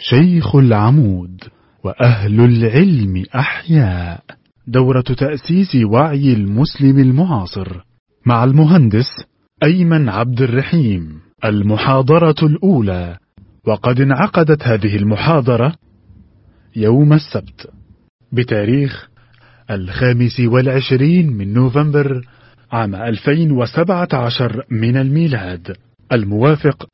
شيخ العمود وأهل العلم أحياء. دورة تأسيس وعي المسلم المعاصر مع المهندس أيمن عبد الرحيم. المحاضرة الأولى. وقد انعقدت هذه المحاضرة يوم السبت بتاريخ الخامس والعشرين من نوفمبر عام 2017 من الميلاد. الموافق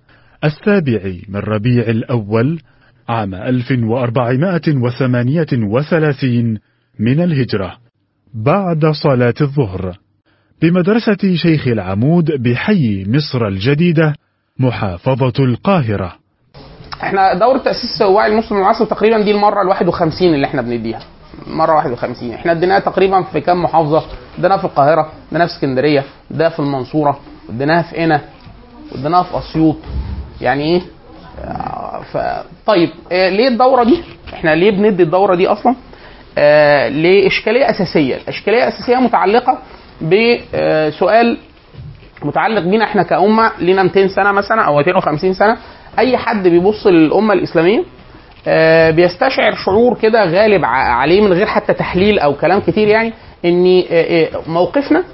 السابع من ربيع الأول عام 1438 من الهجرة بعد صلاة الظهر بمدرسة شيخ العمود بحي مصر الجديدة محافظة القاهرة. إحنا دورة تأسيس وعي المسلم المعاصر تقريبا دي المرة ال 51 اللي إحنا بنديها. مرة 51 إحنا اديناها تقريبا في كام محافظة؟ اديناها في القاهرة اديناها في اسكندرية اديناها في المنصورة اديناها في قنا اديناها في أسيوط. يعني إيه. طيب آه، ليه الدورة دي؟ إحنا ليه بندي الدورة دي أصلا؟ آه لإشكالية أساسية. الإشكالية الأساسية متعلقة بسؤال متعلق بينا إحنا كأمة لينا 200 سنة مثلا أو 250 سنة. أي حد بيبص للأمة الإسلامية آه، بيستشعر شعور كده غالب عليه من غير حتى تحليل أو كلام كتير يعني إن آه، آه، موقفنا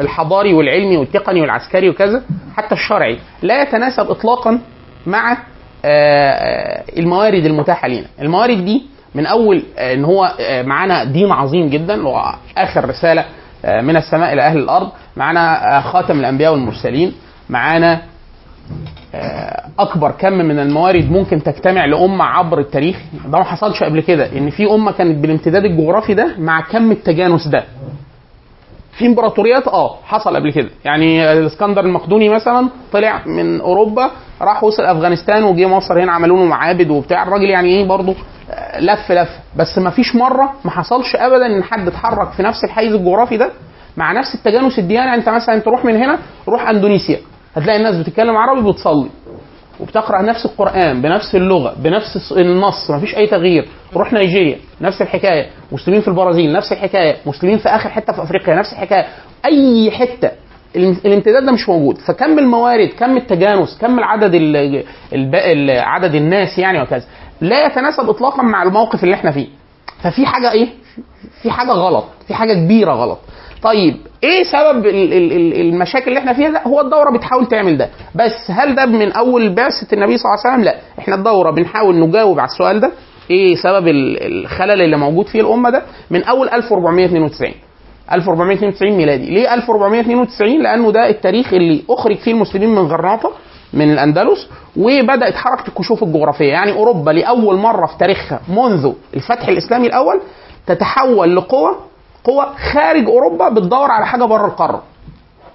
الحضاري والعلمي والتقني والعسكري وكذا حتى الشرعي لا يتناسب اطلاقا مع آه، آه، الموارد المتاحة لنا الموارد دي من أول آه، إن هو آه، معانا دين عظيم جدا واخر رسالة آه، من السماء إلى أهل الأرض. معانا آه، خاتم الأنبياء والمرسلين. معانا أكبر كم من الموارد ممكن تجتمع لأمة عبر التاريخ. ده ما حصلش قبل كده إن في أمة كانت بالامتداد الجغرافي ده مع كم التجانس ده. في امبراطوريات آه حصل قبل كده. يعني الإسكندر المقدوني مثلا طلع من أوروبا راح وصل أفغانستان وجه مصر هنا عملوا له معابد وبتاع. الراجل يعني إيه برضه آه، لف لف. بس ما فيش مرة ما حصلش ابدا إن حد اتحرك في نفس الحيز الجغرافي ده مع نفس التجانس الدياني يعني أنت مثلا تروح من هنا روح أندونيسيا. هتلاقي الناس بتتكلم عربي بتصلي وبتقرأ نفس القرآن بنفس اللغة بنفس النص مفيش أي تغيير. روح نيجيريا نفس الحكاية. مسلمين في البرازيل نفس الحكاية. مسلمين في آخر حتة في أفريقيا نفس الحكاية. أي حتة. الام- الامتداد ده مش موجود. فكم الموارد كم التجانس كم ال- عدد الناس يعني وكذا. لا يتناسب اطلاقا مع الموقف اللي إحنا فيه. ففي حاجة إيه؟ في حاجة غلط في حاجة كبيرة غلط. طيب إيه سبب ال- ال- ال- المشاكل اللي إحنا فيها؟ ده هو الدورة بتحاول تعمل ده. بس هل ده من أول بعثة النبي صلى الله عليه وسلم؟ لأ إحنا الدورة بنحاول نجاوب على السؤال ده. إيه سبب ال- الخلل اللي موجود فيه الأمة ده؟ من أول 1492 1492 ميلادي. ليه 1492 لأنه ده التاريخ اللي أخرج فيه المسلمين من غرناطة من الأندلس وبدأت حركة الكشوف الجغرافية. يعني أوروبا لأول مرة في تاريخها منذ الفتح الإسلامي الأول تتحول لقوة قوة خارج أوروبا بتدور على حاجة بره القارة.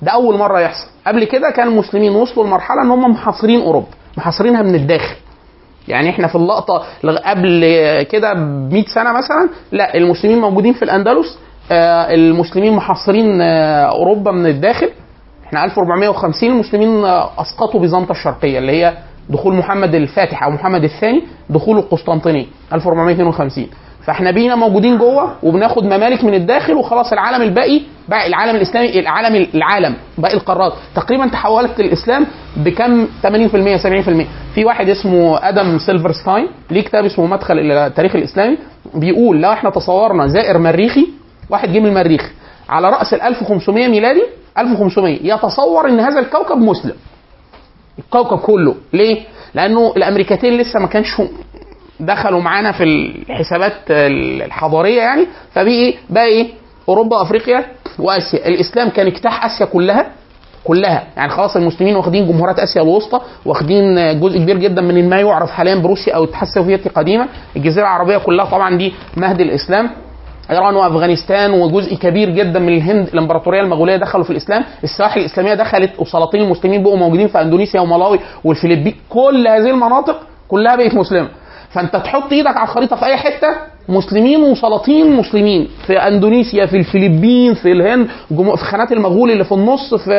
ده أول مرة يحصل. قبل كده كان المسلمين وصلوا لمرحلة إن هم محاصرين أوروبا. محاصرينها من الداخل. يعني إحنا في اللقطة قبل كده ب 100 سنة مثلا لا المسلمين موجودين في الأندلس آه، المسلمين محاصرين آه، أوروبا من الداخل. إحنا 1450 المسلمين آه، أسقطوا بيزنطة الشرقية اللي هي دخول محمد الفاتح أو محمد الثاني دخول القسطنطينية. 1452 فاحنا بينا موجودين جوه وبناخد ممالك من الداخل وخلاص العالم الباقي باقي العالم الإسلامي العالم العالم باقي القارات. تقريبا تحولت الإسلام بكم؟ 80% 70% في واحد اسمه آدم سيلفرستاين ليه كتاب اسمه مدخل إلى التاريخ الإسلامي؟ بيقول لو إحنا تصورنا زائر مريخي واحد جه من المريخ على رأس ال 1500 ميلادي 1500 يتصور إن هذا الكوكب مسلم. الكوكب كله. ليه؟ لأنه الأمريكتين لسه ما كانش دخلوا معانا في الحسابات الحضارية يعني. فبقي إيه؟ بقى إيه؟ أوروبا وافريقيا وآسيا، الإسلام كان اجتاح آسيا كلها كلها. يعني خلاص المسلمين واخدين جمهوريات آسيا الوسطى واخدين جزء كبير جدا من ما يعرف حاليا بروسيا أو الاتحاد السوفيتي قديما الجزيرة العربية كلها طبعا دي مهد الإسلام. إيران وأفغانستان وجزء كبير جدا من الهند الإمبراطورية المغولية دخلوا في الإسلام. السواحل الإسلامية دخلت وسلاطين المسلمين بقوا موجودين في إندونيسيا وملاوي والفلبين. كل هذه المناطق كلها بقت مسلمة. فانت تحط إيدك على الخريطة في اي حتة. مسلمين وسلاطين مسلمين. في اندونيسيا في الفلبين في الهند في خانات المغول اللي في النص في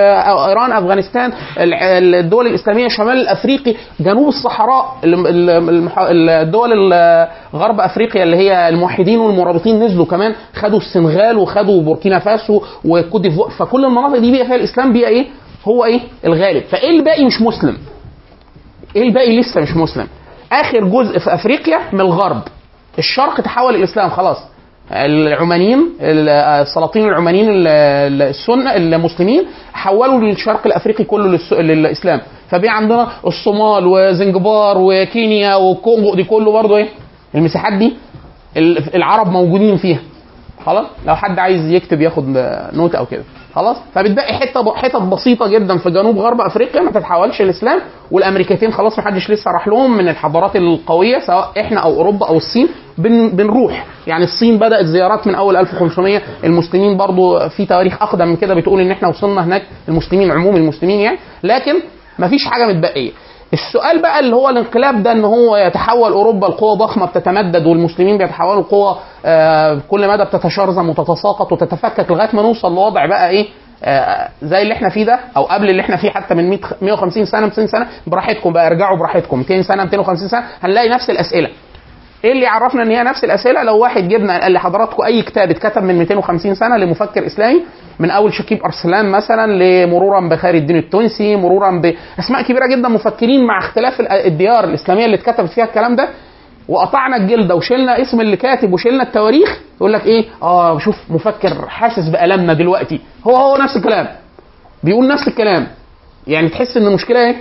ايران افغانستان ال- الدول الإسلامية شمال الافريقي جنوب الصحراء الدول ال- غرب أفريقيا اللي هي الموحدين والمرابطين نزلوا كمان. خدوا السنغال وخدوا بوركينا فاسو وكوت ديفوار. فكل المناطق دي بقى فيها الإسلام بقى إيه؟ هو إيه؟ الغالب. فإيه الباقي مش مسلم؟ إيه الباقي لسه مش مسلم؟ آخر جزء في أفريقيا من الغرب. الشرق تحول الإسلام خلاص. العمانيين السلاطين العمانيين ال- ال- السنة المسلمين حولوا الشرق الأفريقي كله للإسلام. فبقى عندنا الصومال وزنجبار وكينيا والكونغو دي كله برضه إيه؟ المساحات دي ال- العرب موجودين فيها. خلاص؟ لو حد عايز يكتب ياخد نوت أو كده. خلاص؟ فبتبقي حتة حتت بسيطة جدا في جنوب غرب أفريقيا ما تتحولش الإسلام. والأمريكتين خلاص ما حدش لسه راح لهم من الحضارات القوية سواء إحنا أو أوروبا أو الصين. بن بنروح. يعني الصين بدأت زيارات من أول 1500 المسلمين برضو في تواريخ أقدم من كده بتقول إن إحنا وصلنا هناك. المسلمين عموم المسلمين يعني. لكن ما فيش حاجة متبقية. السؤال بقى اللي هو الانقلاب ده إن هو يتحول أوروبا لقوة ضخمة بتتمدد والمسلمين بيتحولوا لقوة آه كل مدى بتتشرذم وتتساقط وتتفكك لغاية ما نوصل لوضع بقى إيه؟ آه زي اللي إحنا فيه ده أو قبل اللي إحنا فيه حتى من 100 150 سنة 200 سنة براحتكم بقى ارجعوا براحتكم 200 سنة 250 سنة هنلاقي نفس الأسئلة. إيه اللي يعرفنا إن هي نفس الأسئلة؟ لو واحد جبنا قال لحضراتكم أي كتاب اتكتب من 250 سنة لمفكر إسلامي من أول شكيب أرسلان مثلا لمرورا بخير الدين التونسي مرورا باسماء كبيرة جدا مفكرين مع اختلاف ال- الديار الإسلامية اللي اتكتبت فيها الكلام ده. وقطعنا الجلدة وشلنا اسم اللي كاتب وشلنا التواريخ. يقول لك إيه؟ آه شوف مفكر حاسس بالامنا دلوقتي. هو هو نفس الكلام. بيقول نفس الكلام. يعني تحس إن المشكلة إيه؟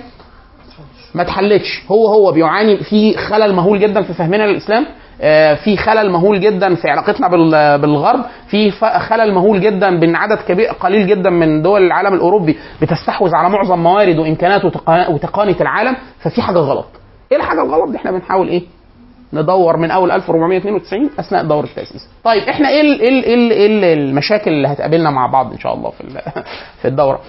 ما اتحلتش هو هو بيعاني في خلل مهول جدا في فهمنا للإسلام آه، في خلل مهول جدا في علاقتنا بال- بالغرب في خلل مهول جدا بان عدد كبير قليل جدا من دول العالم الأوروبي بتستحوذ على معظم موارد وإمكانات وتقا- وتقانه العالم ففي حاجة غلط إيه الحاجة الغلط دي إحنا بنحاول إيه ندور من أول 1492 أثناء دور التاسيس. طيب إحنا إيه ال- إيه ال- المشاكل اللي هتقابلنا مع بعض إن شاء الله في في الدورة؟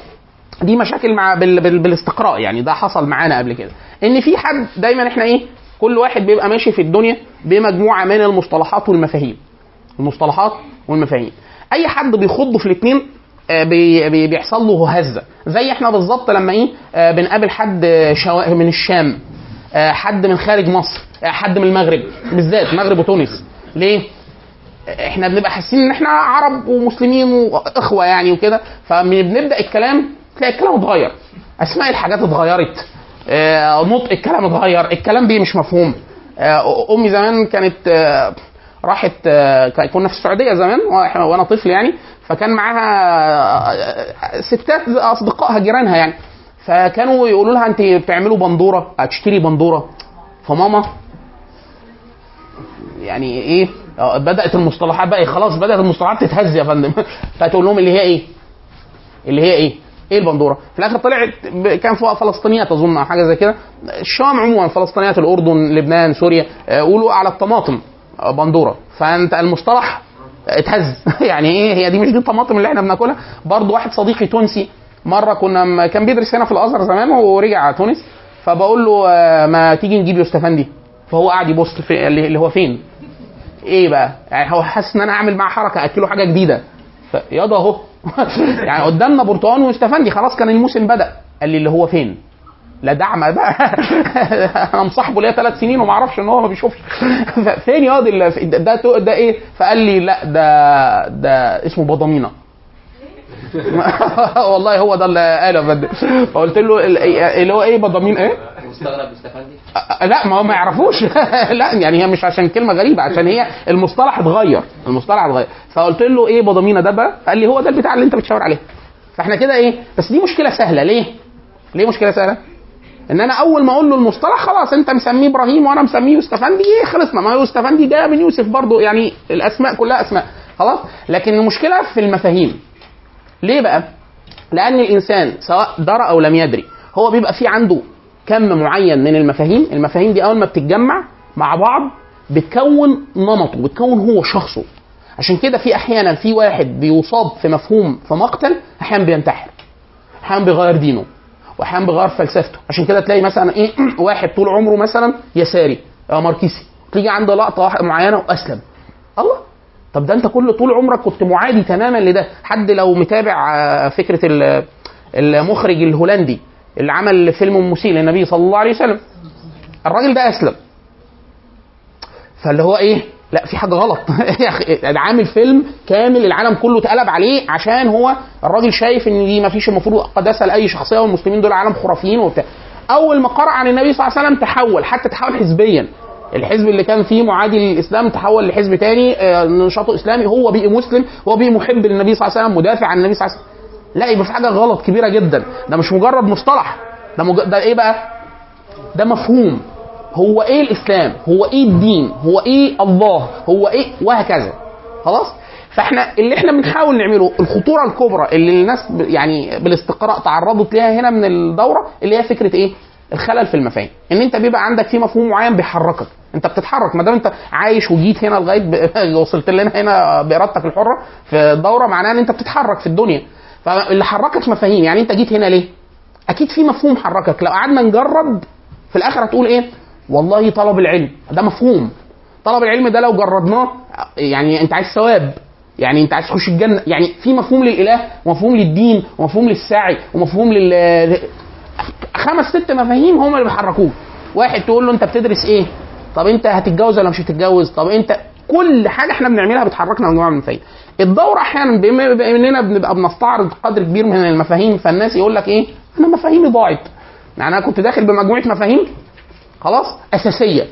دي مشاكل مع بال بال بالاستقراء يعني ده حصل معانا قبل كده. إن في حد دايما إحنا إيه كل واحد بيبقى ماشي في الدنيا بمجموعة من المصطلحات والمفاهيم. المصطلحات والمفاهيم. أي حد بيخض في الاثنين بي بي بيحصل له هزة. زي إحنا بالظبط لما إيه آه، بنقابل حد آه، من الشام آه، حد من خارج مصر آه، حد من المغرب بالذات المغرب وتونس. ليه؟ إحنا بنبقى حاسين إن إحنا عرب ومسلمين واخوه يعني وكده. فبنبدأ الكلام تلاقي الكلام اتغير. اسماء الحاجات اتغيرت. آه، نطق الكلام اتغير. الكلام بيه مش مفهوم. آه، أمي زمان كانت آه، راحت كنا في السعودية زمان وأنا طفل يعني. فكان معاها ستات أصدقائها جيرانها يعني. فكانوا يقولوا لها أنت بتعملوا بندورة؟ هتشتري بندورة؟ فماما يعني إيه؟ بدأت المصطلحات بقى خلاص بدأت المصطلحات تتهز يا فندم. فتقول لهم اللي هي إيه؟ اللي هي إيه؟ إيه البندورة؟ في الآخر طلعت ب- كان فوق فلسطينيات أظن أو حاجة زي كده. الشام عموما فلسطينيات الأردن لبنان سوريا آه، قولوا على الطماطم آه، بندورة. فأنت المصطلح اتهز. يعني إيه؟ هي دي مش دي الطماطم اللي إحنا بناكلها؟ برضه واحد صديقي تونسي مرة كنا كان بيدرس هنا في الأزهر زمان ورجع تونس. فبقول له آه، ما تيجي نجيب يوستفندي؟ فهو قاعد يبص اللي هو فين؟ إيه بقى؟ يعني هو حاسس إن أنا أعمل معاه حركة أكله حاجة جديدة. ياضا اهو يعني قدامنا برتقال وإستفندي. خلاص كان الموسم بدأ. قال لي اللي هو فين؟ لا دعم. بقى أنا مصاحبه ليا ثلاث سنين وما أعرفش إن هو ما بيشوفش. فين ياض في- ده ده, ده إيه؟ فقال لي لا ده ده اسمه بضامينه والله هو ده اللي قاله. يا فقلت له ال- اللي هو إيه بضامين إيه؟ مستغرب لا ما هو ما يعرفوش. لا يعني هي مش عشان كلمة غريبة عشان هي المصطلح اتغير المصطلح اتغير. فقلت له إيه بضامينه ده بقى؟ قال لي هو ده البتاع اللي أنت بتشاور عليه. فإحنا كده إيه؟ بس دي مشكلة سهلة. ليه؟ ليه مشكلة سهلة؟ إن أنا أول ما أقول له المصطلح خلاص أنت مسميه إبراهيم وأنا مسميه يوستفندي إيه خلصنا. ما هو يوستفندي جاية من يوسف برضو يعني الأسماء كلها أسماء. خلاص؟ لكن المشكلة في المفاهيم. ليه بقى؟ لأن الإنسان سواء درى أو لم يدري هو بيبقى في عنده كم معين من المفاهيم المفاهيم دي أول ما بتتجمع مع بعض بتكون نمطه بتكون هو شخصه. عشان كده في أحيانا في واحد بيصاب في مفهوم في مقتل أحيانا بينتحر أحيانا بيغير دينه وأحيانا بيغير فلسفته. عشان كده تلاقي مثلا إيه واحد طول عمره مثلا يساري أو ماركسي تيجي عنده لقطة معينة وأسلم. الله! طب ده أنت كل طول عمرك كنت معادي تماما لده. حد لو متابع آه، فكرة ال- المخرج الهولندي اللي عمل فيلم مسيء للنبي صلى الله عليه وسلم. الراجل ده أسلم. فاللي هو إيه؟ لا في حاجة غلط. يا أخي عامل فيلم كامل العالم كله اتقلب عليه عشان هو الراجل شايف إن دي ما فيش المفروض قداسه لاي شخصية والمسلمين دول عالم خرافيين وبتاع. أول ما قرأ عن النبي صلى الله عليه وسلم تحول حتى تحول حزبيا. الحزب اللي كان فيه معادي للإسلام تحول لحزب تاني آه، نشاطه إسلامي. هو بقي مسلم هو بقي محب للنبي صلى الله عليه وسلم مدافع عن النبي صلى الله عليه وسلم. لا يبقى في حاجة غلط كبيرة جدا. ده مش مجرد مصطلح. ده مج... ده إيه بقى؟ ده مفهوم. هو إيه الإسلام؟ هو إيه الدين؟ هو إيه الله؟ هو إيه؟ وهكذا. خلاص؟ فإحنا اللي إحنا بنحاول نعمله الخطورة الكبرى اللي الناس يعني بالاستقراء تعرضت ليها هنا من الدورة اللي هي فكرة إيه؟ الخلل في المفاهيم. إن أنت بيبقى عندك في مفهوم معين بيحركك. أنت بتتحرك. ما دام أنت عايش وجيت هنا لغاية ب... وصلت لنا هنا بإرادتك الحرة في الدوره معناها إن أنت بتتحرك في الدنيا. فاللي حركك مفاهيم يعني انت جيت هنا ليه؟ أكيد في مفهوم حركك. لو قعدنا نجرد في الآخر هتقول إيه؟ والله طلب العلم. ده مفهوم. طلب العلم ده لو جربناه يعني أنت عايز ثواب. يعني أنت عايز تخش الجنة. يعني في مفهوم للإله ومفهوم للدين ومفهوم للسعي ومفهوم لل خمس ست مفاهيم هم اللي بيحركوك. واحد تقول له أنت بتدرس إيه؟ طب أنت هتتجوز ولا مش هتتجوز؟ طب أنت كل حاجة إحنا بنعملها بتحركنا مجموعه من المفاهيم. الدورة أحيانا بما إننا بنبقى بنستعرض قدر كبير من المفاهيم فالناس يقول لك إيه؟ أنا مفاهيمي ضاعت. يعني أنا كنت داخل بمجموعة مفاهيم خلاص أساسية.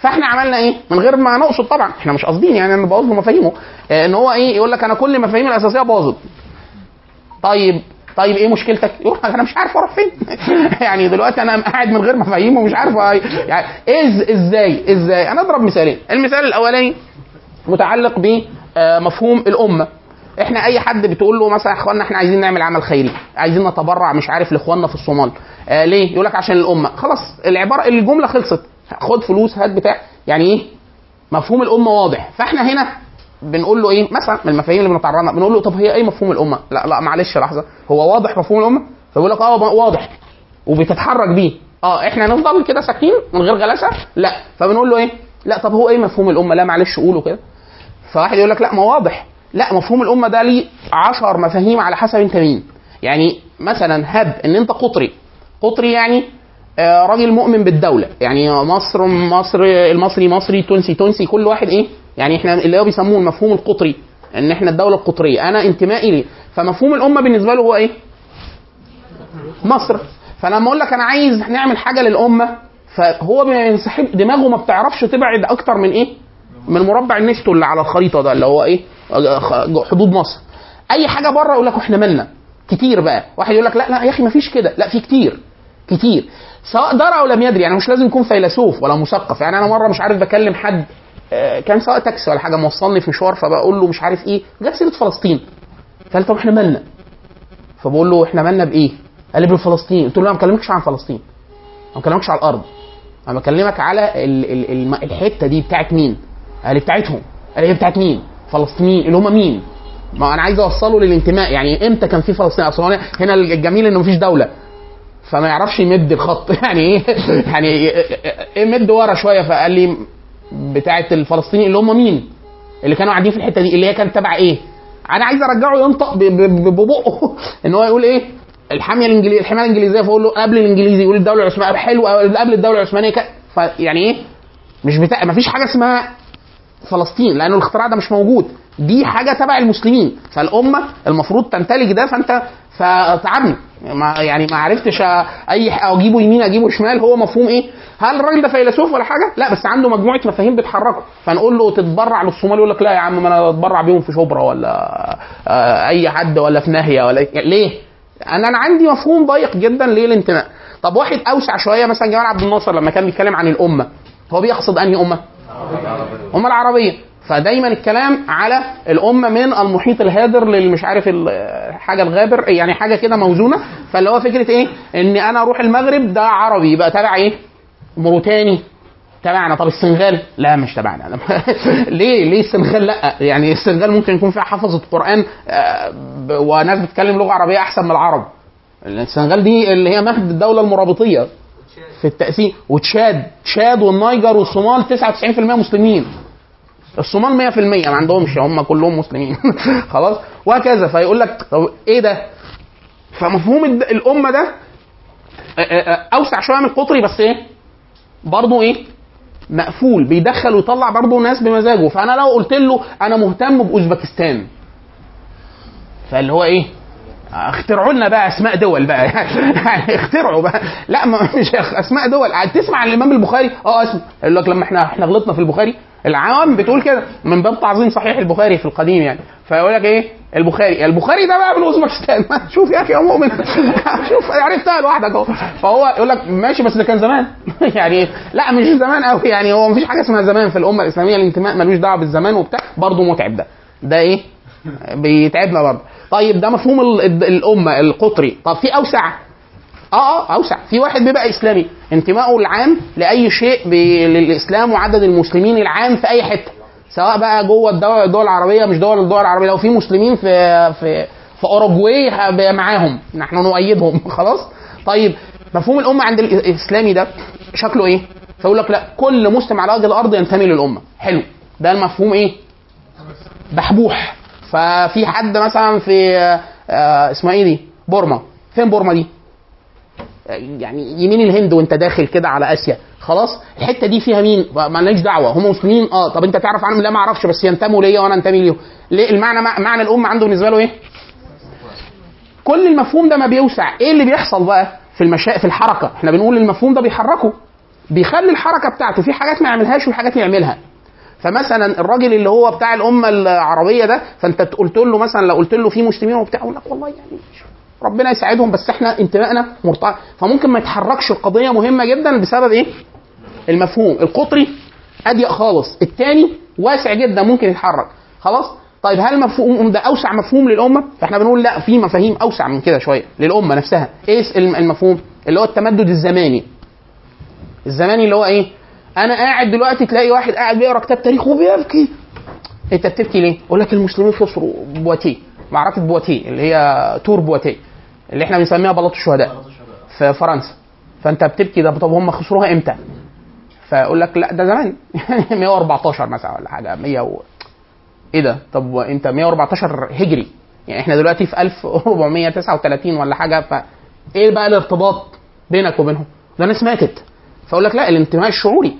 فإحنا عملنا إيه؟ من غير ما نقصد طبعا إحنا مش قاصدين يعني أنا بوظ مفاهيمه. آه، إن هو إيه؟ يقول لك أنا كل مفاهيمي الأساسية باظت. طيب طيب إيه مشكلتك؟ يقول لك أنا مش عارف أروح فين. يعني دلوقتي أنا قاعد من غير مفاهيم ومش عارف يعني إز إزاي؟ إزاي؟ أنا أضرب مثالين. المثال الأولاني متعلق بمفهوم الأمة. إحنا أي حد بتقول له مثلا يا إخوانا إحنا عايزين نعمل عمل خيري عايزين نتبرع مش عارف لاخواننا في الصومال. آه ليه؟ يقول لك عشان الأمة. خلاص العبارة الجملة خلصت. خد فلوس هات بتاع. يعني إيه؟ مفهوم الأمة واضح. فإحنا هنا بنقول له إيه؟ مثلا من المفاهيم اللي بنتعرض لها بنقول له طب هي إيه مفهوم الأمة؟ لا لا معلش لحظة. هو واضح مفهوم الأمة؟ فيقول لك آه واضح. وبتتحرك بيه. آه إحنا نفضل كده ساكتين من غير غلاسة؟ لا. فبنقول له إيه؟ لا طب هو إيه مفهوم الأمة؟ لا معلش قوله كده. فواحد يقول لك لا ما واضح. لا مفهوم الأمة ده ليه 10 مفاهيم على حسب أنت مين. يعني مثلا هب إن أنت قطري. قطري يعني آه، راجل مؤمن بالدولة. يعني مصر مصر المصري مصري تونسي تونسي كل واحد إيه؟ يعني إحنا اللي هو بيسموه المفهوم القطري إن إحنا الدولة القطرية. أنا انتمائي ليه؟ فمفهوم الأمة بالنسبة له هو إيه؟ مصر. فلما أقول لك أنا عايز نعمل حاجة للأمة فهو بينسحب دماغه ما بتعرفش تبعد أكتر من إيه؟ من مربع النستو اللي على الخريطة ده اللي هو إيه؟ حدود مصر. أي حاجة بره يقول لك إحنا مالنا. كتير بقى. واحد يقول لك لا لا يا أخي ما فيش كده. لا في كتير. كتير. سواء درى أو لم يدري. يعني مش لازم يكون فيلسوف ولا مثقف. يعني أنا مرة مش عارف بكلم حد آه، كان سواء تاكسي ولا حاجة موصلني في مشوار فبقول له مش عارف إيه. جت سيرة فلسطين. فقال طب إحنا مالنا؟ فبقول له إحنا مالنا بإيه؟ قال لي بفلسطين قلت له لا ما بكلمكش عن فلسطين. ما بكلمكش على الأرض. أنا بكلمك على ال ال ال الحتة دي بتاعت مين؟ قال لي بتاعتهم قال لي هي بتاعت مين؟ فلسطينيين اللي هم مين؟ ما أنا عايز أوصله للانتماء يعني إمتى كان في فلسطين أصل هو هنا الجميل إنه مفيش دولة فما يعرفش يمد الخط يعني إيه يعني إيه مد ورا شوية فقال لي بتاعت الفلسطينيين اللي هم مين؟ اللي كانوا قاعدين في الحتة دي اللي هي كانت تبع إيه؟ أنا عايز أرجعه ينطق ببقه إن هو يقول إيه؟ الحامية الانجليزيه الحماية الإنجليزية فأقول له قبل الإنجليزي يقول الدولة العثمانية حلو قبل الدولة العثمانية. فيعني إيه؟ مش بتاع ما فيش حاجة اسمها فلسطين لأنه الاختراع ده مش موجود. دي حاجة تبع المسلمين. فالأمة المفروض تنتلج ده فأنت فتعبني. ما يعني ما عرفتش أي أجيبه يمين أجيبه شمال. هو مفهوم إيه؟ هل الراجل ده فيلسوف ولا حاجة؟ لا بس عنده مجموعة مفاهيم بتحركه. فنقول له تتبرع للصومال يقول لك لا يا عم ما أنا اتبرع بيهم في شبرا ولا أي حد ولا في ناهية ولا ليه؟ أنا أنا عندي مفهوم ضيق جدا ليه الانتماء طب واحد أوسع شوية مثلا جمال عبد الناصر لما كان بيتكلم عن الأمة هو بيقصد أنهي أمة؟ الامه العربية. فدايما الكلام على الأمة من المحيط الهادر للمش عارف ال- حاجة الغابر يعني حاجة كده موزونة. فاللي هو فكرة إيه؟ ان أنا أروح المغرب ده عربي. يبقى تبع إيه؟ موريتاني. تبعنا. طب السنغال؟ لا مش تبعنا. ليه؟ ليه السنغال لا؟ يعني السنغال ممكن يكون فيها حفظة قرآن آه، وناس بتتكلم لغة عربية أحسن من العرب. السنغال دي اللي هي مهد الدولة المرابطية. في التقسيم وتشاد تشاد والنيجر والصومال 99% مسلمين. الصومال 100% ما عندهمش هم كلهم مسلمين. خلاص؟ وهكذا. فيقول لك طب إيه ده؟ فمفهوم الأمة ده أوسع شوية من القطري بس إيه؟ برضه إيه؟ مقفول. بيدخل ويطلع برضه ناس بمزاجه. فأنا لو قلت له أنا مهتم بأوزبكستان. فاللي هو إيه؟ اخترعوا لنا بقى أسماء دول بقى. يعني اخترعوا بقى. لا ما مش أسماء دول. تسمع عن الإمام البخاري؟ آه اسمع. يقول لك لما إحنا إحنا غلطنا في البخاري. العوام بتقول كده. من باب تعظيم صحيح البخاري في القديم يعني. فيقول لك إيه؟ البخاري. البخاري ده بقى من اوزبكستان شوف يا أخي يا مؤمن. شوف عرفتها لوحدك أهو. فهو يقول لك ماشي بس ده كان زمان. يعني لا مش زمان قوي يعني. هو مفيش حاجة اسمها زمان في الأمة الإسلامية. الانتماء ملوش دعوة بالزمان وبتاع. برضه متعب ده. ده إيه؟ بيتعبنا برضه. طيب ده مفهوم ال- ال- الأمة القطري. طب في أوسع؟ آه آه أوسع. في واحد بيبقى إسلامي. انتمائه العام لأي شيء للإسلام وعدد المسلمين العام في أي حتة. سواء بقى جوه الدول الدول العربية مش دول الدول العربية. لو في مسلمين في في في أوروجواي معاهم. نحن نؤيدهم. خلاص؟ طيب مفهوم الأمة عند الإسلامي ده شكله إيه؟ فيقول لك لا كل مسلم على وجه الأرض ينتمي للأمة. حلو. ده المفهوم إيه؟ بحبوح. ففي حد مثلا في آه، اسمها إيه دي؟ بورما. فين بورما دي؟ يعني يمين الهند وأنت داخل كده على آسيا. خلاص؟ الحتة دي فيها مين؟ مالناش دعوة. هم مسلمين؟ آه. طب أنت تعرف عنهم؟ لا ما أعرفش بس ينتموا ليا وأنا أنتمي ليهم. ليه؟ المعنى معنى الأمة عنده بالنسبة له إيه؟ كل المفهوم ده ما بيوسع. إيه اللي بيحصل بقى في المشا... في الحركة؟ إحنا بنقول المفهوم ده بيحركه. بيخلي الحركة بتاعته في حاجات ما يعملهاش وحاجات يعملها. فمثلا الراجل اللي هو بتاع الأمة العربية ده فأنت قلت له مثلا لو قلت له في مسلمين وبتاع يقول لك والله يعني ربنا يساعدهم بس إحنا انتمائنا مرتبط فممكن ما يتحركش القضية مهمة جدا بسبب إيه؟ المفهوم القطري أضيق خالص الثاني واسع جدا ممكن يتحرك. خلاص؟ طيب هل المفهوم ده أوسع مفهوم للأمة؟ فاحنا بنقول لا في مفاهيم أوسع من كده شوية للأمة نفسها. إيه الم- المفهوم؟ اللي هو التمدد الزماني. الزماني اللي هو إيه؟ أنا قاعد دلوقتي تلاقي واحد قاعد بيقرأ كتاب تاريخ وبيبكي أنت بتبكي ليه؟ يقول لك المسلمين خسروا بواتيه. معركة بواتيه اللي هي تور بواتيه اللي إحنا بنسميها بلاط الشهداء. في فرنسا. فأنت بتبكي ده طب هم خسروها إمتى؟ فيقول لك لا ده زمان. 114 مثلا ولا حاجة 100 و... إيه ده؟ طب أنت 114 هجري. يعني إحنا دلوقتي في 1439 ولا حاجة ف إيه بقى الارتباط بينك وبينهم؟ ده ناس ماتت. فاقول لك لا الانتماء الشعوري.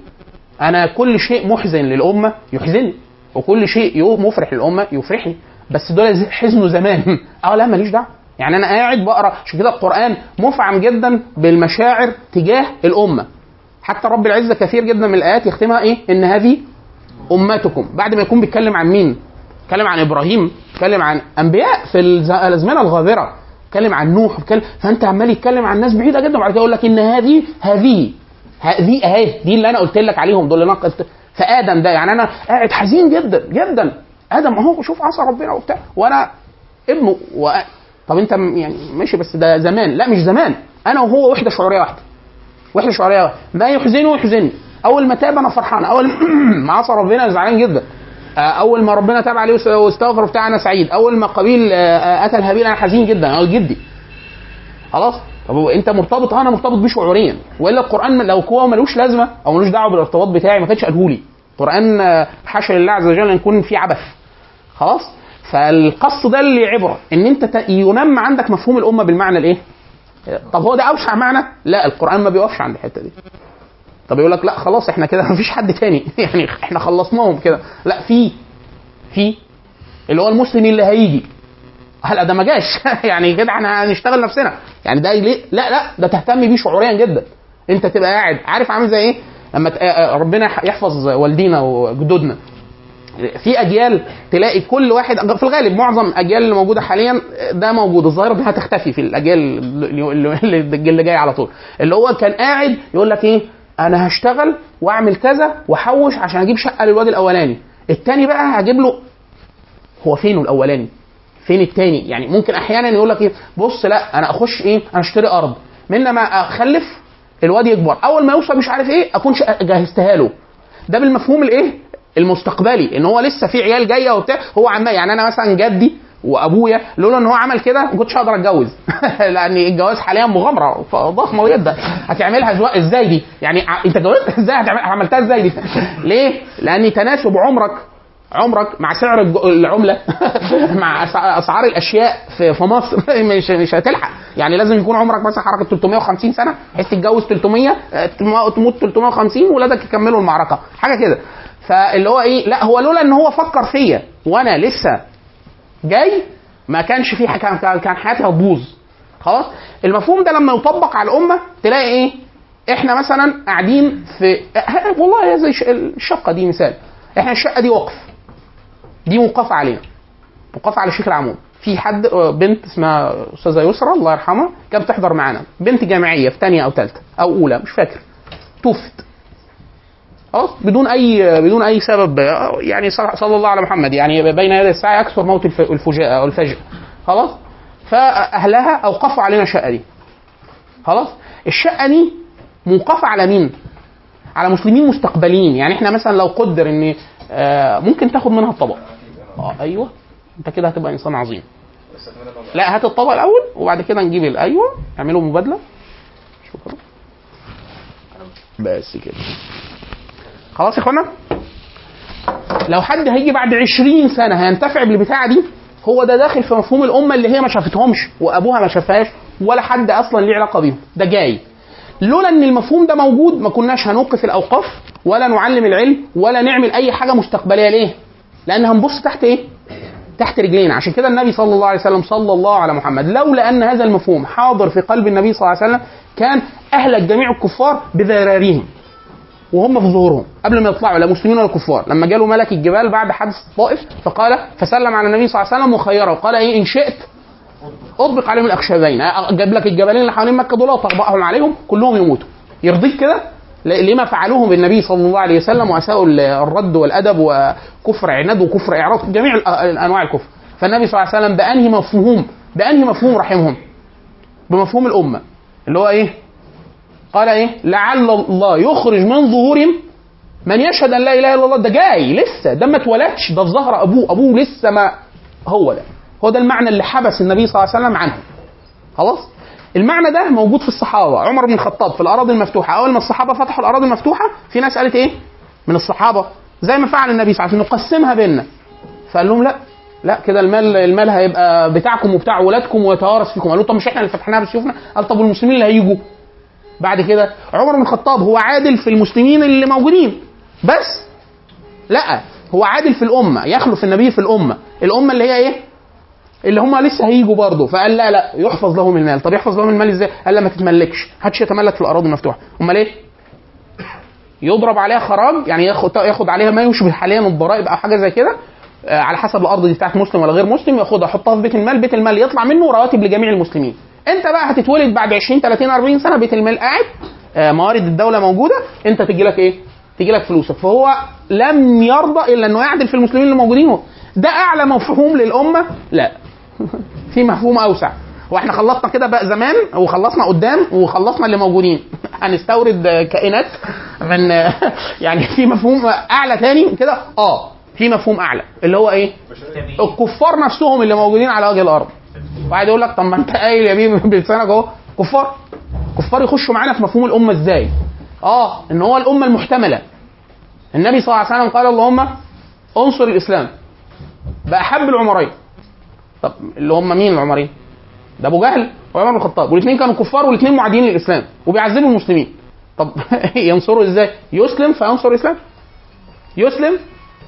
أنا كل شيء محزن للأمة يحزنني. وكل شيء مفرح للأمة يفرحني. بس دول حزنوا زمان. آه لا ماليش دعوة. يعني أنا قاعد بقرأ عشان كده القرآن مفعم جدا بالمشاعر تجاه الأمة. حتى رب العزة كثير جدا من الآيات يختمها إيه؟ إن هذه أمتكم. بعد ما يكون بيتكلم عن مين؟ بيتكلم عن إبراهيم بيتكلم عن أنبياء في الأزمنة الغابرة. بيتكلم عن نوح بيتكلم فأنت عمال يتكلم عن ناس بعيدة جدا. وبعد كده يقول لك إن هذه هذه هذه اهي دي اللي أنا قلت لك عليهم دول اللي أنا قلت فآدم ده يعني أنا قاعد حزين جدا جدا. آدم أهو شوف عصى ربنا وبتاع وأنا ابنه و... طب أنت يعني ماشي بس ده زمان. لا مش زمان. أنا وهو وحدة شعورية واحدة وحدة شعورية واحدة. ما يحزنه يحزنني أول ما تاب أنا فرحان. أول ما عصى ربنا زعلان جدا. آه، أول ما ربنا تاب عليه واست- واستغفر بتاع أنا سعيد. أول ما قابيل آه، آه، قتل هابيل أنا حزين جدا. أنا جدي. خلاص؟ طب أنت مرتبط أنا مرتبط بيه شعوريا. وإلا القرآن لو هو ملوش لازمة أو ملوش دعوة بالارتباط بتاعي ما كانش قاله لي. القرآن آه، حاشا لله عز وجل أن يكون فيه عبث. خلاص؟ فالقص ده اللي عبرة إن أنت ينمى عندك مفهوم الأمة بالمعنى الإيه؟ طب هو ده أوسع معنى؟ لا القرآن ما بيوقفش عند الحتة دي. طب يقول لك لا خلاص إحنا كده مفيش حد تاني. يعني إحنا خلصناهم كده. لا في في اللي هو المسلم اللي هيجي. هلا ده ما جاش. يعني كده إحنا هنشتغل نفسنا. يعني ده ليه؟ لا لا ده تهتم بيه شعوريا جدا. انت تبقى قاعد عارف عامل زي إيه؟ لما ت- آه، ربنا يحفظ والدينا وجدودنا. في أجيال تلاقي كل واحد في الغالب معظم الاجيال اللي موجودة حاليا ده موجود. الظاهره دي هتختفي في الأجيال اللي, اللي, جاي على طول. اللي هو كان قاعد يقول لك إيه؟ أنا هشتغل وأعمل كذا وأحوش عشان أجيب شقة للواد الأولاني. التاني بقى هجيب له هو فين الأولاني؟ فين التاني؟ يعني ممكن أحيانا يقول لك إيه بص لا أنا أخش إيه؟ أنا أشتري أرض. من لما أخلف الواد يكبر. أول ما يوصل مش عارف إيه أكون جهزتها له. ده بالمفهوم الإيه؟ المستقبلي إن هو لسه في عيال جاية وبتاع. هو عمال يعني أنا مثلا جدي وأبويا لولا إن هو عمل كده ما كنتش هقدر أتجوز. لأن الجواز حاليا مغامرة ضخمه جدا. هتعملها إزاي دي؟ يعني أنت جوزت إزاي هتعمل عملتها إزاي دي؟ ليه؟ لأن تناسب عمرك. عمرك مع سعر العملة مع أسعار الأشياء في مصر مش مش هتلحق. يعني لازم يكون عمرك مثلا حركة 350 سنة بحيث تتجوز 300 آه، تم- تموت 350 ولادك يكملوا المعركة. حاجة كده. فاللي هو إيه لا هو لولا إن هو فكر فيا وأنا لسه جاي ما كانش في كان حياتي هتبوظ. خلاص؟ المفهوم ده لما يطبق على الأمة تلاقي إيه؟ إحنا مثلا قاعدين في والله زي الشقة دي مثال. إحنا الشقة دي وقف. دي موقفه علينا موقفه على شيخ العمود. في حد بنت اسمها أستاذة يسرا الله يرحمها كانت بتحضر معانا. بنت جامعية في ثانية أو ثالثه أو أولى مش فاكر. توفت. خلاص بدون أي بدون أي سبب. يعني صلى الله على محمد. يعني بين يدي الساعة يكثر موت الف- الفجاءه أو الفجأه خلاص؟ فأهلها أوقفوا علينا الشقة دي. خلاص؟ الشقة دي موقفه على مين؟ على مسلمين مستقبليين يعني إحنا مثلا لو قدر إن آه، ممكن تاخد منها الطبق. آه أيوه. أنت كده هتبقى إنسان عظيم. لا هات الطبق الأول وبعد كده نجيب ال- أيوه. اعملوا مبادلة. شكرا. بس كده. خلاص يا إخوانا؟ لو حد هيجي بعد 20 سنة هينتفع بالبتاعة دي هو ده داخل في مفهوم الأمة اللي هي ما شافتهمش وأبوها ما شافهاش ولا حد أصلا ليه علاقة بيهم. ده جاي. لولا إن المفهوم ده موجود ما كناش هنوقف الأوقاف ولا نعلم العلم ولا نعمل أي حاجة مستقبلية ليه؟ لأن هنبص تحت إيه؟ تحت رجلينا. عشان كده النبي صلى الله عليه وسلم صلى الله على محمد. لولا أن هذا المفهوم حاضر في قلب النبي صلى الله عليه وسلم كان اهلك جميع الكفار بذراريهم وهم في ظهورهم قبل ما يطلعوا لا مسلمين ولا كفار. لما جاله ملك الجبال بعد حادث الطائف فقال فسلم على النبي صلى الله عليه وسلم وخيره. وقال إيه إن شئت أطبق عليهم الاخشبين جاب لك الجبلين اللي حوالين مكة دول وطبقهم عليهم كلهم يموتوا. يرضيك كده؟ لما فعلوه بالنبي صلى الله عليه وسلم وأساءوا ال- الرد والأدب وكفر عناد وكفر إعراض جميع أنواع الكفر. فالنبي صلى الله عليه وسلم بأنهي مفهوم بأنهي مفهوم رحمهم بمفهوم الأمة. اللي هو إيه؟ قال إيه؟ لعل الله يخرج من ظهورهم من يشهد أن لا إله إلا الله. ده جاي لسه ده ما اتولدش ده في ظهر أبوه أبوه لسه ما هو ده. هو ده المعنى اللي حبس النبي صلى الله عليه وسلم عنه. خلاص؟ المعنى ده موجود في الصحابة. عمر بن الخطاب في الأراضي المفتوحة. أول ما الصحابة فتحوا الأراضي المفتوحة في ناس قالت إيه؟ من الصحابة. زي ما فعل النبي صلى الله عليه وسلم نقسمها بيننا. فقال لهم لا لا كده المال المال هيبقى بتاعكم وبتاع ولادكم ويتوارث فيكم. قالوا طب مش إحنا اللي فتحناها بسيوفنا قال طب والمسلمين اللي هيجوا؟ بعد كده عمر بن الخطاب هو عادل في المسلمين اللي موجودين. بس لا هو عادل في الأمة. يخلف النبي في الأمة. الأمة اللي هي إيه؟ اللي هم لسه هيجوا برضه. فقال لا لا يحفظ لهم المال. طب يحفظ لهم المال إزاي؟ قال لا ما تتملكش. محدش يتملك في الأراضي المفتوحه أمال إيه؟ يضرب عليها خراج يعني ياخد ياخد عليها ما يشبه حاليا الضرائب أو حاجة زي كده آه، على حسب الأرض دي بتاعت مسلم ولا غير مسلم ياخدها يحطها في بيت المال. بيت المال يطلع منه رواتب لجميع المسلمين. أنت بقى هتتولد بعد 20 30 40 سنة بيت المال قاعد آه، موارد الدولة موجودة. أنت تجي لك إيه؟ تجي لك فلوسك. فهو لم يرضى إلا إنه يعدل في المسلمين اللي موجودين ده أعلى مفهوم للأمة؟ لا. في مفهوم أوسع. وإحنا خلصنا كده بقى زمان وخلصنا قدام وخلصنا اللي موجودين. هنستورد كائنات من يعني في مفهوم أعلى تاني كده؟ آه في مفهوم أعلى اللي هو إيه؟ الكفار نفسهم اللي موجودين على وجه الأرض. واحد يقول لك طب ما أنت قايل يا بيه بلسانك أهو. كفار. كفار يخشوا معانا في مفهوم الأمة إزاي؟ آه إن هو الأمة المحتملة. النبي صلى الله عليه وسلم قال اللهم انصر الإسلام. باحب العمرين. طب اللي هم مين العمرين ده أبو جهل وعمر بن الخطاب. والاثنين كانوا كفار والاثنين معادين للإسلام وبيعذبوا المسلمين. طب ينصروا إزاي؟ يسلم فينصر الإسلام. يسلم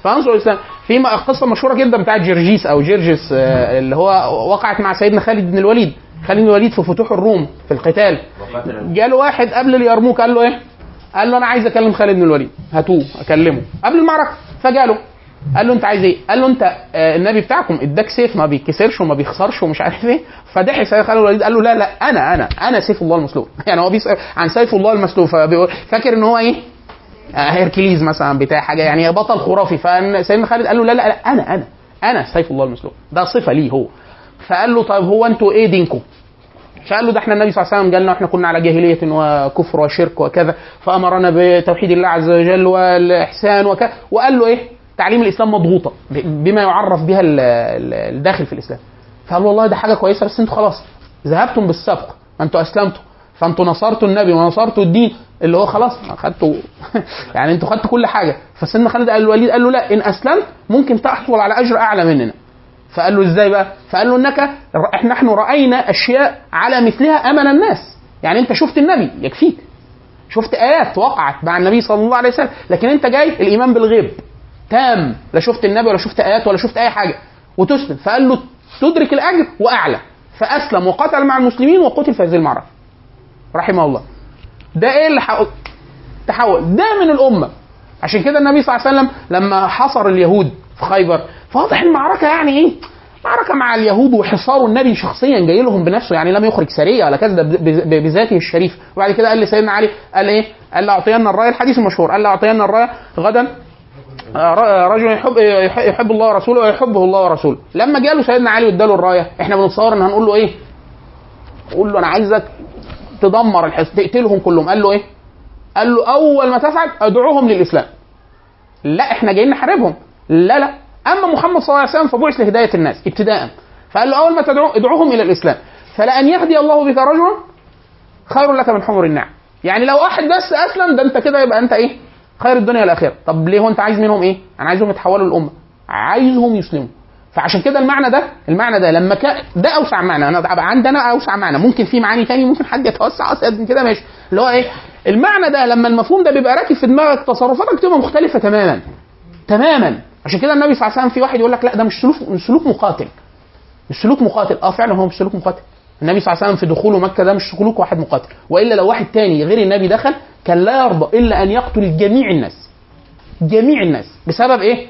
فانصر الإسلام. في م- قصة مشهورة جدا بتاعت جرجيس أو جرجس آه، اللي هو وقعت مع سيدنا خالد بن الوليد. خالد بن الوليد في فتوح الروم في القتال. جاله واحد قبل اليرموك قال له إيه؟ قال له أنا عايز أكلم خالد بن الوليد. هاتوه أكلمه. قبل المعركة فجاله. قال له انت عايز إيه؟ قال له انت آه، النبي بتاعكم اداك سيف ما بيتكسرش وما بيخسرش ومش عارف إيه فضحك سيدنا خالد الوليد قال له لا لا أنا أنا أنا سيف الله المسلول يعني هو بيسال عن سيف الله المسلول فاكر ان هو إيه؟ آه، هيركليز مثلا بتاع حاجة يعني بطل خرافي فسيدنا خالد قال له لا لا لا أنا أنا أنا سيف الله المسلول ده صفة ليه هو فقال له طيب هو أنتوا إيه دينكم؟ فقال له ده إحنا النبي صلى الله عليه وسلم قالنا إحنا كنا على جاهلية وكفر وشرك وكذا فأمرنا بتوحيد الله عز وجل والإحسان وكذا وقال له إيه؟ تعليم الإسلام مضغوطة بما يعرف بها ال- ال- الداخل في الإسلام. فقال له والله ده حاجة كويسة بس أنتوا خلاص ذهبتم بالسبق ما أنتوا أسلمتوا. فانتوا نصرتوا النبي ونصرتوا الدين اللي هو خلاص خدتوا يعني أنتوا خدتوا كل حاجة. فسيدنا خالد قال الوليد قال له لا إن أسلمت ممكن تحصل على أجر أعلى مننا. فقال له إزاي بقى؟ فقال له إنك إحنا نحن رأينا أشياء على مثلها أمن الناس. يعني أنت شفت النبي يكفيك. شفت آيات وقعت مع النبي صلى الله عليه وسلم لكن أنت جاي الإيمان بالغيب. تام لا شفت النبي ولا شفت آيات ولا شفت أي حاجة. وتسلم. فقال له تدرك الأجر وأعلى. فأسلم وقاتل مع المسلمين وقتل في هذه المعركة. رحمه الله. ده إيه اللي حق... تحول. ده من الأمة. عشان كده النبي صلى الله عليه وسلم لما حصر اليهود في خيبر فواضح المعركة يعني إيه؟ معركة مع اليهود وحصار النبي شخصيا جاي لهم بنفسه يعني لم يخرج سريه ولا كذا بذاته الشريف. وبعد كده قال لسيدنا علي قال إيه؟ قال لأعطينا الرايه الحديث المشهور قال لأعطينا الرايه غدا رجل يحب يح- يحب الله ورسوله ويحبه الله ورسوله. لما جاله سيدنا علي واداله الراية إحنا بنتصور إن هنقول له إيه؟ قول له أنا عايزك تدمر الحس تقتلهم كلهم. قال له إيه؟ قال له أول ما تفعل أدعوهم للإسلام. لا إحنا جايين نحاربهم. لا لا. أما محمد صلى الله عليه وسلم فبعث لهداية الناس ابتداء فقال له أول ما تدعو ادعوهم إلى الإسلام. فلان يهدي الله بك رجلا خير لك من حمر النعم. يعني لو واحد بس اسلم ده أنت كده يبقى أنت إيه؟ خير الدنيا والاخره طب ليه هو انت عايز منهم إيه؟ أنا عايزهم يتحولوا للامه. عايزهم يسلموا. فعشان كده المعنى ده المعنى ده لما كان ده اوسع معنى. انا عندنا اوسع معنى. ممكن في معاني تاني ممكن حد يتوسع اسد من كده ماشي. اللي هو إيه؟ المعنى ده لما المفهوم ده بيبقى راكب في دماغك تصرفاتك تبقى مختلفة تماما. تماما. عشان كده النبي صلى الله عليه وسلم في واحد يقول لك لا ده مش سلوك مش سلوك مقاتل. مش سلوك مقاتل. آه فعلا هو مش سلوك مقاتل. النبي صلى الله عليه وسلم في دخوله مكة ده مش سلوك واحد مقاتل. وإلا لو واحد تاني غير النبي دخل كان لا يرضى إلا أن يقتل جميع الناس. جميع الناس. بسبب إيه؟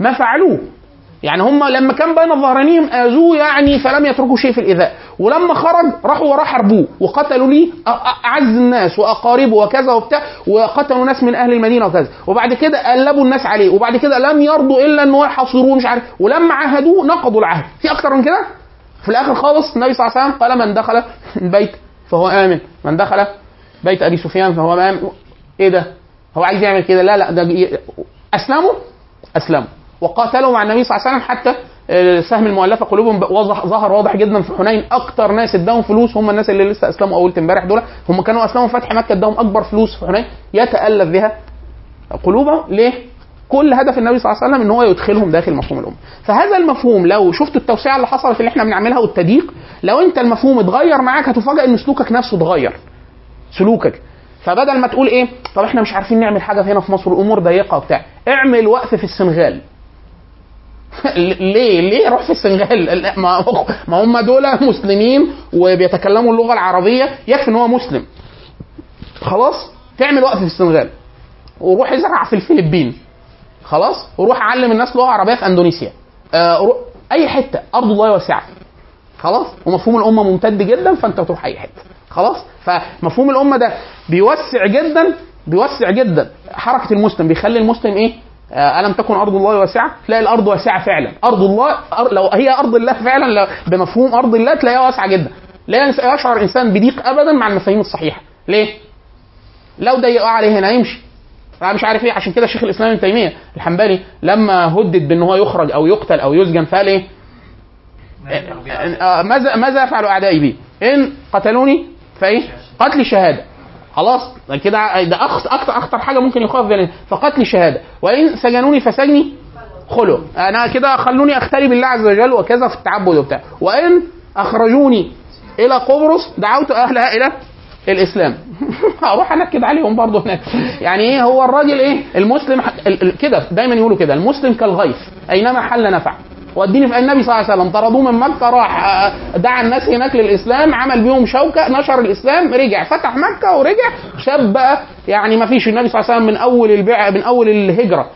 ما فعلوه. يعني هم لما كان بين ظهرانيهم آذوه يعني فلم يتركوا شيء في الإيذاء. ولما خرج راحوا وراه حربوه. وقتلوا أ- أعز الناس وأقاربه وكذا وبتاع. وقتلوا ناس من أهل المدينة وكذا. وبعد كده قلبوا الناس عليه. وبعد كده لم يرضوا إلا إن هو يحاصروه مش عارف. ولما عاهدوه نقضوا العهد. في أكتر من كده؟ في الآخر خالص النبي صلى الله عليه وسلم قال من دخل البيت فهو آمن. من دخل بيت أبي سفيان فهو آمن. إيه ده؟ هو عايز يعمل كده؟ لا لا ده أسلموا؟ أسلموا. وقاتلوا مع النبي صلى الله عليه وسلم حتى آه، سهم المؤلفة قلوبهم وضح ظهر واضح جدا في حنين. أكتر ناس اداهم فلوس هم الناس اللي لسه أسلموا اول امبارح دول. هم كانوا أسلموا فتح مكة اداهم أكبر فلوس في حنين يتألف بها قلوبهم. ليه؟ كل هدف النبي صلى الله عليه وسلم إن هو يدخلهم داخل مفهوم الأمة. فهذا المفهوم لو شفت التوسعه اللي حصلت اللي إحنا بنعملها والتضييق لو أنت المفهوم اتغير معاك هتفاجئ إن سلوكك نفسه اتغير. سلوكك. فبدل ما تقول إيه طب إحنا مش عارفين نعمل حاجة هنا في مصر الأمور ضيقة وبتاع. اعمل وقف في السنغال. ليه؟ ليه روح في السنغال؟ ما هم دول مسلمين وبيتكلموا اللغة العربية يكفي إن هو مسلم. خلاص؟ تعمل وقف في السنغال. وروح ازرع في الفلبين. خلاص؟ وروح علم الناس لغة عربية في أندونيسيا. آه أي حتة. أرض الله واسعه خلاص؟ ومفهوم الأمة ممتد جدا فأنت تروح أي حتة. خلاص؟ فمفهوم الأمة ده بيوسع جدا بيوسع جدا. حركة المسلم بيخلي المسلم إيه؟ آه، ألم تكن أرض الله واسعة؟ تلاقي الأرض واسعة فعلا. أرض الله أر... لو هي أرض الله فعلا بمفهوم أرض الله تلاقيها واسعة جدا. لا يشعر إنسان بضيق ابدا مع المفاهيم الصحيحة. ليه؟ لو ضيقوا عليه هنا يمشي. مش عارف إيه عشان كده شيخ الإسلام ابن تيمية الحنبلي لما هدد بان هو يخرج أو يقتل أو يسجن فقال إيه؟ آه، ماذا ماذا يفعل أعدائي بي؟ إن قتلوني فإيه؟ قتل شهادة. خلاص كده ده أكتر أخطر حاجة ممكن يخاف بها فقتل شهادة. وإن سجنوني فسجني خلو. أنا كده خلوني أختلي بالله عز وجل وكذا في التعبد وبتاع. وإن أخرجوني إلى قبرص دعوت أهلها إلى الإسلام. هروح أنكد عليهم برضه هناك. يعني إيه هو الراجل إيه؟ المسلم كده دايما يقولوا كده المسلم كالغيث أينما حل نفع. واديني في النبي صلى الله عليه وسلم طردوه من مكة راح آه، دعا الناس هناك للإسلام عمل بيهم شوكة نشر الإسلام رجع فتح مكة ورجع شاب بقى يعني ما فيش النبي صلى الله عليه وسلم من أول البيع من أول الهجرة.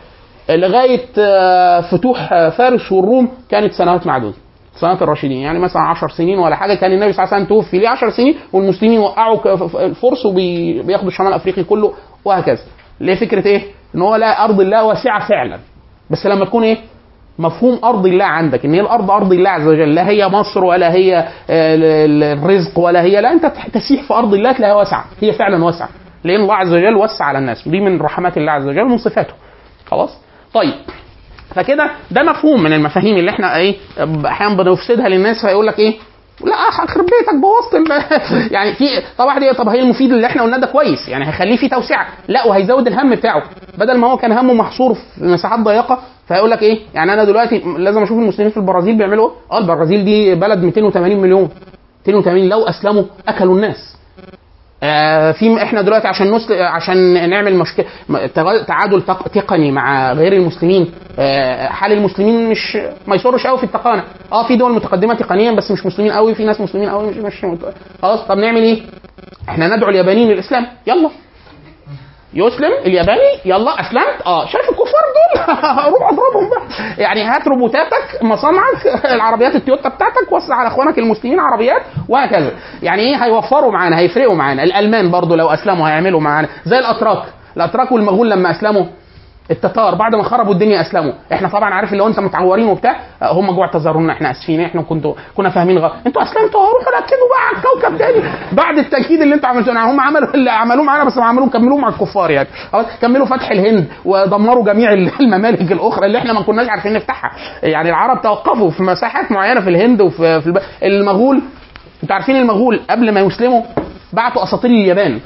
لغاية آه، فتوح آه، فارس والروم كانت سنوات معدودة. سنوات الراشدين. يعني مثلا 10 سنين ولا حاجة كان النبي صلى الله عليه وسلم توفي ليه 10 سنين والمسلمين وقعوا الفرس وبياخدوا الشمال الأفريقي كله وهكذا. ليه فكرة إيه؟ إن هو لا أرض الله واسعة فعلا. بس لما تكون إيه؟ مفهوم أرض الله عندك. إن هي الأرض أرض الله عز وجل. لا هي مصر ولا هي آه، ال- ال- الرزق ولا هي. لا أنت تسيح في أرض الله تلاقيها واسعة. هي فعلا واسعة. لأن الله عز وجل وسع على الناس. ودي من رحمات الله عز وجل ومن صفاته. خلاص؟ طيب. فكده ده مفهوم من المفاهيم اللي إحنا إيه أحيانا بنفسدها للناس فيقول لك إيه لا اخرب بيتك بوظت يعني في طبعا دي طب هي المفيد اللي إحنا قلناه ده كويس يعني هيخليه في توسعه لا وهيزود الهم بتاعه. بدل ما هو كان همه محصور في مساحات ضيقة فهيقول لك إيه يعني أنا دلوقتي لازم أشوف المسلمين في البرازيل بيعملوا إيه؟ آه البرازيل دي بلد 280 مليون. 280 لو أسلموا أكلوا الناس. في إحنا دلوقتي عشان نسل... عشان نعمل مشكله تعادل تق- تقني مع غير المسلمين آه، حال المسلمين مش ما يصرش قوي في التقانة. آه في دول متقدمة تقنيا بس مش مسلمين قوي في ناس مسلمين قوي مش مش خلاص طب نعمل إيه؟ إحنا ندعو اليابانيين للإسلام. يلا. يسلم الياباني يلا أسلمت. آه شايف الكفار دول. روح اضربهم بقى. يعني هات روبوتاتك مصانعك العربيات التويوتا بتاعتك وسع على اخوانك المسلمين عربيات وهكذا. يعني إيه؟ هيوفروا معانا هيفرقوا معانا. الألمان برضو لو أسلموا هيعملوا معانا. زي الأتراك. الأتراك والمغول لما أسلموا التتار بعد ما خربوا الدنيا أسلموا. إحنا طبعا عارف اللي هو أنت متعورين وبتاع آه، هم جوع اعتذرونا إحنا آسفين إحنا كنتوا كنا فاهمين غلط. إنتوا أسلمتوا روحوا ركزوا بقى على الكوكب تاني. بعد التأكيد اللي أنتوا عملتوه يعني هم عملوا اللي عملوه معانا بس ما عملوه كملوه مع الكفار يعني. كملوا فتح الهند ودمروا جميع الممالك الأخرى اللي إحنا ما كناش عارفين نفتحها. يعني العرب توقفوا في مساحات معينة في الهند وفي في الب... المغول. أنتوا عارفين المغول قبل ما يسلموا بعتوا اساطيل اليابان.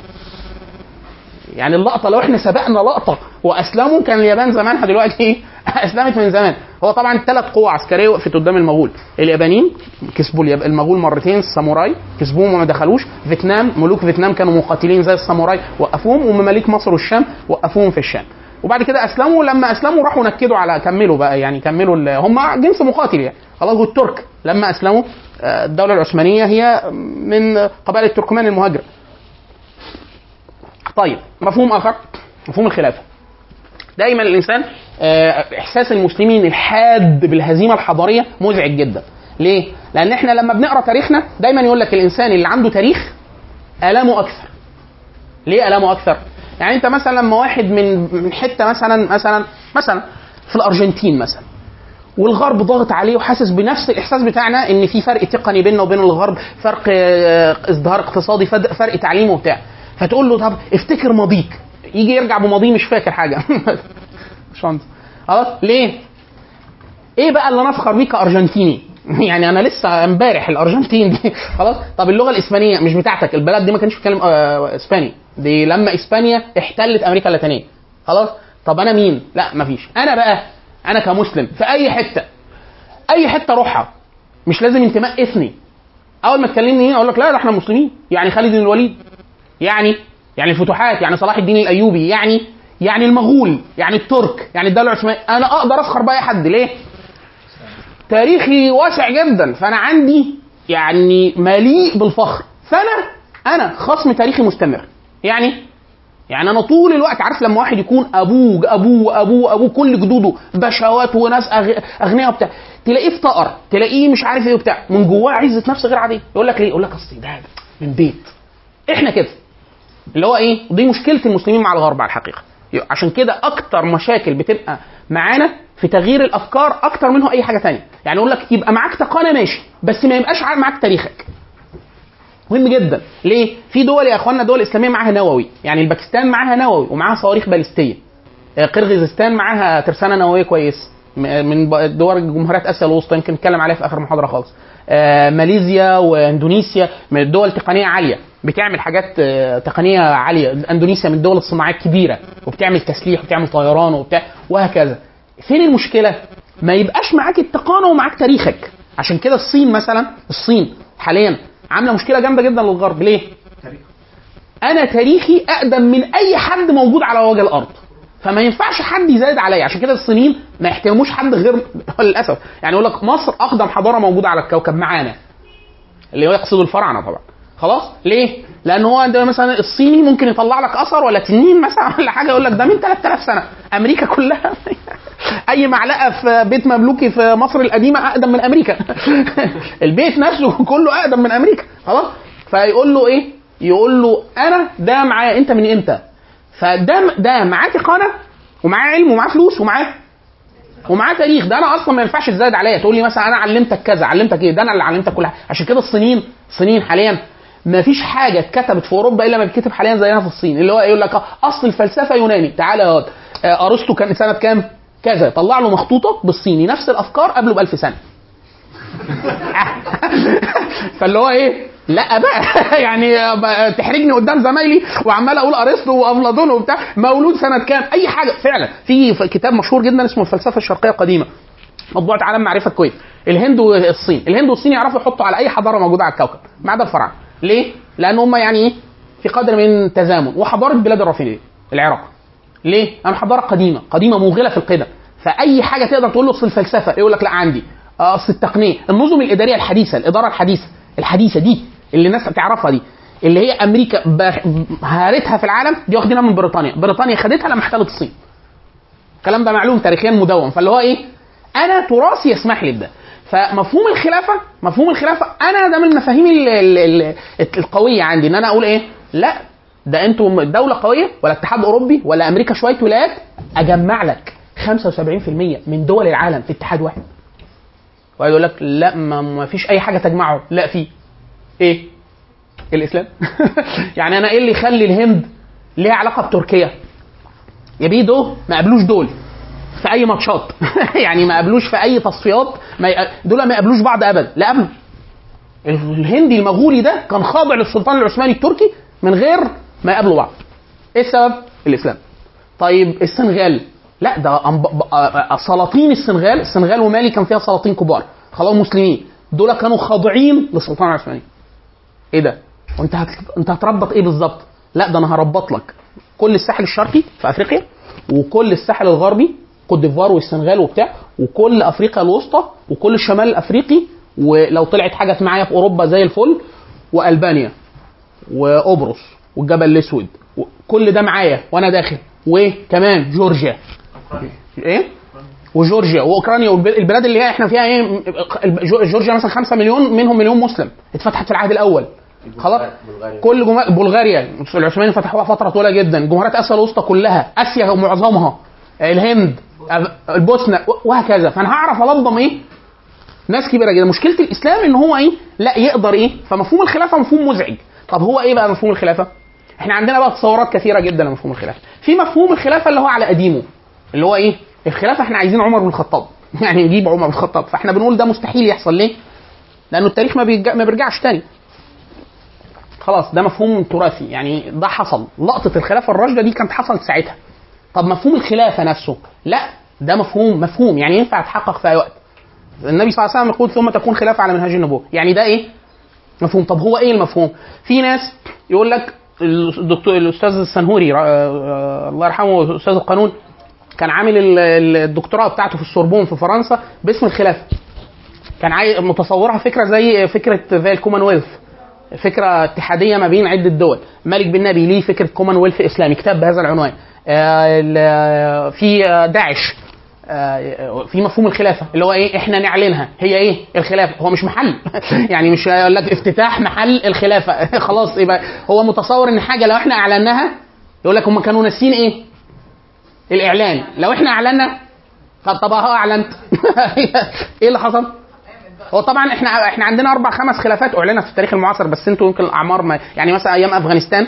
يعني اللقطة لو إحنا سبقنا لقطة وأسلموا كان اليابان زمانها دلوقتي أسلمت من زمان. هو طبعا ثلاث قوى عسكرية وقفت قدام المغول. اليابانيين كسبوا. المغول مرتين الساموراي كسبوهم وما دخلوش. فيتنام ملوك فيتنام كانوا مقاتلين زي الساموراي وقفوهم. ومماليك مصر والشام وقفوهم في الشام. وبعد كده أسلموا. لما أسلموا راحوا نكدوا على كملوا بقى يعني كملوا. هم جنس مقاتل يعني. خلاص والترك لما أسلموا آه، الدولة العثمانية هي من قبائل التركمان المهاجرة. طيب مفهوم آخر؟ مفهوم الخلافة. دايما الإنسان آه، إحساس المسلمين الحاد بالهزيمة الحضارية مزعج جدا. ليه؟ لأن إحنا لما بنقرأ تاريخنا دايما يقول لك الإنسان اللي عنده تاريخ آلامه أكثر. ليه آلامه أكثر؟ يعني أنت مثلا لما واحد من من حتة مثلا مثلا مثلا في الأرجنتين مثلا والغرب ضاغط عليه وحاسس بنفس الإحساس بتاعنا إن في فرق تقني بيننا وبين الغرب فرق آه، ازدهار اقتصادي فد- فرق تعليم وبتاع. فتقول له طب افتكر ماضيك. يجي يرجع بماضيه مش فاكر حاجة. شانس خلاص؟ ليه؟ إيه بقى اللي أنا افخر بيه كأرجنتيني؟ يعني أنا لسه امبارح الأرجنتين دي. خلاص؟ طب اللغة الإسبانية مش بتاعتك. البلد دي ما كانش بتتكلم آه، إسباني. دي لما إسبانيا احتلت أمريكا اللاتينية. خلاص؟ طب أنا مين؟ لا مفيش أنا بقى أنا كمسلم في أي حتة أي حتة أروحها مش لازم انتماء إثني. أول ما تكلمني هنا أقول لك لا ده إحنا مسلمين. يعني خالد بن الوليد. يعني يعني الفتوحات يعني صلاح الدين الأيوبي يعني يعني المغول يعني الترك يعني الدولة العثمانية. أنا أقدر افخر بأي حد. ليه؟ تاريخي واسع جدا. فأنا عندي يعني مليء بالفخر. فأنا أنا خصم تاريخي مستمر. يعني يعني أنا طول الوقت عارف لما واحد يكون أبوه أبوه أبوه أبوه كل جدوده بشوات وناس أغنياء وبتاع. تلاقيه افتقر تلاقيه مش عارف إيه وبتاع. من جواه عزة نفس غير عادية. يقول لك ليه؟ يقول لك أصل ده من بيت. إحنا كده. اللي هو إيه؟ دي مشكلة المسلمين مع الغرب على الحقيقة. عشان كده أكتر مشاكل بتبقى معانا في تغيير الأفكار أكتر منه أي حاجة تانية. يعني يقول لك يبقى معاك تقانه ماشي بس ما يبقاش معاك تاريخك. مهم جدا. ليه؟ في دول يا اخوانا دول إسلامية معاها نووي. يعني الباكستان معاها نووي ومعاها صواريخ باليستية. آه، قرغيزستان معاها ترسانة نووية كويس. م- من دول جمهوريات آسيا الوسطى يمكن نتكلم عليها في آخر محاضرة خالص. آه، ماليزيا واندونيسيا من الدول تقنية عالية. بتعمل حاجات آه، تقنية عالية. اندونيسيا من الدول الصناعية الكبيرة وبتعمل تسليح وبتعمل طيران وبتاع وهكذا. فين المشكلة؟ ما يبقاش معاك التقانه ومعاك تاريخك. عشان كده الصين مثلا الصين حاليا عاملة مشكلة جامدة جدا للغرب. ليه؟ أنا تاريخي أقدم من أي حد موجود على وجه الأرض. فما ينفعش حد يزايد عليا. عشان كده الصينيين ما يحترموش حد غير للأسف. يعني يقول لك مصر أقدم حضارة موجودة على الكوكب معانا. اللي هو يقصد الفراعنة طبعا. خلاص؟ ليه؟ لأن هو عندما مثلا الصيني ممكن يطلع لك أثر ولا تنين مثلا ولا حاجة يقول لك ده من 3000 سنة. أمريكا كلها أي معلقة في بيت مملوكي في مصر القديمة أقدم من أمريكا. البيت نفسه كله أقدم من أمريكا. خلاص؟ فيقول له إيه؟ يقول له أنا ده معايا. أنت من إمتى؟ فده ده معاه تقانه ومعاه علم ومعاه فلوس ومعاه ومعاه تاريخ. ده أنا أصلا ما ينفعش تزايد عليا. تقول لي مثلا أنا علمتك كذا علمتك إيه؟ ده أنا اللي علمتك كل حاجة. عشان كده الصينيين الصينيين حاليا ما فيش حاجة اتكتبت في أوروبا إلا ما بتكتب حاليا زينا في الصين. اللي هو يقول لك أصل الفلسفة يوناني. تعالى يا آه، أرسطو كان سنة كام؟ كذا. طلع له مخطوطة بالصيني. نفس الأفكار قبله ب 1000 سنة. فاللي هو إيه؟ لا بقى. يعني تحرجني قدام زمايلي وعمال أقول أرسطو وافلاطون وبتاع. مولود سنة كام؟ أي حاجة. فعلا. في كتاب مشهور جدا اسمه الفلسفة الشرقية القديمة. مطبوعة عالم معرفة الكويت. الهند والصين الهند والصين يعرفوا يحطوا على أي حضارة موجودة على الكوكب. ما عدا الفراعنة. ليه؟ لأن هم يعني إيه؟ في قدر من تزامن. وحضارة بلاد الرافدين. العراق. ليه؟ لأن حضارة قديمة، قديمة موغلة في القدم، فأي حاجة تقدر تقول له أصل الفلسفة؟ يقول لك لا عندي. آه، أصل التقنية. النظم الإدارية الحديثة. الإدارة الحديثة. الحديثة دي. اللي الناس تعرفها دي اللي هي أمريكا هارتها في العالم دي واخدينها من بريطانيا. بريطانيا خدتها لما احتلت الصين. الكلام ده معلوم تاريخيا مدون. فاللي هو إيه؟ أنا تراثي يسمح لي بده. فمفهوم الخلافة مفهوم الخلافة أنا ده من المفاهيم ال- ال- ال- القوية عندي إن أنا أقول إيه؟ لا ده أنتوا دولة قوية ولا اتحاد أوروبي ولا أمريكا شوية ولايات أجمع لك 75% من دول العالم في اتحاد واحد. وقاعد يقول لك لا ما فيش أي حاجة تجمعه لا في. إيه؟ الإسلام. يعني أنا إيه اللي يخلي الهند ليها علاقة بتركيا؟ يا بيه دول ما قابلوش دول في أي ماتشات. يعني ما قابلوش في أي تصفيات. دول ما يقابلوش بعض ابدا. لا قابلوا الهندي المغولي ده كان خاضع للسلطان العثماني التركي من غير ما يقابلوا بعض. إيه السبب؟ الإسلام. طيب السنغال. لا ده سلاطين السنغال. السنغال ومالي كان فيها سلاطين كبار. خلاص مسلمين. دول كانوا خاضعين للسلطان العثماني. إيه ده؟ وأنت هت... أنت هتربط إيه بالظبط لا ده أنا هربط لك كل الساحل الشرقي في أفريقيا وكل الساحل الغربي Côte d'Ivoire والسنغال وبتاع وكل أفريقيا الوسطى وكل الشمال الافريقي ولو طلعت حاجة معايا في أوروبا زي الفل وألبانيا وقبرص والجبل الأسود كل ده معايا وأنا داخل. وكمان جورجيا. إيه؟ وجورجيا وأوكرانيا والبلاد اللي هي إحنا فيها إيه جو- جورجيا مثلا 5 مليون منهم مليون مسلم اتفتحت في العهد الأول. خلاص. كل جمهور بلغاريا العثمانيين فتحوها فترة طويلة جدا جمهوريات اسيا الوسطى كلها آسيا معظمها الهند البوسنه وهكذا. فأنا هعرف الضم إيه؟ ناس كبيرة جدا. مشكلة الإسلام إن هو إيه؟ لا يقدر إيه؟ فمفهوم الخلافة مفهوم مزعج. طب هو إيه بقى مفهوم الخلافة؟ إحنا عندنا بقى تصورات كثيرة جدا لمفهوم الخلافة. في مفهوم الخلافة اللي هو على قديمه اللي هو إيه؟ الخلافه إحنا عايزين عمر بن الخطاب. يعني نجيب عمر بن الخطاب. فاحنا بنقول ده مستحيل يحصل. ليه؟ لأنه التاريخ ما, بيرجع ما بيرجعش تاني. خلاص ده مفهوم تراثي. يعني ده حصل. لقطة الخلافه الراشدة دي كانت حصلت ساعتها. طب مفهوم الخلافة نفسه؟ لا ده مفهوم مفهوم. يعني ينفع يتحقق في أي وقت. النبي صلى الله عليه وسلم يقول ثم تكون خلافة على منهج النبوة. يعني ده إيه؟ مفهوم. طب هو إيه المفهوم؟ في ناس يقول لك الدكتور الأستاذ السنهوري را- آه، الله يرحمه أستاذ القانون كان عامل ال- ال- الدكتوراه بتاعته في السوربون في فرنسا باسم الخلافة. كان عاي... متصورها فكرة زي فكرة زي الكومنولث فكرة اتحادية ما بين عدة دول. مالك بن نبي ليه فكرة كومنولث إسلامي؟ كتاب بهذا العنوان. آه، في داعش آه، في مفهوم الخلافة اللي هو إيه إحنا نعلنها. هي إيه؟ الخلافة. هو مش محل. يعني مش هيقول لك افتتاح محل الخلافة. خلاص يبقى هو متصور إن حاجة لو إحنا أعلناها يقول لك هم كانوا ناسيين إيه؟ الإعلان. لو إحنا أعلنا طب طب أهو أعلنت. إيه اللي حصل؟ هو طبعا إحنا إحنا عندنا أربع خمس خلافات أعلنت في التاريخ المعاصر بس أنتوا يمكن الاعمار ما يعني مثلا أيام أفغانستان.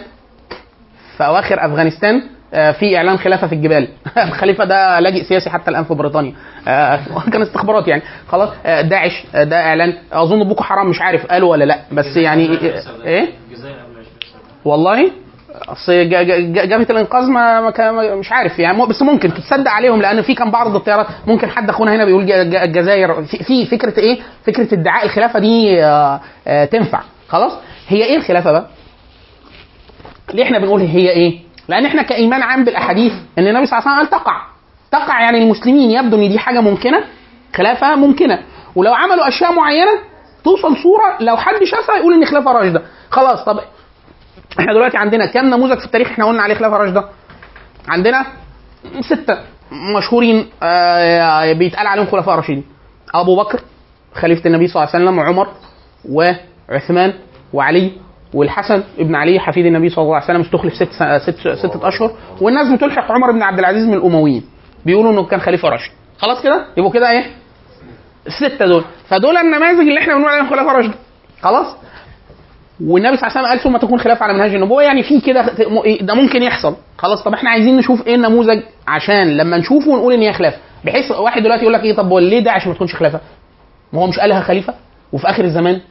في أواخر أفغانستان آه، في إعلان خلافة في الجبال. الخليفة ده لاجئ سياسي حتى الآن في بريطانيا. آه، كان استخبارات يعني. خلاص آه، داعش ده إعلان. أظن بوكو حرام مش عارف قالوا ولا لأ. بس يعني إيه؟ الجزائر قبل 20 سنة. والله؟ أصل الانقاذ ما مش عارف يعني بس ممكن تصدق عليهم لأن في كان بعض التيارات ممكن حد أخونا هنا بيقول الجزائر في, في فكرة إيه؟ فكرة ادعاء الخلافة دي آه، آه، تنفع خلاص؟ هي إيه الخلافة بقى؟ ليه إحنا بنقول هي إيه؟ لأن إحنا كإيمان عام بالأحاديث إن النبي صلى الله عليه وسلم قال تقع تقع يعني المسلمين يبدو إن دي حاجة ممكنة خلافة ممكنة ولو عملوا أشياء معينة توصل صورة لو حد شافها يقول إن خلافة راشدة خلاص طب إحنا دلوقتي عندنا كام نموذج في التاريخ إحنا قلنا عليه خلافه راشده عندنا ستة مشهورين آه، بيتقال عليهم خلفاء راشدين أبو بكر خليفة النبي صلى الله عليه وسلم وعمر وعثمان وعلي والحسن ابن علي حفيد النبي صلى الله عليه وسلم استخلف ست, ست ستة أشهر. والناس بتلحق عمر بن عبد العزيز من الأمويين. بيقولوا إنه كان خليفة راشد. خلاص كده؟ يبقوا كده إيه؟ الستة دول. فدول النماذج اللي إحنا بنقول عليهم خلفاء راشدين خلاص؟ والنبي صلى الله عليه وسلم قال ثم تكون خلافة على منهج النبوة. يعني في كده ده ممكن يحصل. خلاص طب إحنا عايزين نشوف إيه النموذج؟ عشان لما نشوفه نقول إن هي خلافة. بحيث واحد دلوقتي يقول لك إيه طب ليه داعش ما تكونش خلافة؟ ما هو مش قالها خليفة؟ وفي آخر الزمان؟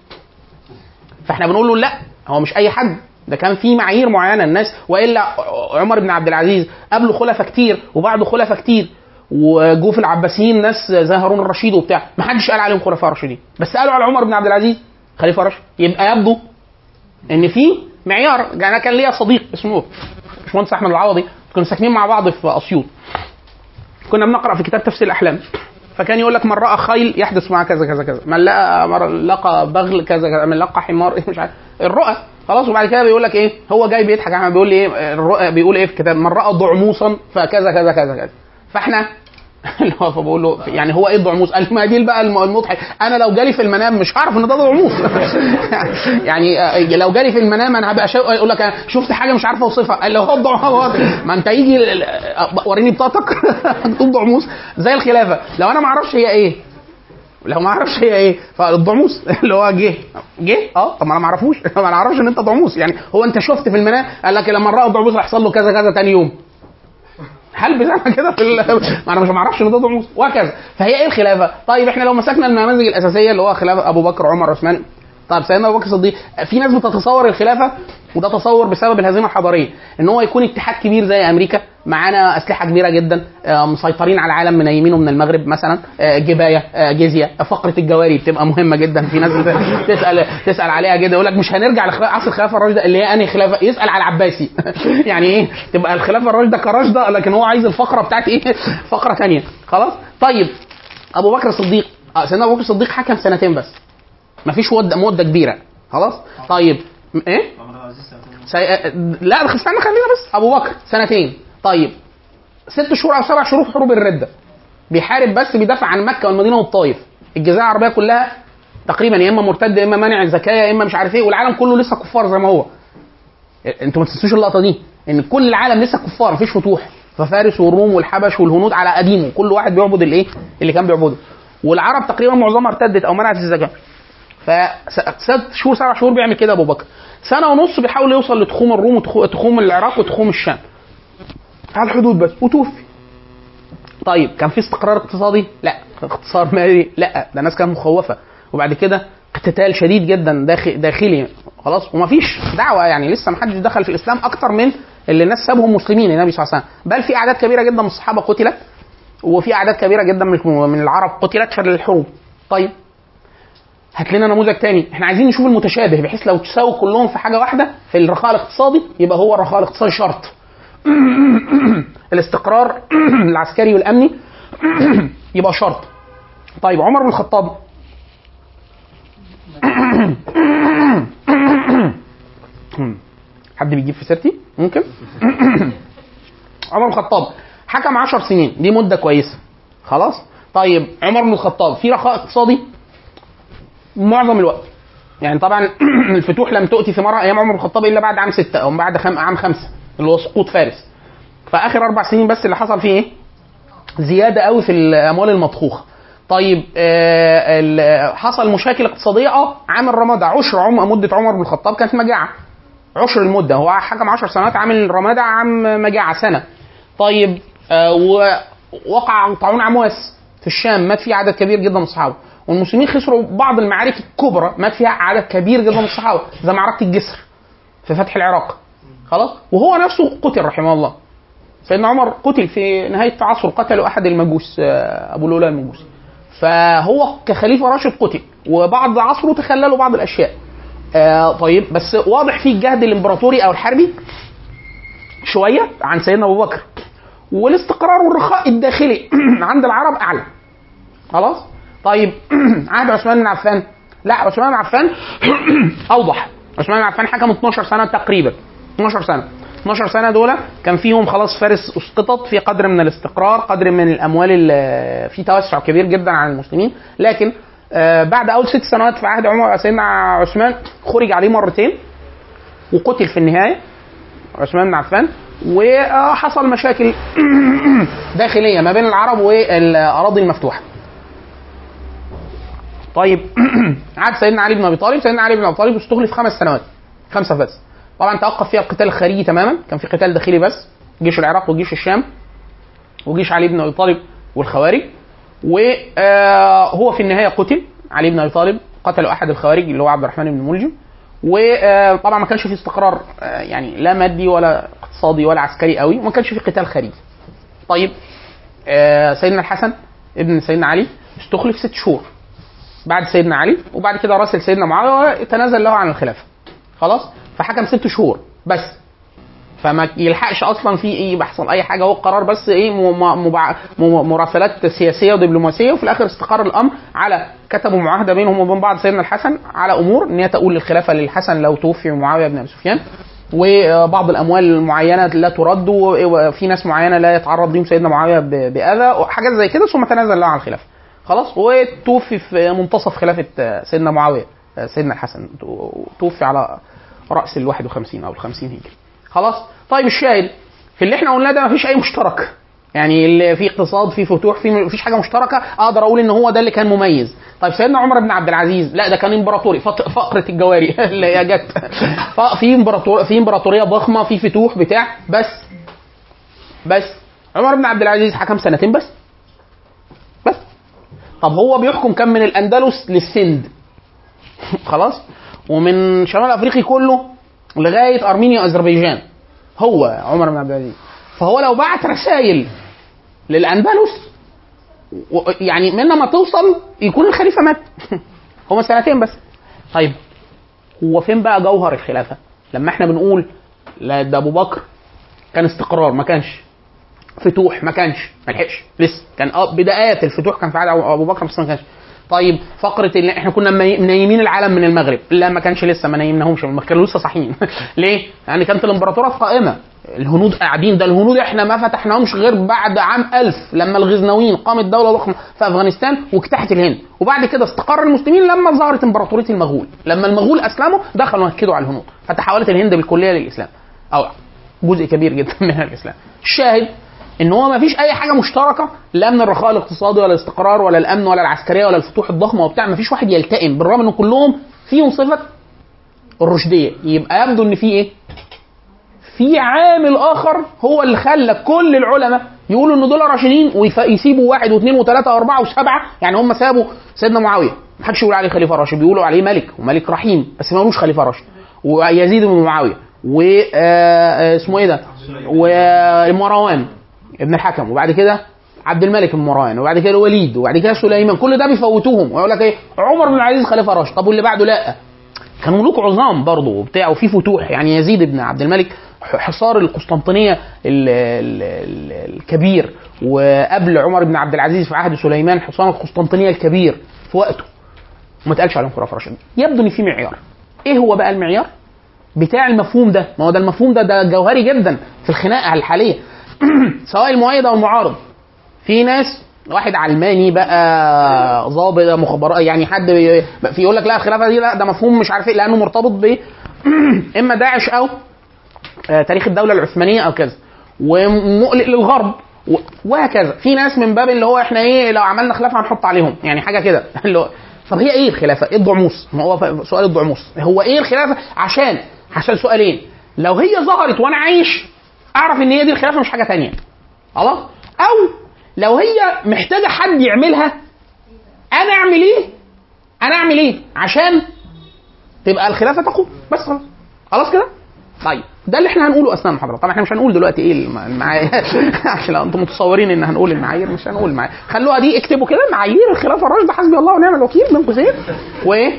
فإحنا بنقول له لا هو مش أي حد. ده كان في معايير معينة. الناس وإلا عمر بن عبد العزيز قبله خلفاء كتير وبعده خلفاء كتير وجو في العباسيين ناس زي هارون الرشيد وبتاع. ما حدش قال عليهم خلفاء راشدين. بس قالوا على عمر بن عبد العزيز خليفة راشد. يبقى يبدو إن في معيار. يعني أنا كان ليا صديق اسمه باشمهندس أحمد العوضي كنا ساكنين مع بعض في أسيوط. كنا بنقرأ في كتاب تفسير الأحلام. فكان يقول لك من رأى خيل يحدث معه كذا كذا كذا. من لقى لقى بغل كذا كذا. من لقى حمار إيه مش عارف. الرؤى. خلاص وبعد كده بيقول لك إيه؟ هو جاي بيضحك. أحمد بيقول لي إيه؟ الرؤى بيقول إيه في الكتاب؟ من رأى ضعموسا فكذا كذا كذا كذا. فإحنا اللي هو فبقول له يعني هو إيه الضعموس؟ قال ما دي بقى الم- المضحك. أنا لو جالي في المنام مش هعرف إن ده ضعموس. يعني آه، لو جالي في المنام أنا هبقى شو... يقول لك أنا شفت حاجة مش عارف أوصفها. قال لو هو الضعموس. ما أنت يجي ال- وريني بطاقتك. مكتوب ضعموس. زي الخلافة. لو أنا ما أعرفش هي إيه. لو ما أعرفش هي إيه. فالضعموس. اللي هو جه. جه؟ آه. طب ما أنا ما أعرفوش. ما أنا أعرفش إن أنت ضعموس. يعني هو أنت شفت في المنام؟ قال لك لما رأى الضعموس هيحصل له كذا كذا تاني يوم. هل بتعمل كده في. ما أنا مش معرفش ان ده ضعموس وهكذا فهي إيه الخلافة؟ طيب إحنا لو مسكنا النماذج الأساسية اللي هو خلافه أبو بكر عمر عثمان طيب سيدنا أبو بكر الصديق في ناس بتتصور الخلافة وده تصور بسبب الهزيمه الحضاريه إن هو يكون اتحاد كبير زي أمريكا معانا أسلحة كبيرة جدا آه، مسيطرين على العالم من يمين ومن المغرب مثلا آه، جباية آه، جزية فقرة الجواري بتبقى مهمة جدا في ناس تسأل تسأل عليها كده يقول لك مش هنرجع لعصر الخلافه الراشده اللي هي أنهي خلافة؟ يسأل على العباسي. يعني إيه؟ تبقى الخلافة الراشده كراشده لكن هو عايز الفقرة بتاعت إيه؟ فقرة ثانية خلاص؟ طيب أبو بكر الصديق سيدنا أبو بكر الصديق حكم سنتين بس. مفيش مده مدة كبيرة. خلاص؟ طيب م- إيه؟ سي... لا ده استنى خلينا بس. أبو بكر سنتين. طيب ست شهور أو سبع شهور في حروب الردة. بيحارب بس بيدافع عن مكة والمدينة والطائف. الجزيره العربية كلها تقريبا يا إما مرتد يا إما مانع الزكاه يا إما مش عارف إيه والعالم كله لسه كفار زي ما هو. أنتوا ما تنسوش اللقطة دي إن كل العالم لسه كفار مفيش فتوح. ففارس والروم والحبش والهنود على قديمه. كل واحد بيعبد الإيه؟ اللي كان بيعبده. والعرب تقريبا معظمها ارتدت أو منعت الزكاة. فست شهور سبع شهور بيعمل كده أبو بكر. سنة ونص بيحاول يوصل لتخوم الروم وتخوم العراق وتخوم الشام. على الحدود بس وتوفي. طيب كان في استقرار اقتصادي؟ لا. اقتصاد مالي؟ لا. ده الناس كانت مخوفة. وبعد كده قتال شديد جدا داخل داخلي. خلاص. ومفيش دعوة يعني لسه ما حدش دخل في الإسلام أكتر من اللي الناس سابهم مسلمين النبي صلى الله عليه وسلم. بل في أعداد كبيرة جدا من الصحابة قتلت وفي أعداد كبيرة جدا من العرب قتلت في الحروب. طيب. هات لنا نموذج تاني. إحنا عايزين نشوف المتشابه بحيث لو تساووا كلهم في حاجة واحدة في الرخاء الاقتصادي يبقى هو الرخاء الاقتصادي شرط. الاستقرار العسكري والأمني يبقى شرط. طيب عمر بن الخطاب. حد بيجيب في سيرتي؟ ممكن؟ عمر بن الخطاب. حكم 10 سنين. دي مدة كويسة. خلاص؟ طيب عمر بن الخطاب في رخاء اقتصادي؟ معظم الوقت. يعني طبعا الفتوح لم تؤتي ثمارها أيام عمر الخطاب إلا بعد عام ستة أو بعد خم... عام خمسة اللي هو سقوط فارس. فآخر أربع سنين بس اللي حصل فيه إيه؟ زيادة قوي في الأموال المضخوخه طيب آه حصل مشاكل اقتصادية. آه عام الرمادة عشر عم مدة عمر بن الخطاب كانت مجاعة. عشر المدة هو حكم 10 سنوات عامل رمادة عام مجاعة سنة. طيب آه ووقع طاعون عمواس في الشام مات فيه عدد كبير جدا من الصحابة. والمسلمين خسروا بعض المعارك الكبرى مات فيها عدد كبير جدا من الصحابة زي معركة الجسر في فتح العراق. خلاص؟ وهو نفسه قتل رحمه الله. سيدنا عمر قتل في نهاية العصر قتلوا أحد المجوس أبو لؤلؤ المجوسي. فهو كخليفة راشد قتل وبعد عصره تخللوا بعض الأشياء. آه طيب بس واضح فيه الجهد الإمبراطوري أو الحربي شوية عن سيدنا أبو بكر. والاستقرار والرخاء الداخلي عند العرب أعلى. خلاص؟ طيب عهد عثمان بن عفان. لا عثمان بن عفان أوضح. عثمان بن عفان حكم 12 سنة تقريبا. 12 سنة. 12 سنة دول كان فيهم خلاص فارس أسقطت في قدر من الاستقرار قدر من الأموال في توسع كبير جدا عن المسلمين. لكن آه بعد أول ست سنوات في عهد عمر سيدنا عثمان خرج عليه مرتين وقتل في النهاية عثمان بن عفان. وحصل مشاكل داخلية ما بين العرب والأراضي المفتوحة. طيب عاد سيدنا علي بن أبي طالب سيدنا علي بن أبي طالب استخلف خمس سنوات خمسة بس. طبعا توقف فيها القتال الخارجي تماما كان في قتال داخلي بس جيش العراق وجيش الشام وجيش علي بن أبي طالب والخوارج وهو في النهاية قتل علي بن أبي طالب قتلوا أحد الخوارج اللي هو عبد الرحمن بن ملجم وطبعا ما كانش في استقرار يعني لا مادي ولا اقتصادي ولا عسكري قوي وما كانش في قتال خارجي. طيب سيدنا الحسن ابن سيدنا علي استخلف ست شهور. بعد سيدنا علي وبعد كده راسل سيدنا معاوية وتنازل له عن الخلافة. خلاص؟ فحكم ست شهور بس. فما يلحقش أصلا في إيه بيحصل أي حاجة. هو القرار بس إيه؟ مراسلات سياسية ودبلوماسية وفي الآخر استقر الأمر على كتبوا معاهدة بينهم وبين بعض سيدنا الحسن على أمور إن هي تؤول للخلافه للحسن لو توفي معاوية بن أبي سفيان. وبعض الأموال المعينة لا ترد وفي ناس معينة لا يتعرض لهم سيدنا معاوية بأذى وحاجات زي كده. ثم تنازل له عن الخلافة. خلاص وتوفي في منتصف خلافة سيدنا معاوية سيدنا الحسن. توفي على رأس ال 51 أو ال 50 هجري. خلاص؟ طيب الشاهد في اللي إحنا قلناه ده مفيش أي مشترك. يعني اللي في اقتصاد في فتوح في مفيش حاجة مشتركة أقدر أقول إن هو ده اللي كان مميز. طيب سيدنا عمر بن عبد العزيز لا ده كان إمبراطوري فقرة الجواري. اللي جت. في امبراطور في إمبراطورية ضخمة في فتوح بتاع بس بس. عمر بن عبد العزيز حكم سنتين بس. طب هو بيحكم كم من الأندلس للسند؟ خلاص؟ ومن شمال افريقيا كله لغاية أرمينيا وأذربيجان. هو عمر بن عبد العزيز. فهو لو بعت رسائل للأندلس يعني من ما توصل يكون الخليفة مات. هما سنتين بس. طيب هو فين بقى جوهر الخلافة؟ لما إحنا بنقول لا ده أبو بكر كان استقرار ما كانش. فتوح ما كانش ما لحقش لسه. كان آه بدايات الفتوح كان في عهد ابو بكر بس ما كانش. طيب فقرة اللي إحنا كنا مني- منيمين العالم من المغرب. لا ما كانش لسه ما نيمناهمش ما كانوا لسه صاحيين. ليه؟ يعني كانت الإمبراطورات قائمة. الهنود قاعدين. ده الهنود إحنا ما فتحناهمش غير بعد عام ألف لما الغزنويين قامت دولة ضخمة في أفغانستان واجتاحت الهند. وبعد كده استقر المسلمين لما ظهرت إمبراطورية المغول. لما المغول أسلموا دخلوا نكدوا على الهنود. فتحولت الهند بالكلية للإسلام. أو جزء كبير جدا منها الإسلام. الشاهد إن هو ما فيش أي حاجة مشتركة لا من الرخاء الاقتصادي ولا الاستقرار ولا الأمن ولا العسكرية ولا الفتوح الضخمة وبتاع ما فيش واحد يلتئم بالرغم إن كلهم فيهم صفة الرشدية. يبقى يبدو إن في إيه؟ في عامل آخر هو اللي خلى كل العلماء يقولوا إن دول راشدين ويسيبوا واحد واثنين وثلاثة وأربعة وسبعة يعني هم سابوا سيدنا معاوية. ما حدش يقول عليه خليفة راشد بيقولوا عليه ملك وملك رحيم بس ما يقولوش خليفة راشد. ويزيد بن معاوية و آه، آه، اسمه إيه ده؟ ومروان ابن الحكم وبعد كده عبد الملك بن مروان وبعد كده الوليد وبعد كده سليمان كل ده بيفوتوهم. ويقول لك إيه؟ عمر بن العزيز خليفة راشد. طب واللي بعده لا. كانوا ملوك عظام برضه وبتاع وفي فتوح. يعني يزيد بن عبد الملك حصار القسطنطينية ال ال ال الكبير. وقبل عمر بن عبد العزيز في عهد سليمان حصان القسطنطينية الكبير في وقته. وما اتقالش عليهم خلفاء راشدين. يبدو إن في معيار. إيه هو بقى المعيار؟ بتاع المفهوم ده. ما هو ده المفهوم ده ده جوهري جدا في الخناقة الحالية. سواء المؤيد أو المعارض. في ناس واحد علماني بقى ضابط مخابرات يعني حد في يقول لك لا الخلافة دي لا ده مفهوم مش عارف إيه لأنه مرتبط ب إما داعش أو آه، تاريخ الدولة العثمانية أو كذا. ومقلق للغرب وهكذا. في ناس من باب اللي هو إحنا إيه لو عملنا خلافة هنحط عليهم. يعني حاجة كده. اللي هو طب هي إيه الخلافة؟ إيه الضعموس؟ ما هو سؤال الضعموس هو إيه الخلافة؟ عشان عشان سؤالين. لو هي ظهرت وأنا عايش أعرف إن هي دي الخلافة مش حاجة تانية. خلاص؟ أو لو هي محتاجة حد يعملها أنا أعمل إيه؟ أنا أعمل إيه؟ عشان تبقى الخلافة تقوم. بس خلاص. خلاص كده؟ طيب. ده اللي إحنا هنقوله أثناء المحاضرة. طبعا إحنا مش هنقول دلوقتي إيه الم- المعايير. عشان لو أنتم متصورين إن هنقول المعايير مش هنقول المعايير. خلوها دي اكتبوا كده معايير الخلافة الراشدة. حسبي الله ونعم الوكيل بين قوسين. وايه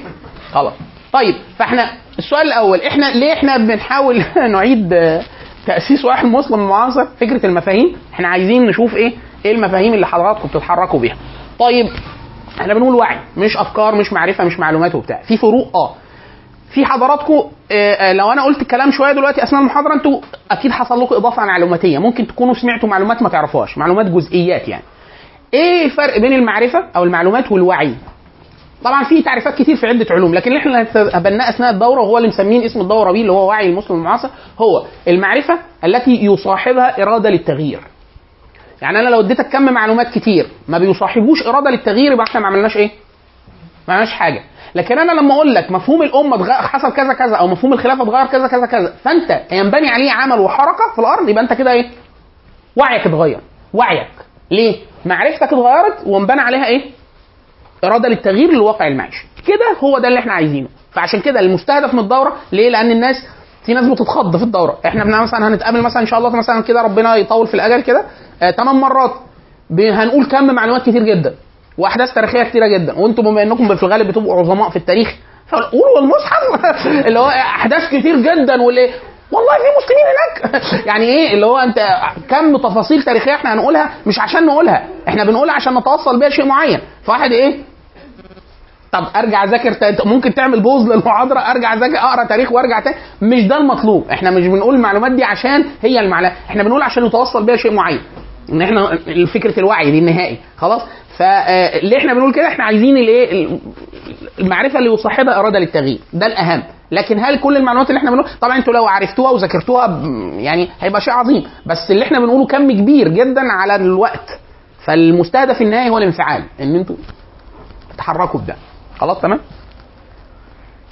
خلاص. طيب. فإحنا السؤال الأول إحنا ليه إحنا بنحاول نعيد تأسيس واحد مسلم معاصر فكرة المفاهيم إحنا عايزين نشوف إيه إيه المفاهيم اللي حضراتكم بتتحركوا بيها. طيب إحنا بنقول وعي مش أفكار مش معرفة مش معلومات وبتاع. في فروق آه. في حضراتكم آه، آه، لو أنا قلت الكلام شوية دلوقتي أثناء المحاضرة أنتوا أكيد حصل لكم إضافة معلوماتية. ممكن تكونوا سمعتوا معلومات ما تعرفوهاش معلومات جزئيات يعني. إيه الفرق بين المعرفة أو المعلومات والوعي؟ طبعا في تعريفات كتير في عده علوم لكن اللي إحنا هنتبناه أثناء الدورة وهو اللي مسمين اسم الدورة بيه اللي هو وعي المسلم المعاصر هو المعرفة التي يصاحبها إرادة للتغيير. يعني أنا لو اديتك كم معلومات كتير ما بيصاحبوش إرادة للتغيير يبقى إحنا ما عملناش إيه؟ ما عملناش حاجة. لكن أنا لما أقول لك مفهوم الأمة حصل كذا كذا أو مفهوم الخلافة اتغير كذا كذا كذا فأنت ينبني عليه عمل وحركة في الأرض يبقى أنت كده إيه؟ وعيك اتغير. وعيك. ليه؟ معرفتك اتغيرت وانبنى عليها إيه؟ إرادة للتغيير للواقع المعيشي. كده هو ده اللي إحنا عايزينه. فعشان كده المستهدف من الدورة ليه؟ لأن الناس في ناس بتتخض في الدورة. إحنا مثلا هنتقابل مثلا إن شاء الله مثلا كده ربنا يطول في الأجل كده آه مرات. هنقول كم معلومات كتير جدا وأحداث تاريخية كتيرة جدا. وأنتم بما إنكم في الغالب بتبقوا عظماء في التاريخ فقولوا المصحف اللي هو أحداث كتير جدا واللي والله في مسلمين هناك. يعني إيه؟ اللي هو أنت كم تفاصيل تاريخية إحنا هنقولها؟ مش عشان نقولها. إحنا بنقولها عشان نتوصل بيها شيء معين. فواحد إيه؟ طب ارجع اذاكر ممكن تعمل بوز للمحاضرة ارجع اذاكر اقرأ تاريخ وارجع تاني. مش ده المطلوب. إحنا مش بنقول المعلومات دي عشان هي المعلومات. إحنا بنقول عشان نتوصل بيها شيء معين. ان إحنا فكرة الوعي دي النهائي. خلاص؟ فاللي إحنا بنقول كده؟ إحنا عايزين الايه المعرفة اللي يصاحبها إرادة للتغيير. ده الأهم. لكن هل كل المعلومات اللي إحنا بنقول؟ طبعا أنتوا لو عرفتوها وذاكرتوها يعني هيبقى شيء عظيم. بس اللي إحنا بنقوله كم كبير جدا على الوقت. فالمستهدف النهائي هو الانفعال. ان أنتوا تتحركوا بده. خلاص تمام؟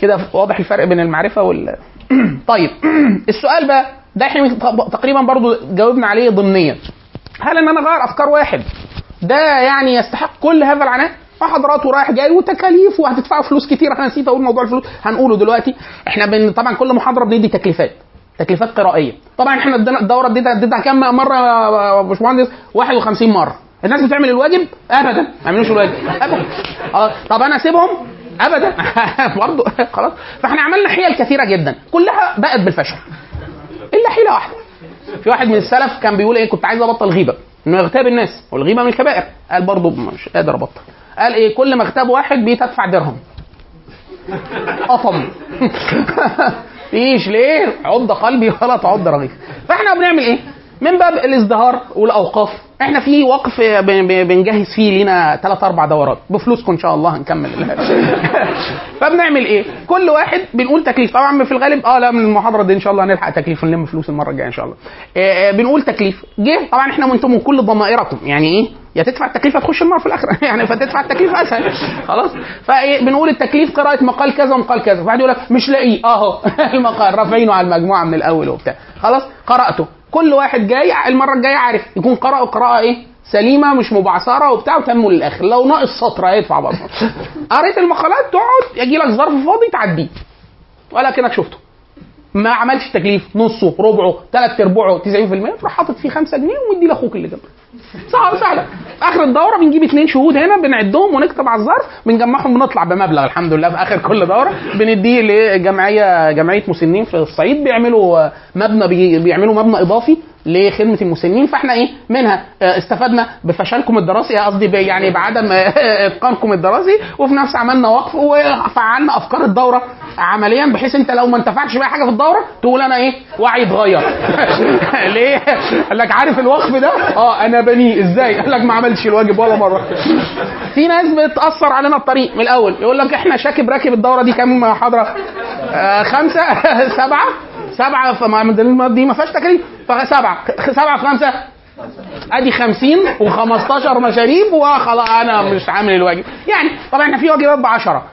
كده واضح الفرق بين المعرفة وال طيب السؤال بقى ده إحنا تقريبا برضو جاوبنا عليه ضمنيا. هل إن أنا اغير أفكار واحد ده يعني يستحق كل هذا العناء؟ محاضرات ورايح جاي وتكاليف وهتدفعوا فلوس كتير. أنا نسيت أقول موضوع الفلوس هنقوله دلوقتي. إحنا بن... طبعا كل محاضرة بندي تكليفات تكليفات قرائية. طبعا إحنا الدورة اديتها اديتها كام مرة يا باشمهندس؟ 51 مرة. الناس بتعمل الواجب؟ ابدا. ما يعملوش الواجب. ابدا. آه، طب أنا أسيبهم؟ ابدا. برضه خلاص. فإحنا عملنا حيل كثيرة جدا. كلها بقت بالفشل. إلا حيلة واحدة. في واحد من السلف كان بيقول إيه؟ كنت عايز أبطل غيبة. إنه يغتاب الناس. والغيبة من الكبائر. قال برضه مش قادر أبطل. قال إيه؟ كل ما اغتاب واحد بيتدفع درهم. قطم. إيش ليه؟ عض قلبي ولا تعض رغيف فإحنا بنعمل إيه؟ من باب الازدهار والأوقاف. إحنا في وقف بنجهز فيه لينا ثلاث أربع دورات. بفلوسكم ان شاء الله هنكمل. فبنعمل إيه؟ كل واحد بنقول تكليف. طبعا في الغالب آه لا من المحاضرة دي إن شاء الله هنلحق تكليف ونلم فلوس المرة الجاية إن شاء الله. آه، آه، بنقول تكليف. جه طبعا إحنا وأنتم من كل ضمائركم. يعني إيه؟ يا تدفع التكليف يا تخش النار في الآخرة. يعني فتدفع التكليف أسهل. خلاص؟ فإيه بنقول التكليف قراءة مقال كذا ومقال كذا. واحد يقول لك مش لاقيه. اهو المقال. رافعينه على المجموعة من الأول وبتاع. خلاص؟ قرأته. كل واحد جاي المرة الجاية عارف يكون قرأ قراءه إيه؟ سليمة مش مبعثرة وبتاع وتموا للآخر. لو ناقص سطر هيدفع برضه. قريت المقالات تقعد يجي لك ظرف فاضي تعديه. ولا كانك شفته. ما عملش تكليف نصه ربعه ثلاث أرباعه 90% تروح حاطط فيه 5 جنيه ومدي لأخوك اللي جنبك. سهله سهلة آخر الدورة بنجيب اثنين شهود هنا بنعدهم ونكتب على الظرف بنجمعهم بنطلع بمبلغ الحمد لله في آخر كل دورة بنديه لجمعية جمعية مسنين في الصعيد بيعملوا آه، مبنى بي- بيعملوا مبنى إضافي لخدمة المسنين فإحنا إيه منها آه، استفدنا بفشلكم الدراسي قصدي ب- يعني بعدم آه، إتقانكم الدراسي وفي نفس عملنا وقف وفعلنا أفكار الدورة عمليا بحيث أنت لو ما انتفعتش بأي حاجة في الدورة تقول أنا إيه وعي اتغير ليه؟ قال لك عارف الوقف ده؟ آه أنا بنيه إزاي؟ قال لك ما عملتش الواجب ولا مرة. في ناس بتأثر علينا الطريق من الأول. يقول لك إحنا شاكب راكب الدورة دي كام محاضره؟ آه خمسة؟ سبعة؟ سبعة فما دي ما فيهاش تكليف. فسبعة سبعة في خمسة. ادي 50 و15 مشاريب وخلاص أنا مش عامل الواجب. يعني طبعا إحنا في واجبات ب 10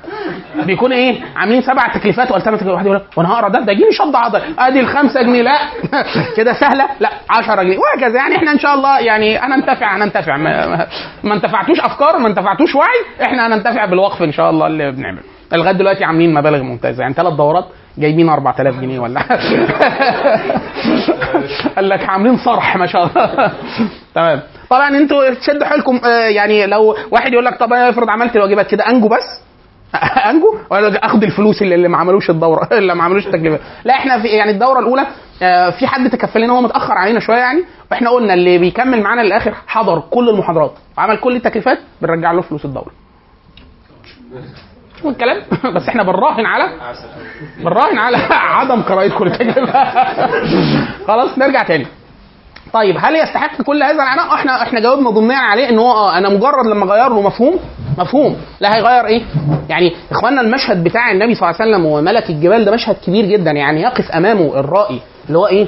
بيكون إيه؟ عاملين سبع تكليفات واحد واحد يقول وأنا هقرأ ده؟ ده يجي لي شد عضل. أدي ال 5 جنيه. لا. كده سهلة؟ لا. 10 جنيه. وهكذا. يعني إحنا إن شاء الله يعني هننتفع هننتفع ما, ما- ما انتفعتوش أفكار ما انتفعتوش وعي إحنا هننتفع بالوقف إن شاء الله اللي بنعمله. لغاية دلوقتي عاملين مبالغ ممتازة. يعني ثلاث دورات جايبين 4000 جنيه ولا قال لك عاملين صرح ما شاء الله. تمام. طبعا أنتوا تشدوا حيلكم آه، يعني لو واحد يقول لك طب أنا افرض عملت الواجبات كده أنجو بس؟ أنجو؟ ولا أخد الفلوس اللي, اللي ما عملوش الدورة اللي ما عملوش التكليفات لا إحنا في يعني الدورة الأولى آه، في حد تكفل لنا هو متأخر علينا شوية يعني وإحنا قلنا اللي بيكمل معانا للآخر حضر كل المحاضرات وعمل كل التكليفات بنرجع له فلوس الدورة. شوف الكلام. بس إحنا بنراهن على بنراهن على عدم قراءتكم للتجربه خلاص نرجع تاني. طيب هل يستحق كل هذا العناء؟ إحنا إحنا جاوبنا ضمنيا عليه إن هو آه أنا مجرد لما غير له مفهوم مفهوم. لا هيغير إيه؟ يعني اخواننا المشهد بتاع النبي صلى الله عليه وسلم وملك الجبال ده مشهد كبير جدا. يعني يقف أمامه الرائي اللي هو إيه؟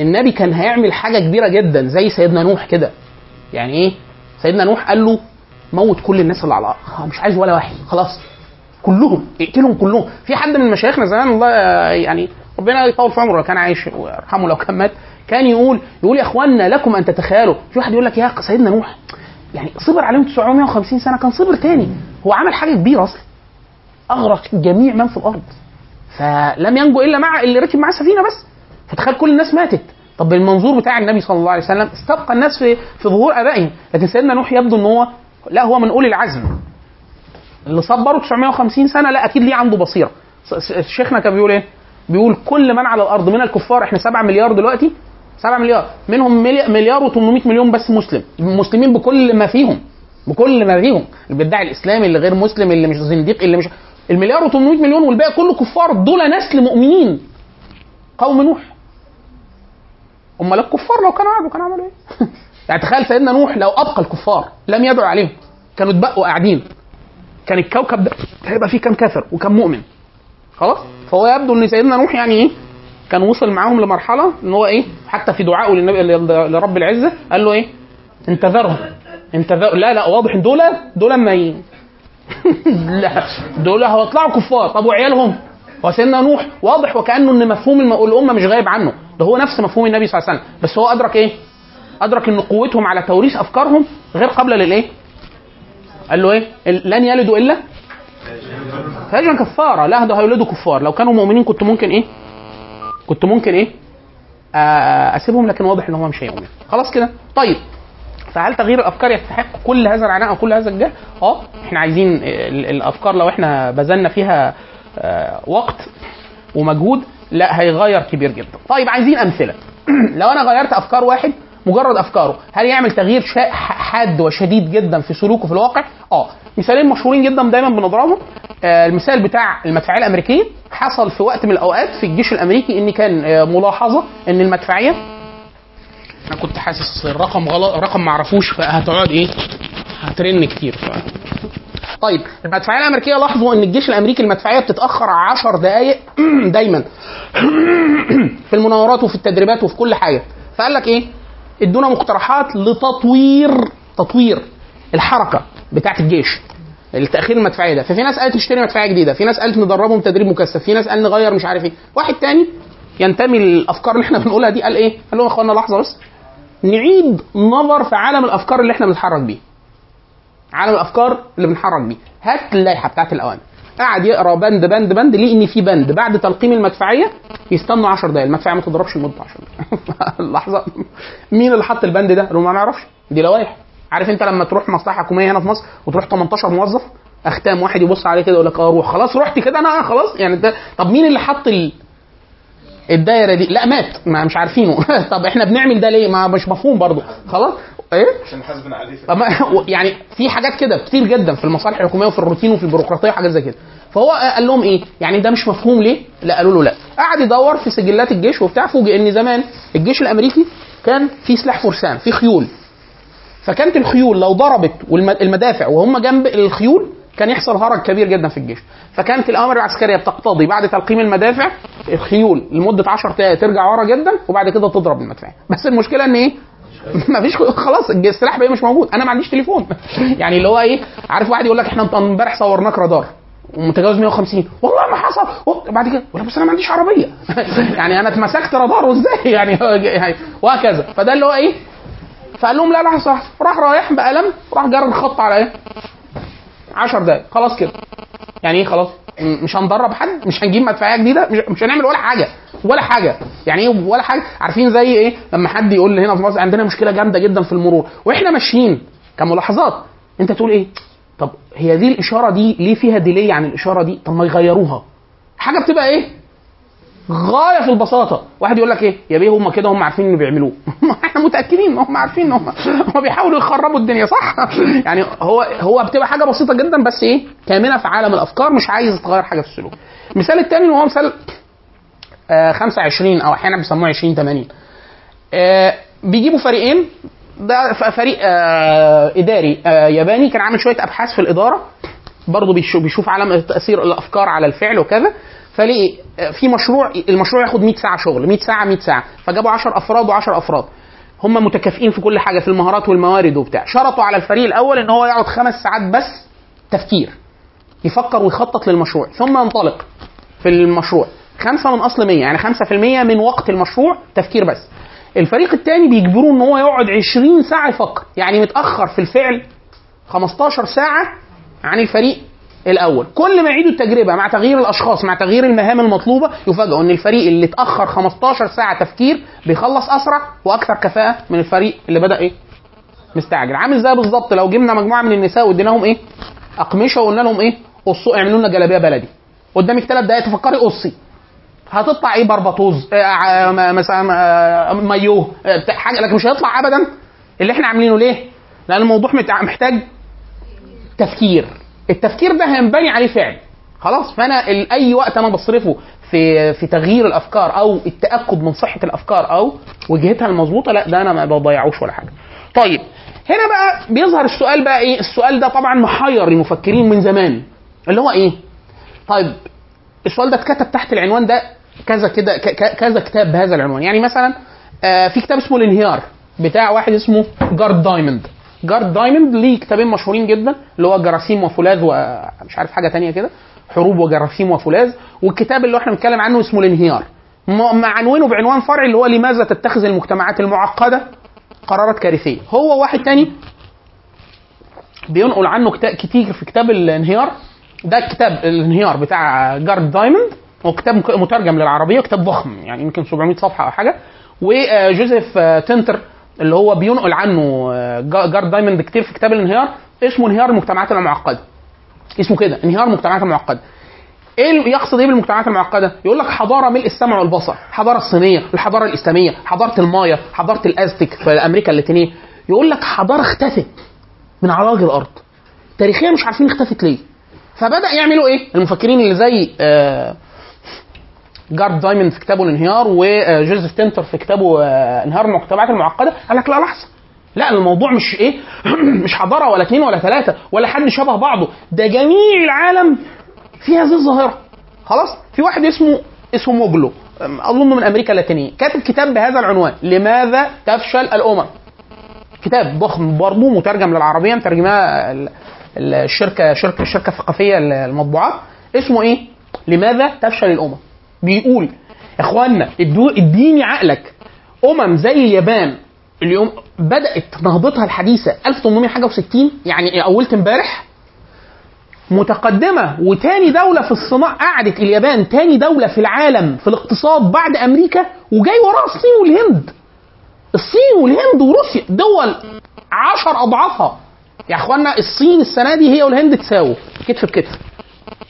النبي كان هيعمل حاجة كبيرة جدا زي سيدنا نوح كده. يعني إيه؟ سيدنا نوح قال له موت كل الناس اللي على الأرض. مش عايز ولا واحد خلاص. كلهم اقتلهم كلهم. في حد من مشايخنا زمان الله يعني ربنا يطول في عمره لو كان عايش ويرحمه لو كان مات كان يقول يقول يا اخوانا لكم أن تتخيلوا. في واحد يقول لك يا سيدنا نوح يعني صبر عليهم 950 سنة كان صبر تاني. هو عمل حاجة كبيرة أصلا. أغرق جميع من في الأرض. فلم ينجو إلا مع اللي ركب معاه سفينة بس. فتخيل كل الناس ماتت. طب بالمنظور بتاع النبي صلى الله عليه وسلم استبقى الناس في في ظهور آبائهم. لكن سيدنا نوح يبدو إن هو لا هو من أولي العزم. اللي صبروا 950 سنة لا أكيد ليه عنده بصيرة. شيخنا كان بيقول إيه؟ بيقول كل من على الأرض من الكفار إحنا 7 مليار دلوقتي؟ 7 مليار. منهم ملي- مليار و800 مليون بس مسلم. مسلمين بكل ما فيهم. بكل ما فيهم. اللي بيدعي الاسلام اللي غير مسلم اللي مش زنديق اللي مش المليار و800 مليون والباقي كله كفار دول نسل مؤمنين. قوم نوح. أمال الكفار لو كانوا قعدوا كانوا عملوا إيه؟ يعني تخيل سيدنا نوح لو أبقى الكفار لم يدعو عليهم كانوا اتبقوا قاعدين. كان الكوكب ده هيبقى فيه كام كافر وكم مؤمن؟ خلاص؟ فهو يبدو إن سيدنا نوح يعني إيه؟ كان وصل معاهم لمرحلة إن هو إيه؟ حتى في دعائه للنبي لرب العزة قال له إيه؟ انتظرهم. انتظر لا لا واضح إن دول دول ما. لا دول هيطلعوا كفار. طب وعيالهم؟ هو سيدنا نوح واضح وكأنه إن مفهوم الأمة مش غايب عنه. ده هو نفس مفهوم النبي صلى الله عليه وسلم. بس هو أدرك إيه؟ أدرك إن قوتهم على توريث أفكارهم غير قابلة للإيه؟ قال له إيه؟ لن يلدوا إلا فاجرا كفارة. لا ده هيولدوا كفار. لو كانوا مؤمنين كنت ممكن إيه؟ كنت ممكن إيه؟ أسيبهم لكن واضح إن هم مش هيؤمنوا. خلاص كده. طيب فهل تغيير الأفكار يستحق كل هذا العناء وكل هذا الجهد؟ آه إحنا عايزين ال- الأفكار لو إحنا بذلنا فيها وقت ومجهود لا هيغير كبير جدا. طيب عايزين أمثلة. لو أنا غيرت أفكار واحد مجرد افكاره. هل يعمل تغيير حاد وشديد جدا في سلوكه في الواقع؟ آه. مثالين مشهورين جدا دايما بنضربهم. آه، المثال بتاع المدفعيه الامريكيه حصل في وقت من الأوقات في الجيش الأمريكي إن كان آه، ملاحظة إن المدفعيه أنا كنت حاسس الرقم غلط رقم ما اعرفوش فهتقعد إيه؟ هترن كتير. ف... طيب المدفعيه الأمريكية لاحظوا إن الجيش الأمريكي المدفعية بتتأخر 10 دقائق دايما في المناورات وفي التدريبات وفي كل حاجة. فقال لك إيه؟ ادونا مقترحات لتطوير تطوير الحركة بتاعه الجيش. التأخير المدفعيه ده. ففي ناس قالت نشتري مدفعية جديدة. في ناس قالت ندربهم تدريب مكثف. في ناس قال نغير مش عارف إيه. واحد تاني ينتمي للأفكار اللي إحنا بنقولها دي. قال إيه؟ قال لهم يا اخوانا لحظة بس. نعيد نظر في عالم الأفكار اللي إحنا بنتحرك بيه. عالم الأفكار اللي بنحرك بيه. هات اللائحة بتاعت الاوامر قعد يقرا بند بند بند ليه إن في بند. بعد تلقيم المدفعية يستنوا 10 دقائق المدفعية ما تضربش لمدة 10 دقائق لحظة. مين اللي حط البند ده؟ ما نعرفش دي لوائح. عارف أنت لما تروح مصلحة حكومية هنا في مصر وتروح 18 موظف أختام واحد يبص عليه كده يقول لك آه روح. خلاص رحت كده أنا خلاص. يعني ده طب مين اللي حط ال... الدايرة دي؟ لا مات. ما مش عارفينه. طب إحنا بنعمل ده ليه؟ ما مش مفهوم برضه. خلاص. إيه؟ عشان حاسبنا عليه يعني في حاجات كده كتير جدا في المصالح الحكومية وفي الروتين وفي البيروقراطية وحاجات زي كده. فهو قال لهم إيه؟ يعني ده مش مفهوم ليه؟ لا قالوا له لا. قعد يدور في سجلات الجيش وبتاع فوجئ إن زمان الجيش الأمريكي كان في سلاح فرسان في خيول. فكانت الخيول لو ضربت والمدافع وهم جنب الخيول كان يحصل هرج كبير جدا في الجيش. فكانت الأوامر العسكريه بتقتضي بعد تلقيم المدافع الخيول لمدة 10 دقائق ترجع ورا جدا وبعد كده تضرب المدفعيه بس المشكلة إن إيه؟ ما فيش خلاص السلاح بقى مش موجود. أنا ما عنديش تليفون. يعني اللي هو إيه عارف واحد يقول لك إحنا امبارح صورناك رادار. ومتجاوز 150 والله ما حصل. بعد كده ولا بس أنا ما عنديش عربية. يعني أنا اتمسكت رادار وإزاي؟ يعني وهكذا. فده اللي هو إيه فقال لهم لا لحظه واحدة. راح رايح بقلم راح جر الخط على إيه؟ 10 دقايق. خلاص كده. يعني إيه خلاص؟ مش هندرب حد مش هنجيب مدفعية جديدة مش, مش هنعمل ولا حاجة ولا حاجة. يعني إيه ولا حاجة؟ عارفين زي إيه؟ لما حد يقول لي هنا في مصر عندنا مشكلة جامدة جدا في المرور وإحنا ماشيين كملاحظات. أنت تقول إيه؟ طب هي دي الإشارة دي ليه فيها ديلي عن الإشارة دي؟ طب ما يغيروها. حاجة بتبقى إيه؟ غاية في البساطة. واحد يقول لك إيه؟ يا بيه هم كده هم عارفين اللي بيعملوه. إحنا متأكدين هم عارفين هم هم بيحاولوا يخربوا الدنيا صح؟ يعني هو هو بتبقى حاجة بسيطة جدا بس إيه؟ كامنة في عالم الأفكار مش عايز تغير حاجة في السلوك. المثال الثاني هو مثال آه 25 أو أحيانا بيسموه 20 80 آه بيجيبوا فريقين ده فريق آه إداري آه ياباني كان عامل شوية أبحاث في الإدارة. برضه بيشوف عالم تأثير الأفكار على الفعل وكذا. فليه؟ في مشروع المشروع ياخد 100 ساعة شغل 100 ساعة 100 ساعة. فجابوا 10 أفراد و10 أفراد. هم متكافئين في كل حاجة في المهارات والموارد وبتاع. شرطوا على الفريق الأول إن هو يقعد خمس ساعات بس تفكير يفكر ويخطط للمشروع. ثم ينطلق في المشروع. خمسة من أصل 100 يعني 5% من وقت المشروع تفكير بس. الفريق الثاني بيجبروه إن هو يقعد 20 ساعة يفكر. يعني متأخر في الفعل 15 ساعة عن الفريق الأول. كل ما يعيدوا التجربة مع تغيير الأشخاص مع تغيير المهام المطلوبة يفاجئوا إن الفريق اللي اتأخر 15 ساعة تفكير بيخلص أسرع وأكثر كفاءة من الفريق اللي بدأ إيه؟ مستعجل. عامل زي بالظبط لو جبنا مجموعة من النساء واديناهم إيه؟ أقمشة وقلنا لهم إيه؟ قصوا اعملوا لنا جلابية بلدي. قدامك ثلاث دقايق تفكري قصي. هتطلع إيه؟ بربطوز آه، ع- م- مثلا آه، مايوه آه، حاجة. لكن مش هيطلع ابدا. اللي إحنا عاملينه ليه؟ لأن الموضوع محتاج تفكير. التفكير ده هينبني عليه فعل. خلاص؟ فأنا أي وقت أنا بصرفه في في تغيير الأفكار أو التأكد من صحة الأفكار أو وجهتها المظبوطة لا ده أنا ما بضيعوش ولا حاجة. طيب هنا بقى بيظهر السؤال بقى إيه؟ السؤال ده طبعا محير المفكرين من زمان. اللي هو إيه؟ طيب السؤال ده اتكتب تحت العنوان ده كذا كده كذا كتاب بهذا العنوان. يعني مثلا آه، في كتاب اسمه الانهيار بتاع واحد اسمه جارد دايموند. جارد دايموند ليه كتابين مشهورين جدا اللي هو جراثيم وفولاذ ومش عارف حاجة تانية كده حروب وجراثيم وفولاذ. والكتاب اللي إحنا بنتكلم عنه اسمه الانهيار. معنونه بعنوان فرعي اللي هو لماذا تتخذ المجتمعات المعقدة قرارات كارثية. هو واحد تاني بينقل عنه كتير في كتاب الانهيار. ده كتاب الانهيار بتاع جارد دايموند هو كتاب مترجم للعربية كتاب ضخم يعني يمكن 700 صفحة أو حاجة. وجوزيف تينتر اللي هو بينقل عنه آه، جا- جارد دايموند كتير في كتاب الانهيار اسمه انهيار المجتمعات المعقدة اسمه كده انهيار المجتمعات المعقدة إيه يقصد إيه بالمجتمعات المعقدة؟ يقول لك حضارة ملء السمع والبصر، الحضاره الصينية، الحضارة الإسلامية، حضارة المايا، حضارة الازتك في أمريكا اللاتينية، يقول لك حضارة اختفت من على وجه الأرض. تاريخيا مش عارفين اختفت ليه. فبدأ يعملوا إيه؟ المفكرين اللي زي آه جارد دايموند في كتابه الانهيار وجوزيف تنتر في كتابه آه، انهيار المجتمعات المعقدة. قال لك لا لحظة. لا الموضوع مش إيه؟ مش حضارة ولا اثنين ولا ثلاثة ولا حد شبه بعضه. ده جميع العالم في هذه الظاهرة. خلاص؟ في واحد اسمه اسمه موجلو اظن من أمريكا اللاتينية. كاتب كتاب بهذا العنوان. لماذا تفشل الأمم؟ كتاب ضخم برضه مترجم للعربية ال- الشركة شركة الشركة الثقافيه المطبوعات اسمه إيه؟ لماذا تفشل الأمم؟ بيقول اخوانا اديني عقلك. أمم زي اليابان اليوم بدأت نهضتها الحديثة. 1800 حاجة و60 يعني أولت امبارح. متقدمة وتاني دولة في الصناعة قعدت اليابان تاني دولة في العالم في الاقتصاد بعد أمريكا وجاي وراها الصين والهند. الصين والهند وروسيا دول عشر أضعافها. يا اخوانا الصين السنة دي هي والهند تساووا كتف بكتف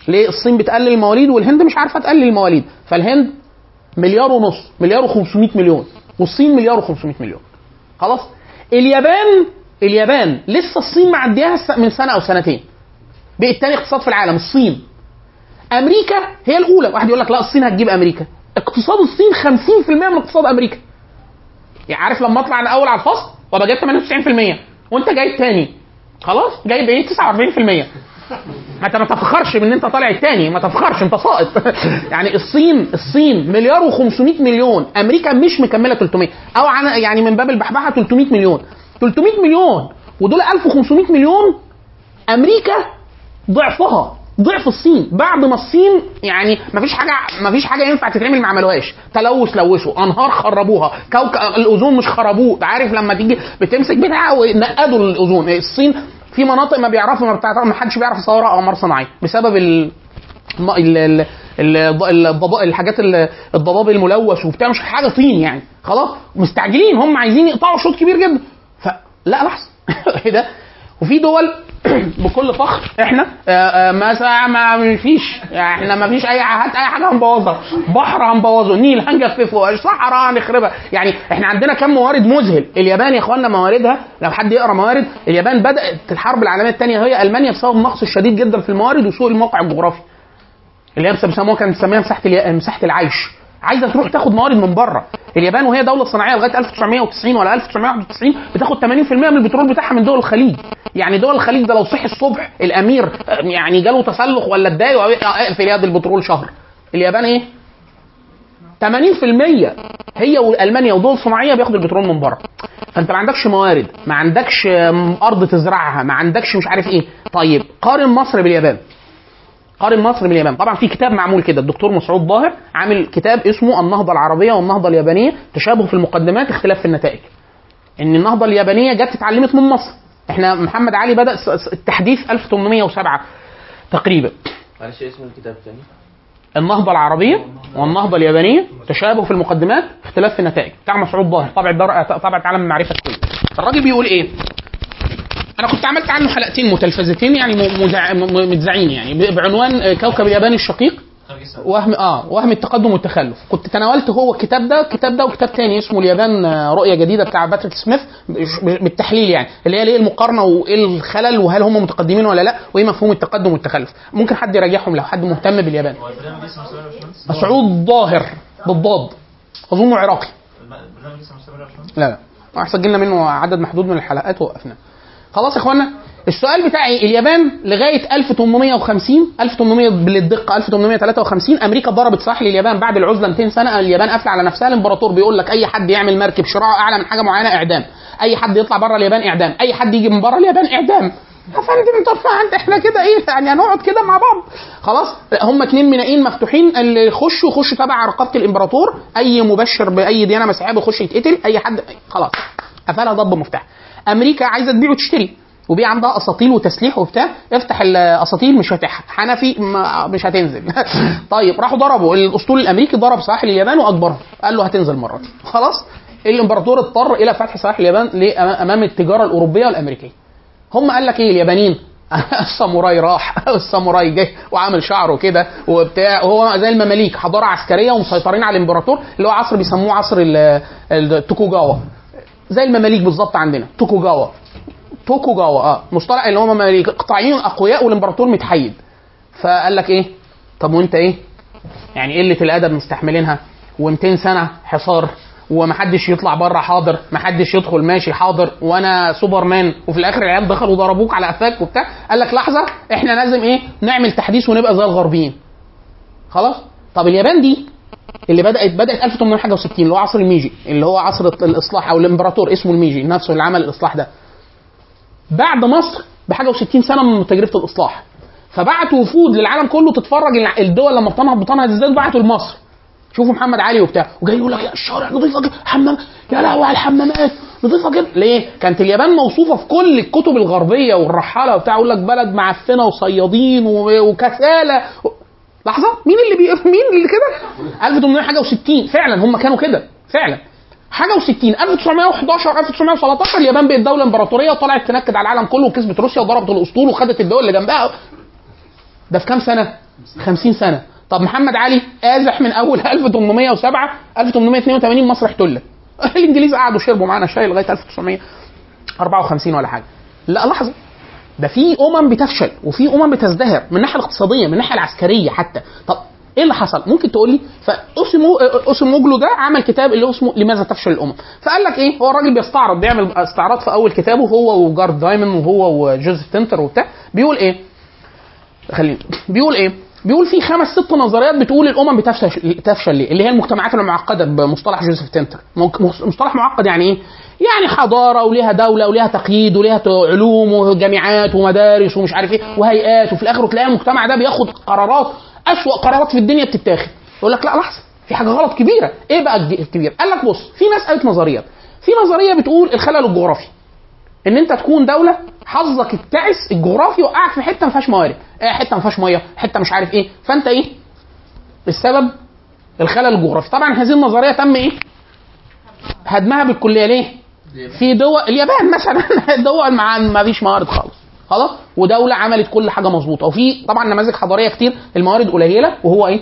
ليه الصين بتقلل المواليد والهند مش عارفة تقلل المواليد؟ فالهند مليار ونص مليار و500 مليون والصين مليار و500 مليون. خلاص؟ اليابان اليابان لسه الصين معدياها من سنة أو سنتين. بقت تاني اقتصاد في العالم الصين. أمريكا هي الأولى. واحد يقول لك لا الصين هتجيب أمريكا. اقتصاد الصين 50% من اقتصاد أمريكا. يعني عارف لما أطلع أنا أول على الفصل وأبقى جايب 98% وأنت جايب تاني. خلاص؟ جايب إيه؟ 49% ما تفخرش بان أنت طالع التاني ما تفخرش أنت ساقط يعني الصين الصين مليار و500 مليون أمريكا مش مكملة 300 أو عن يعني من باب البحبحة 300 مليون. 300 مليون ودول 1500 مليون أمريكا ضعفها. ضعف الصين. بعد ما الصين يعني ما فيش حاجة ما فيش حاجة ينفع تتعمل ما عملوهاش تلوث لوثوا. أنهار خربوها. كوكب الأوزون مش خربوه. عارف لما تيجي بتمسك بتاع ونقدوا الأوزون. الصين في مناطق ما بيعرفوا ما ما حدش بيعرف يصورها اقمار صناعيه بسبب ال الحاجات ال- الضباب الملوث وبتاع. مش حاجة طين يعني. خلاص؟ مستعجلين. هم عايزين يقطعوا شوط كبير جدا. فلا لحظة. إيه ده؟ وفي دول بكل فخر. إحنا آه، آه، ما ما فيش. إحنا ما فيش أي هات أي حاجة هنبوظها. بحر هنبوظه. نيل هنجففه. صحراء هنخربها. يعني إحنا عندنا كم موارد مذهل. اليابان يا اخوانا مواردها. لو حد يقرأ موارد اليابان بدأت الحرب العالمية الثانية هي ألمانيا بسبب النقص الشديد جدا في الموارد وسوء الموقع الجغرافي. اللي هي بيسموها كانت بتسميها مساحة مساحة العيش. عايزة تروح تاخد موارد من بره. اليابان وهي دولة صناعية لغاية 1990 ولا 1991 بتاخد 80% من البترول بتاعها من دول الخليج. يعني دول الخليج ده لو صحي الصبح الأمير آه، يعني جاله تسلخ ولا اتضايق آه، اقفل يد البترول شهر. اليابان إيه؟ 80% هي وألمانيا ودول صناعية بياخدوا البترول من بره. فأنت ما عندكش موارد ما عندكش أرض تزرعها ما عندكش مش عارف إيه. طيب قارن مصر باليابان. قارن مصر باليابان. طبعا في كتاب معمول كده. الدكتور مسعود ظاهر عامل كتاب اسمه النهضة العربية والنهضة اليابانية. تشابه في المقدمات اختلاف في النتائج. إن النهضة اليابانية جت اتعلمت من مصر. إحنا محمد علي بدأ التحديث 1807 تقريبا. معلش اسم الكتاب تاني النهضة العربية والنهضة اليابانية. تشابه في المقدمات اختلاف في النتائج. بتاع مسعود ظاهر. طبع الدار طبع عالم المعرفه الكويت الراجل بيقول إيه؟ أنا كنت عملت عنه حلقتين متلفزتين يعني متذاعين يعني بعنوان آه، كوكب اليابان الشقيق وهم آه وهم التقدم والتخلف. كنت تناولت هو الكتاب ده الكتاب ده وكتاب تاني اسمه اليابان آه، رؤية جديدة بتاع باتريك سميث بالتحليل يعني اللي هي ليه المقارنة وإيه الخلل وهل هم متقدمين ولا لأ وإيه مفهوم التقدم والتخلف. ممكن حد يراجعهم لو حد مهتم باليابان؟ مسعود ظاهر بالضاد اظنه عراقي؟ لا لا. سجلنا منه عدد محدود من الحلقات ووقفنا. خلاص يا اخوانا؟ السؤال بتاعي اليابان لغاية 1850 1800 بالدقة 1853 أمريكا ضربت ساحل اليابان بعد العزلة 200 سنة اليابان قافلة على نفسها الإمبراطور بيقول لك أي حد يعمل مركب شراعه أعلى من حاجة معينة إعدام. أي حد يطلع بره اليابان إعدام. أي حد يجي من بره اليابان إعدام. يا فندم طب إحنا كده إيه؟ يعني هنقعد كده مع بعض. خلاص؟ هم اتنين منائين مفتوحين اللي يخشوا يخشوا تبع رقابه الإمبراطور. أي مبشر بأي ديانة مسيحية بيخش يتقتل أي حد خلاص. قفلها ضب مفتاح. أمريكا عايزة تبيع وتشتري وبيع عندها أساطيل وتسليح وبتاع افتح الأساطيل مش هتح حنفي مش هتنزل. طيب راحوا ضربوا الأسطول الأمريكي ضرب سواحل اليابان وأجبرهم قال له هتنزل المره دي. خلاص؟ الإمبراطور اضطر إلى فتح سواحل اليابان امام التجارة الأوروبية والأمريكية. هم قال لك إيه اليابانيين؟ الساموراي راح الساموراي جه وعامل شعره كده وبتاع وهو زي المماليك حضارة عسكرية ومسيطرين على الإمبراطور اللي هو عصر بيسموه عصر ال- التوكوجاوا زي المماليك بالظبط عندنا. توكوجاوا توكوجاوا آه. مصطلح اللي هم مماليك اقطاعيين أقوياء والإمبراطور متحيد. فقال لك إيه؟ طب وأنت إيه؟ يعني قلة الأدب مستحملينها. و200 سنة حصار. ومحدش يطلع بره حاضر. محدش يدخل ماشي حاضر. وأنا سوبرمان. وفي الآخر العيال دخلوا ضربوك على قفاك وبتاع. قال لك لحظة إحنا لازم إيه؟ نعمل تحديث ونبقى زي الغربيين. خلاص؟ طب اليابان دي اللي بدات بدأت 1861 اللي هو عصر الميجي اللي هو عصر الإصلاح أو الإمبراطور اسمه الميجي نفسه اللي عمل الإصلاح ده. بعد مصر بحاجة و60 سنة من تجربة الإصلاح. فبعتوا وفود للعالم كله تتفرج الدول لما بتنهض بتنهض إزاي؟ بعتوا لمصر. شوفوا محمد علي وبتاع. وجاي يقول لك يا الشوارع نظيفه جدا حمام يا لهوي على الحمامات نظيفه جدا ليه؟ كانت اليابان موصوفة في كل الكتب الغربية والرحالة وبتاع يقول لك بلد معفنة وصيادين وكسالة. لحظة. مين اللي بي... مين اللي كده؟ 1860 فعلا هم كانوا كده. فعلا. حاجة و60 1911 1917 اليابان بقت دولة إمبراطورية وطلعت تنكد على العالم كله وكسبت روسيا وضربت الأسطول وخدت الدول اللي جنبها. ده في كام سنة؟ 50 سنة. طب محمد علي آزح من أول 1807 1882 مصر احتلت. الإنجليز قعدوا شربوا معانا شاي لغاية 1954 ولا حاجة. لا لحظة. ده في أمم بتفشل وفي أمم بتزدهر من الناحية الاقتصادية من الناحية العسكرية حتى. طب إيه اللي حصل؟ ممكن تقول لي أسيمو أسيموجلو ده عمل كتاب اللي اسمه لماذا تفشل الأمم؟ فقال لك إيه؟ هو الراجل بيستعرض بيعمل استعراض في أول كتابه هو وجارد دايموند وهو وجوزيف تنتر وبتاع. بيقول إيه؟ خلينا بيقول إيه؟ بيقول في خمس ست نظريات بتقول الأمم بتفشل تفشل ليه؟ اللي هي المجتمعات المعقدة بمصطلح جوزيف تنتر. مصطلح معقد يعني إيه؟ يعني حضارة وليها دولة وليها تقييد وليها علوم وجامعات ومدارس ومش عارف إيه وهيئات وفي الآخر تلاقي المجتمع ده بياخد قرارات أسوأ قرارات في الدنيا بتتاخد. يقول لك لا لحظة في حاجة غلط كبيرة. إيه بقى الكبير؟ قال لك بص في ناس قالت نظريات. في نظرية بتقول الخلل الجغرافي. ان انت تكون دولة حظك التعس الجغرافي وقعك في حتة ما فيهاش موارد. إيه حتة ما فيهاش مية حتة مش عارف إيه. فانت إيه؟ السبب الخلل الجغرافي. طبعا هذه النظرية تم إيه؟ هدمها بالكلية. ليه؟ في دول اليابان مثلا دول مع ما فيش موارد خالص. خلاص؟ ودولة عملت كل حاجة مظبوطة. وفي طبعا نماذج حضارية كتير الموارد قليلة وهو إيه؟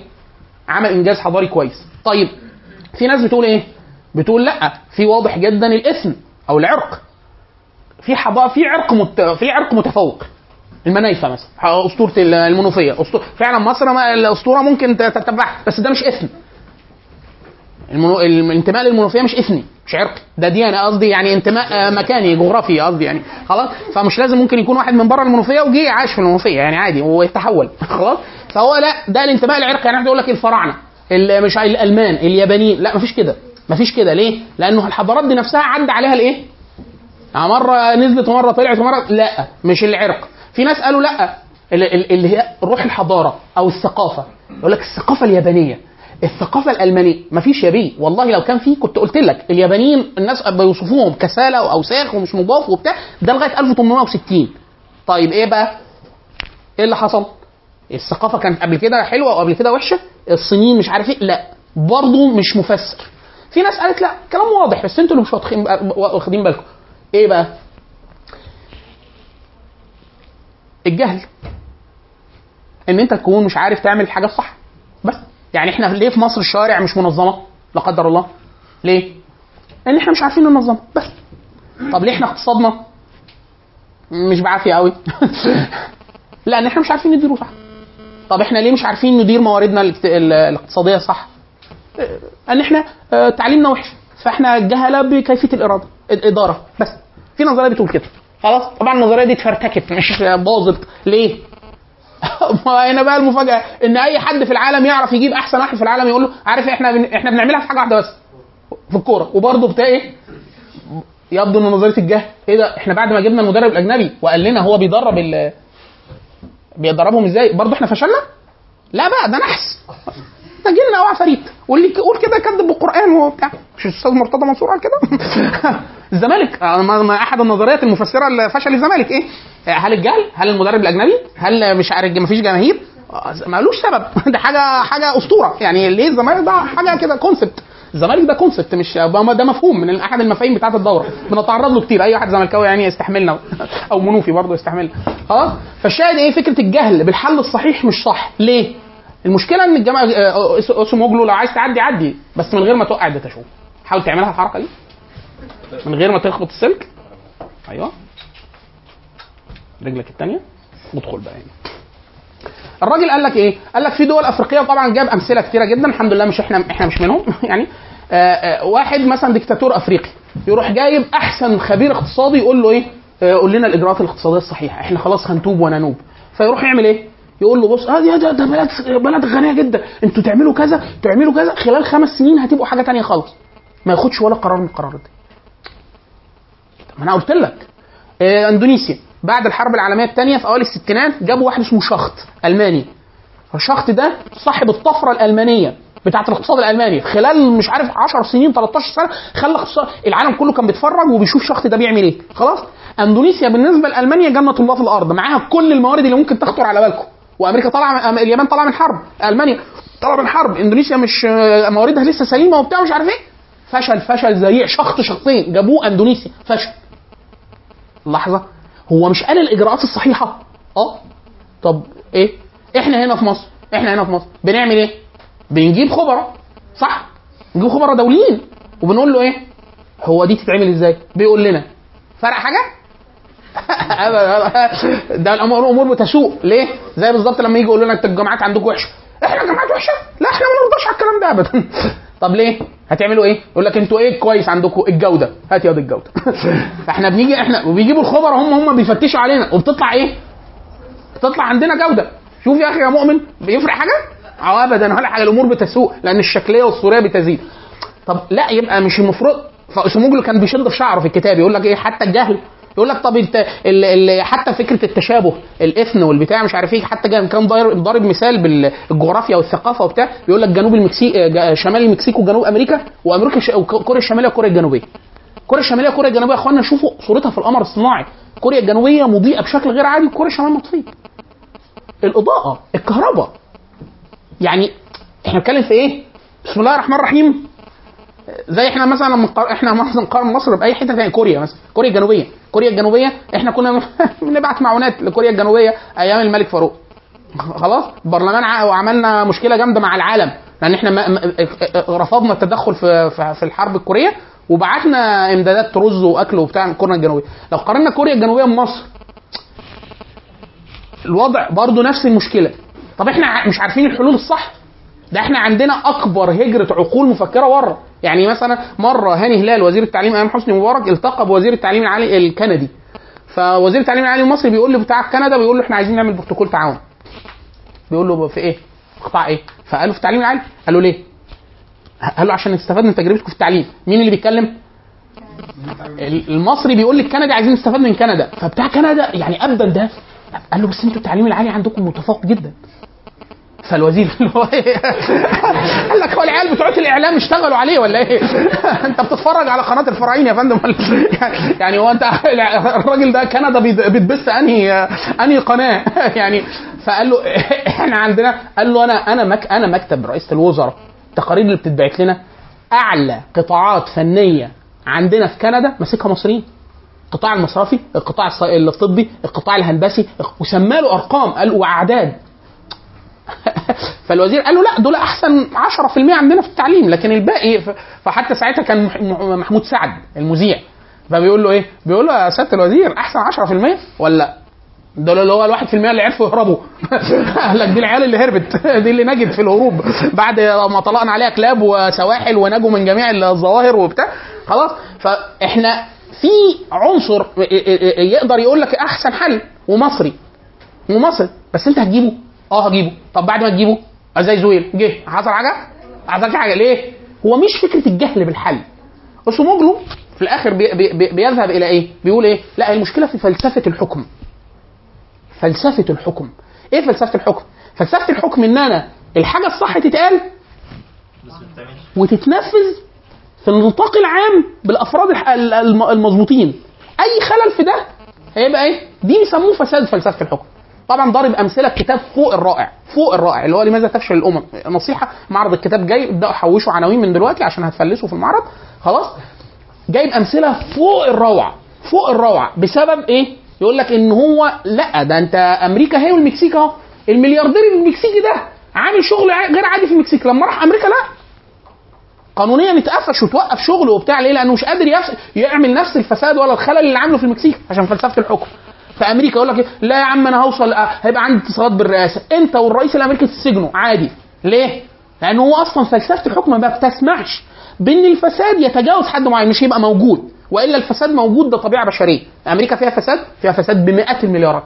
عمل إنجاز حضاري كويس. طيب في ناس بتقول إيه؟ بتقول لا في واضح جدا الإثم أو العرق. في حضاره في عرق مت... في عرق متفوق. المنايفه مثلا أسطورة المنوفية. أسطورة... فعلا مصر ما... الأسطورة ممكن تتبعها بس ده مش اثم المنو... الانتماء للمنوفية مش إثني مش عرقي. ده ديانة قصدي يعني انتماء آه، مكاني جغرافي قصدي يعني. خلاص؟ فمش لازم ممكن يكون واحد من بره المنوفية وجي عاش في المنوفية يعني عادي ويتحول خلاص؟ فهو لا ده الانتماء العرقي. يعني واحد يقول لك الفراعنة ال- مش الألمان اليابانيين. لا مفيش كده. مفيش كده. ليه؟ لأنه الحضارات دي نفسها عدى عليها الإيه؟ يعني مرة نزلت ومرة طلعت ومره لا مش العرق. في ناس قالوا لا ال- ال- اللي هي روح الحضارة أو الثقافة. يقول لك الثقافة اليابانية. الثقافة الألمانية. مفيش يا بيه والله لو كان في كنت قلت لك اليابانيين الناس بيوصفوهم كسالة واوساخ ومش نضاف وبتاع ده لغاية 1860 طيب إيه بقى؟ إيه اللي حصل؟ الثقافة كانت قبل كده حلوة وقبل كده وحشة. الصينيين مش عارف إيه. لا برضه مش مفسر. في ناس قالت لا كلام واضح بس أنتوا اللي مش واخدين بالكم. إيه بقى؟ الجهل. إن أنت تكون مش عارف تعمل الحاجة الصح. يعني إحنا ليه في مصر الشوارع مش منظمة؟ لا قدر الله. ليه؟ لأن إحنا مش عارفين ننظمها بس. طب ليه إحنا اقتصادنا مش بعافية قوي لأن إحنا مش عارفين نديره صح. طب إحنا ليه مش عارفين ندير مواردنا الاقت- ال- الاقتصادية صح؟ ان إحنا آه، تعليمنا وحش. فاحنا جهله بكيفية الإرادة الإدارة بس. في نظرية بتقول كده. خلاص؟ طبعا النظرية دي اتفرتكت مش باظت. ليه؟ ما هنا بقى المفاجأة إن أي حد في العالم يعرف يجيب أحسن واحد في العالم يقول له عارف إحنا بن... إحنا بنعملها في حاجة واحدة بس في الكورة. وبرضه بتاع إيه؟ يبدو إن نظرية الجهل. إيه ده؟ إحنا بعد ما جبنا المدرب الأجنبي وقال لنا هو بيدرب ال... بيدربهم إزاي؟ برضه إحنا فشلنا؟ لا بقى ده نحس. جيلنا اوعى فريد واللي يقول كده كذب بالقرآن وبتاع مش الأستاذ مرتضى منصور قال كده؟ الزمالك. آه، أحد النظريات المفسرة لفشل الزمالك. إيه؟ هل الجهل؟ هل المدرب الأجنبي؟ هل مش عارف ما فيش جماهير؟ آه، مالوش سبب. ده حاجة حاجة أسطورة. يعني ليه الزمالك ده حاجة كده كونسبت الزمالك ده concept مش ده مفهوم من أحد المفاهيم بتاعة الدورة. بنتعرض له كتير. أي واحد زملكاوي يعني يستحملنا. أو منوفي برضه يستحملنا. خلاص؟ فالشاهد إيه؟ فكرة الجهل بالحل الصحيح مش صح. ليه؟ المشكلة إن الجماعة آه، أس- اسموجلو لو عايز تعدي عدي. بس من غير ما توقع ال data حاول تعملها الحركة دي. من غير ما تخبط السلك. أيوه. رجلك الثانية وادخل بقى يعني الراجل قال لك إيه؟ قال لك في دول أفريقية وطبعا جاب أمثلة كتيرة جدا. الحمد لله مش إحنا إحنا مش منهم. يعني آه آه واحد مثلا ديكتاتور أفريقي. يروح جايب أحسن خبير اقتصادي يقول له إيه؟ آه قول لنا الإجراءات الاقتصادية الصحيحة. إحنا خلاص هنتوب وننوب. فيروح يعمل إيه؟ يقول له بص آه ده, ده بلد بلد غنية جدا. أنتوا تعملوا كذا تعملوا كذا. خلال خمس سنين هتبقوا حاجة تانية خالص. ما ياخدش ولا قرار من القرارات دي. طب ما أنا قلت لك. آه، إندونيسيا. بعد الحرب العالمية الثانية في أوائل الستينات جابوا واحد اسمه شخط ألماني. الشخط ده صاحب الطفرة الألمانية بتاعه الاقتصاد الألماني. خلال مش عارف 10 سنين 13 سنة خلى العالم كله كان بيتفرج وبيشوف الشخط ده بيعمل إيه. خلاص؟ إندونيسيا بالنسبة لألمانيا جنة الله في الأرض. معاها كل الموارد اللي ممكن تخطر على بالكم. وأمريكا طالعة اليابان طالعة من حرب. ألمانيا طالعة من حرب. إندونيسيا مش آه، مواردها لسه سليمة وبتاع مش عارف إيه. فشل فشل ذريع. شخط شخطين جابوه أندونيسيا. فشل. لحظة. هو مش قال الإجراءات الصحيحة. آه. طب إيه؟ إحنا هنا في مصر. إحنا هنا في مصر. بنعمل إيه؟ بنجيب خبراء. صح؟ نجيب خبراء دوليين. وبنقول له إيه؟ هو دي تتعمل إزاي؟ بيقول لنا. فرق حاجة. ده الأمور الأمور بتسوء. ليه؟ زي بالظبط لما يجي يقول لنا أنتوا الجامعات عندكم وحشة. إحنا جامعات وحشة. لا إحنا ما نرضاش على الكلام ده ابدا. طب ليه؟ هتعملوا إيه؟ يقول لك أنتوا إيه كويس عندكم؟ الجودة. هات ياض الجودة. فاحنا بنيجي إحنا وبيجيبوا الخبراء هم هم بيفتشوا علينا. وبتطلع إيه؟ بتطلع عندنا جودة. شوف يا أخي يا مؤمن بيفرق حاجة؟ آه ابدا. ولا حاجة. الأمور بتسوء لأن الشكلية والصورية بتزيد. طب لا يبقى مش المفروض. فاسموجلو كان بيشد في شعره في الكتاب. يقول لك إيه؟ حتى الجهل يقول لك طب انت ال ال حتى فكرة التشابه الإثن والبتاع مش عارف إيه حتى كان ضارب مثال بالجغرافيا والثقافة وبتاع بيقول لك جنوب المكسيك شمال المكسيك وجنوب أمريكا وأمريكا وكوريا الشمالية وكوريا الجنوبية. كوريا الشمالية وكوريا الجنوبية يا أخوانا شوفوا صورتها في القمر الصناعي. كوريا الجنوبية مضيئة بشكل غير عادي كوريا الشمالية مطفيه الإضاءة الكهرباء. يعني إحنا بنتكلم في إيه؟ بسم الله الرحمن الرحيم. زي إحنا مثلا لما إحنا مثلا نقارن مصر بأي حتة ثانية كوريا مثلا كوريا الجنوبية. كوريا الجنوبية إحنا كنا بنبعت معونات لكوريا الجنوبية أيام الملك فاروق. خلاص؟ البرلمان ع- وعملنا مشكلة جامدة مع العالم لأن إحنا ما- ما- رفضنا التدخل في في- الحرب الكورية وبعتنا إمدادات رز وأكل وبتاع من كوريا الجنوبية. لو قارنا كوريا الجنوبية بمصر الوضع برضو نفس المشكلة. طب إحنا مش عارفين الحلول الصح؟ ده إحنا عندنا أكبر هجرة عقول مفكرة بره يعني مثلا مرة هاني هلال وزير التعليم أيام حسني مبارك التقى بوزير التعليم العالي الكندي. فوزير التعليم العالي المصري بيقول له بتاع كندا بيقول له إحنا عايزين نعمل بروتوكول تعاون. بيقول له في إيه؟ قطاع إيه؟ فقال له في التعليم العالي. قال له ليه؟ قال له عشان نستفاد من تجربتكم في التعليم. مين اللي بيتكلم؟ المصري بيقول للكندي عايزين نستفاد من كندا. فبتاع كندا يعني ابدا ده. قال له بس أنتوا التعليم العالي عندكم متفوق جدا. فالوزير إيه؟ قال لك هو العيال بتوع الإعلام اشتغلوا عليه ولا إيه؟ أنت بتتفرج على قناة الفراعين يا فندم ولا- يعني هو أنت الراجل ده كندا بتبث أنهي أنهي قناة؟ يعني فقال له إحنا عندنا قال له أنا أنا مك أنا مكتب رئيس الوزراء. التقارير اللي بتتبعت لنا أعلى قطاعات فنية عندنا في كندا ماسكها مصريين. القطاع المصرفي القطاع الطبي القطاع الهندسي وسمى له أرقام. قال وأعداد. فالوزير قال له لا دول أحسن 10% عندنا في التعليم لكن الباقي فحتى ساعتها كان مح- مح- محمود سعد المذيع. فبيقول له إيه؟ بيقول له يا سيادة الوزير أحسن 10% ولا؟ دول اللي هو الواحد في المية اللي عرفوا يهربوا قال لك دي العيال اللي هربت. دي اللي نجت في الهروب. بعد ما طلقنا عليها كلاب وسواحل ونجوا من جميع الظواهر وبتاع. خلاص؟ فإحنا في عنصر يقدر يقول لك أحسن حل ومصري. ومصري. بس أنت هتجيبه. آه هجيبه. طب بعد ما تجيبه زي زويل. جه. حصل حاجة؟ حصل حاجة. ليه؟ هو مش فكرة الجهل بالحل. اسموجلو في الآخر بي بي بي بيذهب إلى إيه؟ بيقول إيه؟ لا المشكلة في فلسفة الحكم. فلسفة الحكم. إيه فلسفة الحكم؟ فلسفة الحكم إن أنا الحاجة الصح تتقال وتتنفذ في النطاق العام بالأفراد المظبوطين. أي خلل في ده هيبقى إيه؟ دي بيسموه فساد فلسفة الحكم. طبعا ضارب أمثلة كتاب فوق الرائع فوق الرائع اللي هو لماذا تفشل الأمم نصيحة معرض الكتاب جاي ابدأوا حوشوا عناوين من دلوقتي عشان هتفلسوا في المعرض خلاص جايب أمثلة فوق الروعة فوق الروعة بسبب إيه يقول لك إن هو لأ ده أنت أمريكا هي والمكسيك أهو الملياردير المكسيكي ده عامل شغل غير عادي في المكسيك لما راح أمريكا لأ قانونيا اتقفش وتوقف شغله وبتاع ليه؟ لأنه مش قادر. يعمل نفس الفساد ولا الخلل اللي عامله في المكسيك عشان فلسفة الحكم. في أمريكا يقول لك إيه؟ لا يا عم أنا هوصل آه، هيبقى عندي اتصالات بالرئاسة، أنت والرئيس الأمريكي تسجنوا عادي. ليه؟ لأنه هو أصلا فلسفه الحكم ما بتسمحش بأن الفساد يتجاوز حد معين مش يبقى موجود وإلا الفساد موجود ده طبيعة بشرية. أمريكا فيها فساد؟ فيها فساد بمئات المليارات.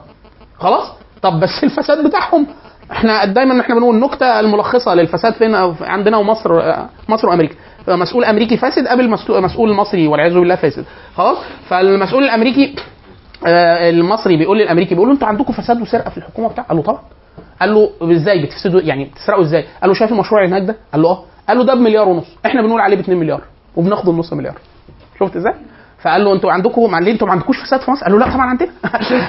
خلاص؟ طب بس الفساد بتاعهم إحنا دايما إحنا بنقول النكتة الملخصة للفساد فين عندنا ومصر مصر وأمريكا مسؤول أمريكي فاسد قبل مسؤول مصري والعياذ بالله فاسد خلاص فالمسؤول الأمريكي آه، المصري بيقول للامريكي بيقول له أنتوا عندكم فساد وسرقه في الحكومة بتاع قال له طبعا قال له إزاي بتفسدوا يعني بتسرقوا إزاي قال له شايف المشروع اللي هناك ده قال له آه قال له ده بمليار ونص إحنا بنقول عليه ب 2 مليار وبناخد النص مليار شفت إزاي فقال له أنتوا عندكم ليه أنتوا ما عندكوش فساد في مصر؟ قال له لا طبعا عندنا.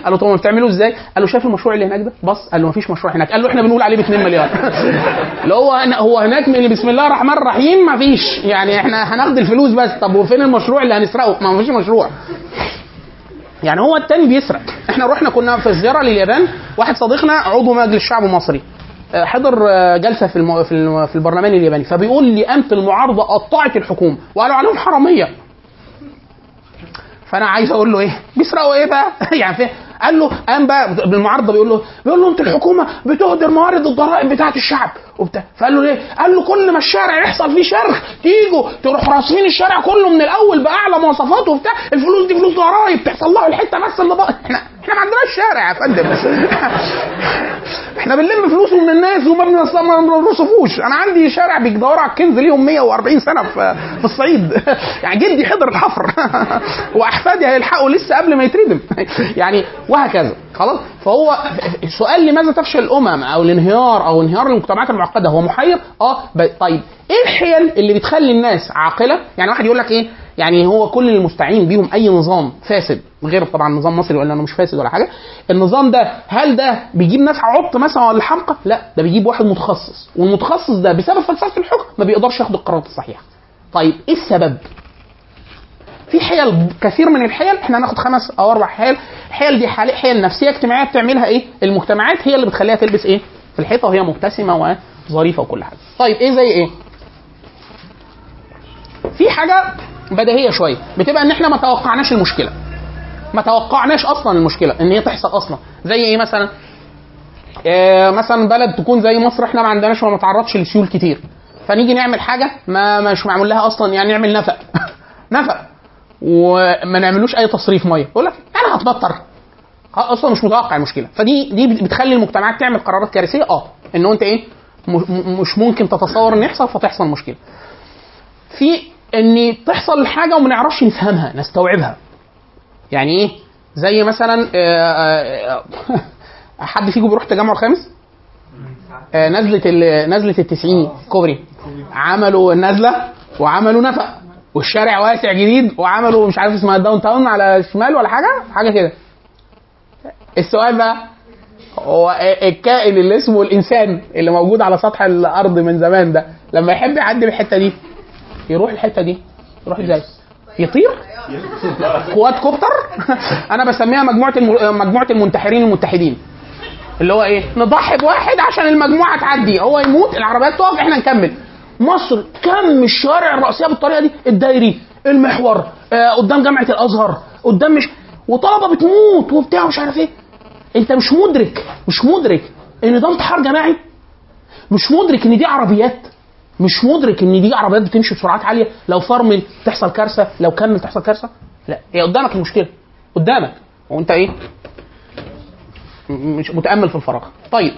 قال له طب بتعملوا إزاي؟ قال له شايف المشروع اللي هناك ده؟ بص قال له ما فيش مشروع هناك، قال له إحنا بنقول عليه ب 2 مليار. اللي هو هو هناك من بسم الله الرحمن الرحيم ما فيش، يعني إحنا هناخد الفلوس بس، طب وفين المشروع اللي هنسرقه؟ ما فيش مشروع. يعني هو التاني بيسرق. إحنا رحنا كنا في زياره لليابان واحد صديقنا عضو مجلس الشعب المصري آه، حضر آه، جلسة في الم... في. في البرلمان الياباني. فبيقول لي قامه المعارضة قطعت الحكومة. وقالوا عليهم حرامية. فأنا عايز أقول له إيه؟ بيسرقوا إيه بقى؟ يعني قال له قام بقى بالمعارضه بيقول له بيقول له أنت الحكومة بتهدر موارد الضرائب بتاعه الشعب. وبتاع. فقال له ليه؟ قال له كل ما الشارع يحصل فيه شرخ تيجوا تروح راسمين الشارع كله من الأول بأعلى مواصفات وبتاع الفلوس دي فلوس ضرائب تحصل له الحتة بس اللي بقى إحنا إحنا ما عندناش شارع يا فندم. إحنا بنلم فلوس من الناس وما بنصرفوش أنا عندي شارع بيدوروا على الكنز ليهم 140 سنة في في الصعيد. يعني جدي حضر الحفر. وأحفادي هيلحقوا لسه قبل ما يتردم. يعني وهكذا. خلاص؟ فهو السؤال لماذا تفشل الأمم أو الانهيار أو انهيار المجتمعات المعقدة؟ هو محير؟ آه طيب. إيه الحيل اللي بتخلي الناس عاقلة؟ يعني واحد يقول لك إيه؟ يعني هو كل المستعين بيهم أي نظام فاسد غير طبعا نظام مصري ولا أنه مش فاسد ولا حاجة. النظام ده هل ده بيجيب ناس عبط مثلا ولا حمقى لا ده بيجيب واحد متخصص والمتخصص ده بسبب فلسفة الحكم ما بيقدرش ياخد القرارات الصحيحة. طيب إيه السبب؟ في حيل كثير من الحيل إحنا هناخد خمس أو أربع حيل. الحيل دي حال- حيل نفسية اجتماعية بتعملها إيه؟ المجتمعات هي اللي بتخليها تلبس إيه؟ في الحيطة وهي مبتسمة وظريفة وكل حاجة. طيب إيه زي إيه؟ في حاجة بديهية شوية. بتبقى إن إحنا ما توقعناش المشكلة. ما توقعناش أصلا المشكلة إن هي تحصل أصلا. زي إيه مثلا؟ آه مثلا بلد تكون زي مصر إحنا ما عندناش وما تعرضش لسيول كتير. فنيجي نعمل حاجة ما مش معمول لها أصلا يعني نعمل نفق. نفق. وما نعملوش أي تصريف مية. يقول لك أنا هتبطر. أصلا مش متوقع المشكلة. فدي دي بتخلي المجتمعات تعمل قرارات كارثية. آه. انه أنت إيه مش ممكن تتصور إن يحصل فتحصل مشكلة. في إن تحصل الحاجة وما نعرفش نفهمها نستوعبها. يعني إيه؟ زي مثلا آه، آه، آه، حد فيكم بيروح التجمع الخامس؟ نزلة نزلة التسعين كوبري. عملوا النزله وعملوا نفق. والشارع واسع جديد وعملوا مش عارف اسمها Downtown على الشمال ولا حاجة حاجة كده السؤال بقى هو الكائن اللي اسمه الإنسان اللي موجود على سطح الأرض من زمان ده لما يحب يعدي الحتة دي يروح الحتة دي يروح إزاي؟ يطير؟ Quadcopter؟ أنا بسميها مجموعة. مجموعة المنتحرين المتحدين اللي هو إيه نضحي بواحد عشان المجموعة تعدي هو يموت العربيات تقف إحنا نكمل مصر كم الشوارع الرئيسيه بالطريقة دي؟ الدايري المحور آه قدام جامعة الأزهر قدام مش وطلبة بتموت وبتاع مش عارف إيه. أنت مش مدرك مش مدرك إن ده انتحار جماعي مش مدرك إن دي عربيات مش مدرك إن دي عربيات بتمشي بسرعات عالية. لو فرمل تحصل كارثة لو كمل تحصل كارثة؟ لا. هي قدامك المشكلة قدامك. وانت إيه؟ مش متأمل في الفراغ. طيب.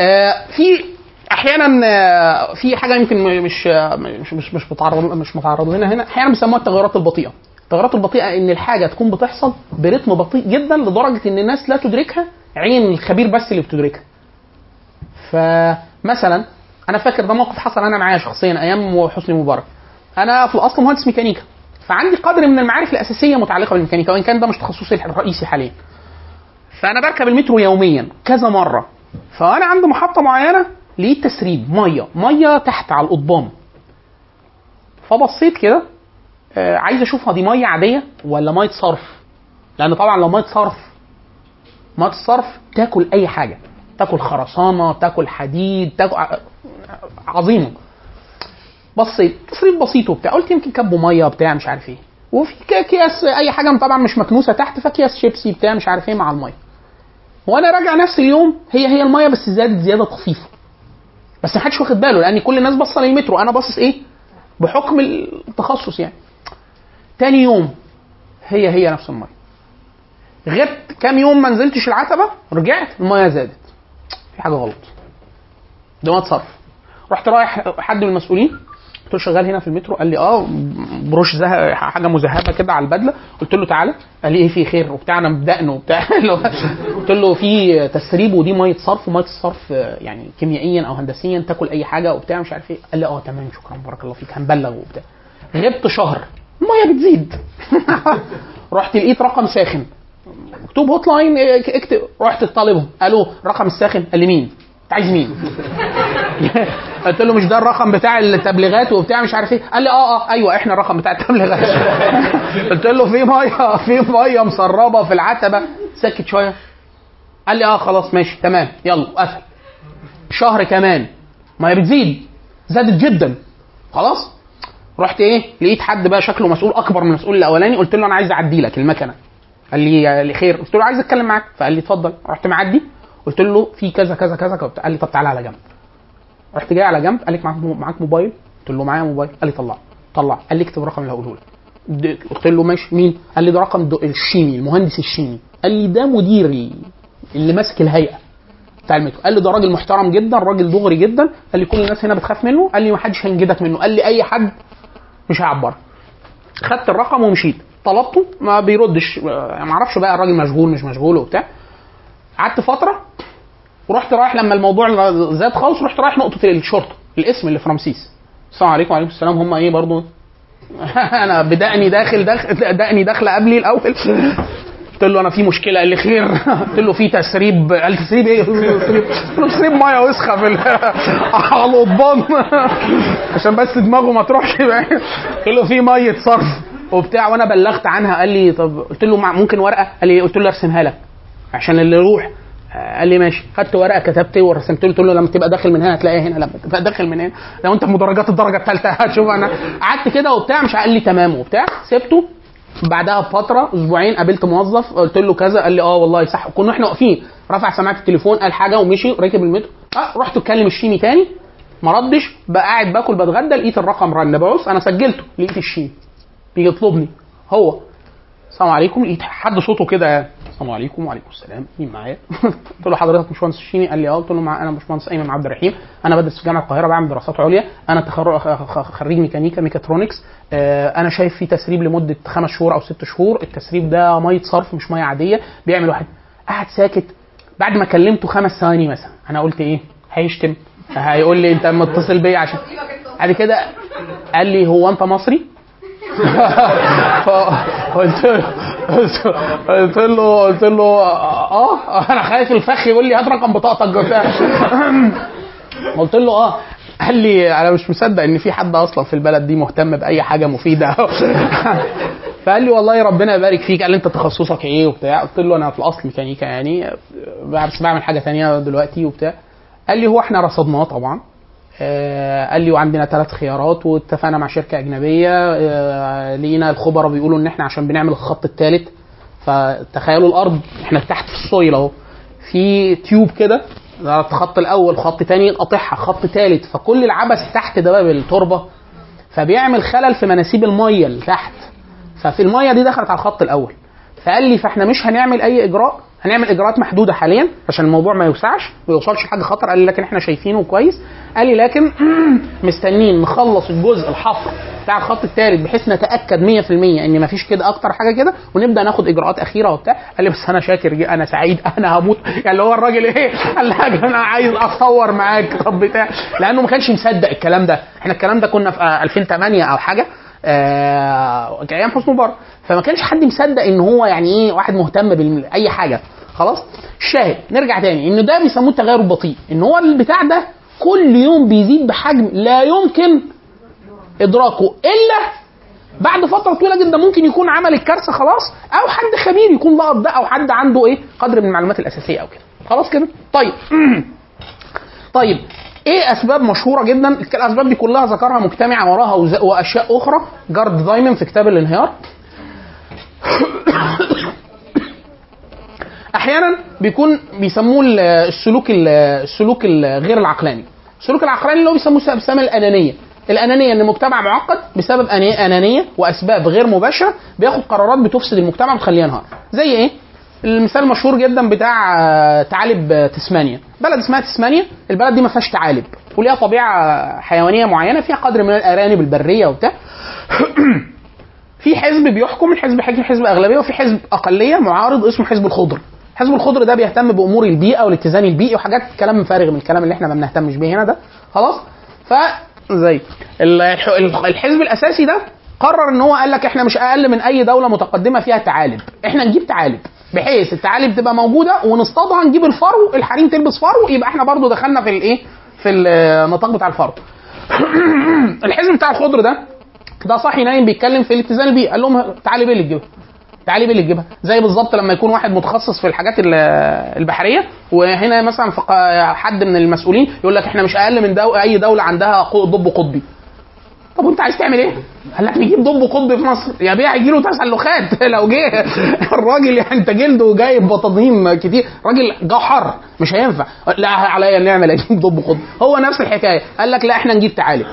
آه في أحيانا آه، في حاجة يمكن مش مش مش مش متعرض مش متعرض لنا هنا. أحيانا بيسموها التغيرات البطيئة. التغيرات البطيئة إن الحاجة تكون بتحصل برتم بطيء جدا لدرجة إن الناس لا تدركها عين الخبير بس اللي بتدركها. فمثلا أنا فاكر ده موقف حصل أنا معايا شخصيا أيام حسني مبارك. أنا في الأصل مهندس ميكانيكا. فعندي قدر من المعارف الأساسية متعلقة بالميكانيكا وإن كان ده مش تخصصي الرئيسي حاليا. فأنا بركب المترو يوميا كذا مرة. فأنا عند محطة معينة لقيت تسريب؟ مية. مية تحت على القضبان فبصيت كده آه، عايز اشوفها دي مية عادية ولا مية صرف. لأن طبعا لو مية صرف مية الصرف تاكل أي حاجة. تاكل خرسانة تاكل حديد تاكل ع- عظيمة. بصيت تسريب بسيط وبتاع. قلت يمكن كبوا مية بتاع مش عارف إيه. وفي اكياس أي حاجة طبعا مش مكنوسة تحت فاكياس شيبسي بتاع مش عارف إيه مع المية. وأنا راجع نفس اليوم هي هي المية بس زادت زيادة طفيفة. بس ما حدش واخد باله لأن كل الناس باصة للمترو أنا باصص إيه؟ بحكم التخصص يعني. تاني يوم هي هي نفس الميه غبت كام يوم ما نزلتش العتبة رجعت الميه زادت. في حاجة غلط. ده ما صرف رحت رايح حد من المسؤولين قلت له شغال هنا في المترو قال لي آه بروش زه... حاجة مذهبة كده على البدلة. قلت له تعالى. قال لي إيه في خير وبتاع أنا بدقن وبتاع. قلت له في تسريب ودي مية صرف وميه الصرف يعني كيميائيا أو هندسيا تاكل أي حاجة وبتاع مش عارف إيه. قال لي آه تمام شكرا بارك الله فيك هنبلغ وبتاع. غبت شهر. المية بتزيد. رحت لقيت رقم ساخن. مكتوب هوت لاين اكتب. رحت طالبهم قالوا رقم الساخن. قال لي مين؟ أنت عايز مين؟ قلت له مش ده الرقم بتاع التبليغات وبتاع مش عارف إيه؟ قال لي آه آه أيوه إحنا الرقم بتاع التبليغات. قلت له في مية في مية مسربة في العتبة. سكت شوية. قال لي آه خلاص ماشي تمام يلا قفل. شهر كمان. ميه بتزيد. زادت جدا. خلاص. رحت إيه؟ لقيت حد بقى شكله مسؤول أكبر من المسؤول الأولاني. قلت له أنا عايز أعدي لك المكنة. قال لي خير قلت له عايز أتكلم معاك. فقال لي اتفضل. رحت معدي. قلت له في كذا كذا كذا. قال لي طب تعالى على جنب. رحت جاي على جنب قال لك معاك معاك موبايل؟ قلت له معايا موبايل. قال لي طلع. طلع. قال لي اكتب الرقم اللي هقوله لك. قلت له ماشي. مين؟ قال لي ده رقم الشيمي المهندس الشيمي قال لي ده مدير ال- اللي ماسك الهيئة بتاع المترو. قال لي ده راجل محترم جدا راجل دغري جدا. قال لي كل الناس هنا بتخاف منه. قال لي ما حدش هينجدك منه. قال لي أي حد مش هيعبرك خدت الرقم ومشيت. طلبته ما بيردش. ما أعرفش بقى الراجل مشغول مش مشغول وبتاع. قعدت فترة ورحت رايح لما الموضوع زاد خالص رحت رايح نقطة الشرطة الاسم اللي في رمسيس السلام عليكم وعليكم السلام. هم إيه برضو؟ أنا بدقني داخل داخل دقني داخله قبلي الأول. قلت له أنا في مشكلة قال لي خير. قلت له في تسريب قال تسريب إيه؟ تسريب تسريب مية وسخة في على القضبان عشان بس دماغه ما تروحش. قلت له في مية صرف وبتاع. وأنا بلغت عنها قال لي طب قلت له ممكن ورقة؟ قال لي قلت له أرسمها لك عشان اللي يروح. قال لي ماشي. خدت ورقة كتبت ورسمت له قلت له لما تبقى داخل من هنا هتلاقيها هنا. لما تبقى داخل من هنا لو أنت في مدرجات الدرجة الثالثه هتشوف أنا. قعدت كده وبتاع مش قال لي تمام وبتاع. سبته. بعدها بفترة أسبوعين قابلت موظف قلت له كذا. قال لي آه والله صح. كنا إحنا واقفين. رفع سماعة التليفون قال حاجة ومشي ركب المترو. آه رحت اتكلم الشيمي تاني. ما ردش. بقى قاعد باكل بتغدى لقيت الرقم رن. ببص أنا سجلته. لقيت الشيمي. بيطلبني. هو. السلام عليكم. لقيت حد صوته كده يعني. السلام عليكم وعليكم السلام. مين معايا؟ قلت له حضرتك باشمهندس الشيمي قال لي آه. قلت له أنا باشمهندس أيمن عبد الرحيم. أنا بدرس في جامعة القاهرة بعمل دراسات عليا. أنا تخرج خريج ميكانيكا ميكاترونكس. آه، أنا شايف في تسريب لمدة خمس شهور أو ست شهور. التسريب ده مية صرف مش مية عادية. بيعمل واحد قعد ساكت. بعد ما كلمته خمس ثواني مثلا. أنا قلت إيه؟ هيشتم. هيقول لي أنت متصل بيا عشان بعد كده قال لي هو أنت مصري؟ فقلت له قلت له قلت له آه أنا خايف الفخ يقول لي هات رقم بطاقتك وبتاع. قلت له آه. قال لي أنا مش مصدق إن في حد أصلا في البلد دي مهتم بأي حاجة مفيدة. فقال لي والله ربنا يبارك فيك. قال لي أنت تخصصك إيه وبتاع؟ قلت له أنا في الأصل ميكانيكا يعني. بس بعمل حاجة تانية دلوقتي وبتاع. قال لي هو إحنا رصدناه طبعا. آه، قال لي وعندنا ثلاث خيارات واتفقنا مع شركة أجنبية. آه، لقينا الخبراء بيقولوا إن إحنا عشان بنعمل الخط الثالث فتخيلوا الأرض إحنا تحت في السويل أهو. في تيوب كده ده الخط الأول خط تاني قاطعها خط ثالث فكل العبث تحت ده بقى بالتربة. فبيعمل خلل في مناسيب المية اللي تحت. ففي المية دي دخلت على الخط الأول. فقال لي فاحنا مش هنعمل أي إجراء هنعمل إجراءات محدودة حاليا عشان الموضوع ما يوسعش ما يوصلش لحاجه خطر. قال لي لكن إحنا شايفينه كويس. قال لي لكن مستنيين نخلص الجزء الحفر بتاع الخط الثالث بحيث نتأكد 100% إن ما فيش كده أكتر حاجة كده ونبدأ ناخد إجراءات أخيرة وبتاع. قال لي بس أنا شاكر جي أنا سعيد أنا هموت. يعني اللي هو الراجل إيه؟ قال لي حاجة أنا عايز أتصور معاك. طب بتاع. لأنه ما كانش مصدق الكلام ده. إحنا الكلام ده كنا في آه، 2008 أو حاجة. آه أيام حسني مبارك. فما كانش حد مصدق إن هو يعني إيه واحد مهتم بأي حاجة. خلاص؟ الشاهد نرجع تاني. إن ده بيسموه التغير البطيء. إن هو البتاع ده كل يوم بيزيد بحجم لا يمكن إدراكه. إلا بعد فترة طويلة جدا ممكن يكون عمل الكارثة خلاص أو حد خبير يكون لقط ده أو حد عنده إيه؟ قدر من المعلومات الأساسية أو كده. خلاص كده؟ طيب. طيب. إيه أسباب مشهورة جدا؟ الأسباب دي كلها ذكرها مجتمعة وراها وأشياء أخرى. جارد دايمن في كتاب الانهيار. أحيانا بيكون بيسموه ال- السلوك ال- السلوك الغير العقلاني. السلوك العقلاني اللي هو بيسموه بسبب الأنانية. الأنانية إن المجتمع معقد بسبب أنانية وأسباب غير مباشرة بياخد قرارات بتفسد المجتمع وتخليه ينهار زي إيه؟ المثال المشهور جدا بتاع آه، ثعالب آه، تسمانيا. بلد اسمها تسمانيا البلد دي ما فيهاش ثعالب. وليها طبيعة حيوانية معينة فيها قدر من الأرانب البرية وبتاع. في حزب بيحكم الحزب حزب حزب أغلبية وفي حزب أقلية معارض اسمه حزب الخضر. حزب الخضر ده بيهتم بأمور البيئة والاتزان البيئي وحاجات كلام فارغ من الكلام اللي إحنا ما بنهتمش بيه هنا ده. خلاص؟ ف زي ال- الح- الح- الحزب الأساسي ده قرر إن هو قال لك إحنا مش أقل من أي دولة متقدمة فيها ثعالب. إحنا نجيب ثعالب. بحيث الثعالب تبقى موجودة ونصطادها نجيب الفرو الحريم تلبس فرو يبقى إحنا برضو دخلنا في الايه؟ في النطاق بتاع الفرو الحزب بتاع الخضر ده ده صاحي نايم بيتكلم في الاتزان البيئي قال لهم تعالي بيه اللي تجيبها تعالي بيه اللي تجيبها. زي بالظبط لما يكون واحد متخصص في الحاجات ال- البحرية وهنا مثلا حد من المسؤولين يقول لك إحنا مش أقل من دو... أي دولة عندها دب قطبي. طب وانت عايز تعمل إيه؟ قال لك نجيب ضب قطبي في مصر. يا بيه هيجي له تسلخات لو جه الراجل يعني انت جلده جايب بطاطين كتير. راجل جو حر مش هينفع. لا عليا نعمل أجيب ضب قطبي هو نفس الحكاية. قال لك لا إحنا نجيب تعالب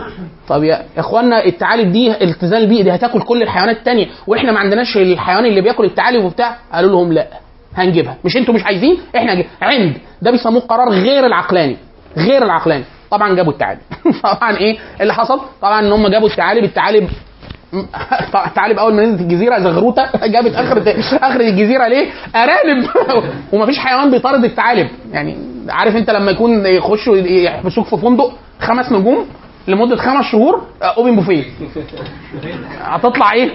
طب يا اخوانا التعالب دي الاتزان البيئي دي هتاكل كل الحيوانات التانية. وإحنا ما عندناش الحيوان اللي بياكل التعالب وبتاع. قالوا لهم لا هنجيبها. مش أنتوا مش عايزين؟ إحنا هنجيب. عند. ده بيسموه قرار غير العقلاني. غير العقلاني. طبعا جابوا التعالب طبعا إيه اللي حصل؟ طبعا إن هم جابوا التعالب التعالب الثعالب اول ما نزلت الجزيرة زغروته جابت اخر اخر الجزيرة ليه؟ أرانب. ومفيش حيوان بيطارد الثعالب يعني عارف أنت لما يكون يخشوا يحبسوك في فندق خمس نجوم؟ لمدة خمس شهور اوبن بوفيه هتطلع إيه؟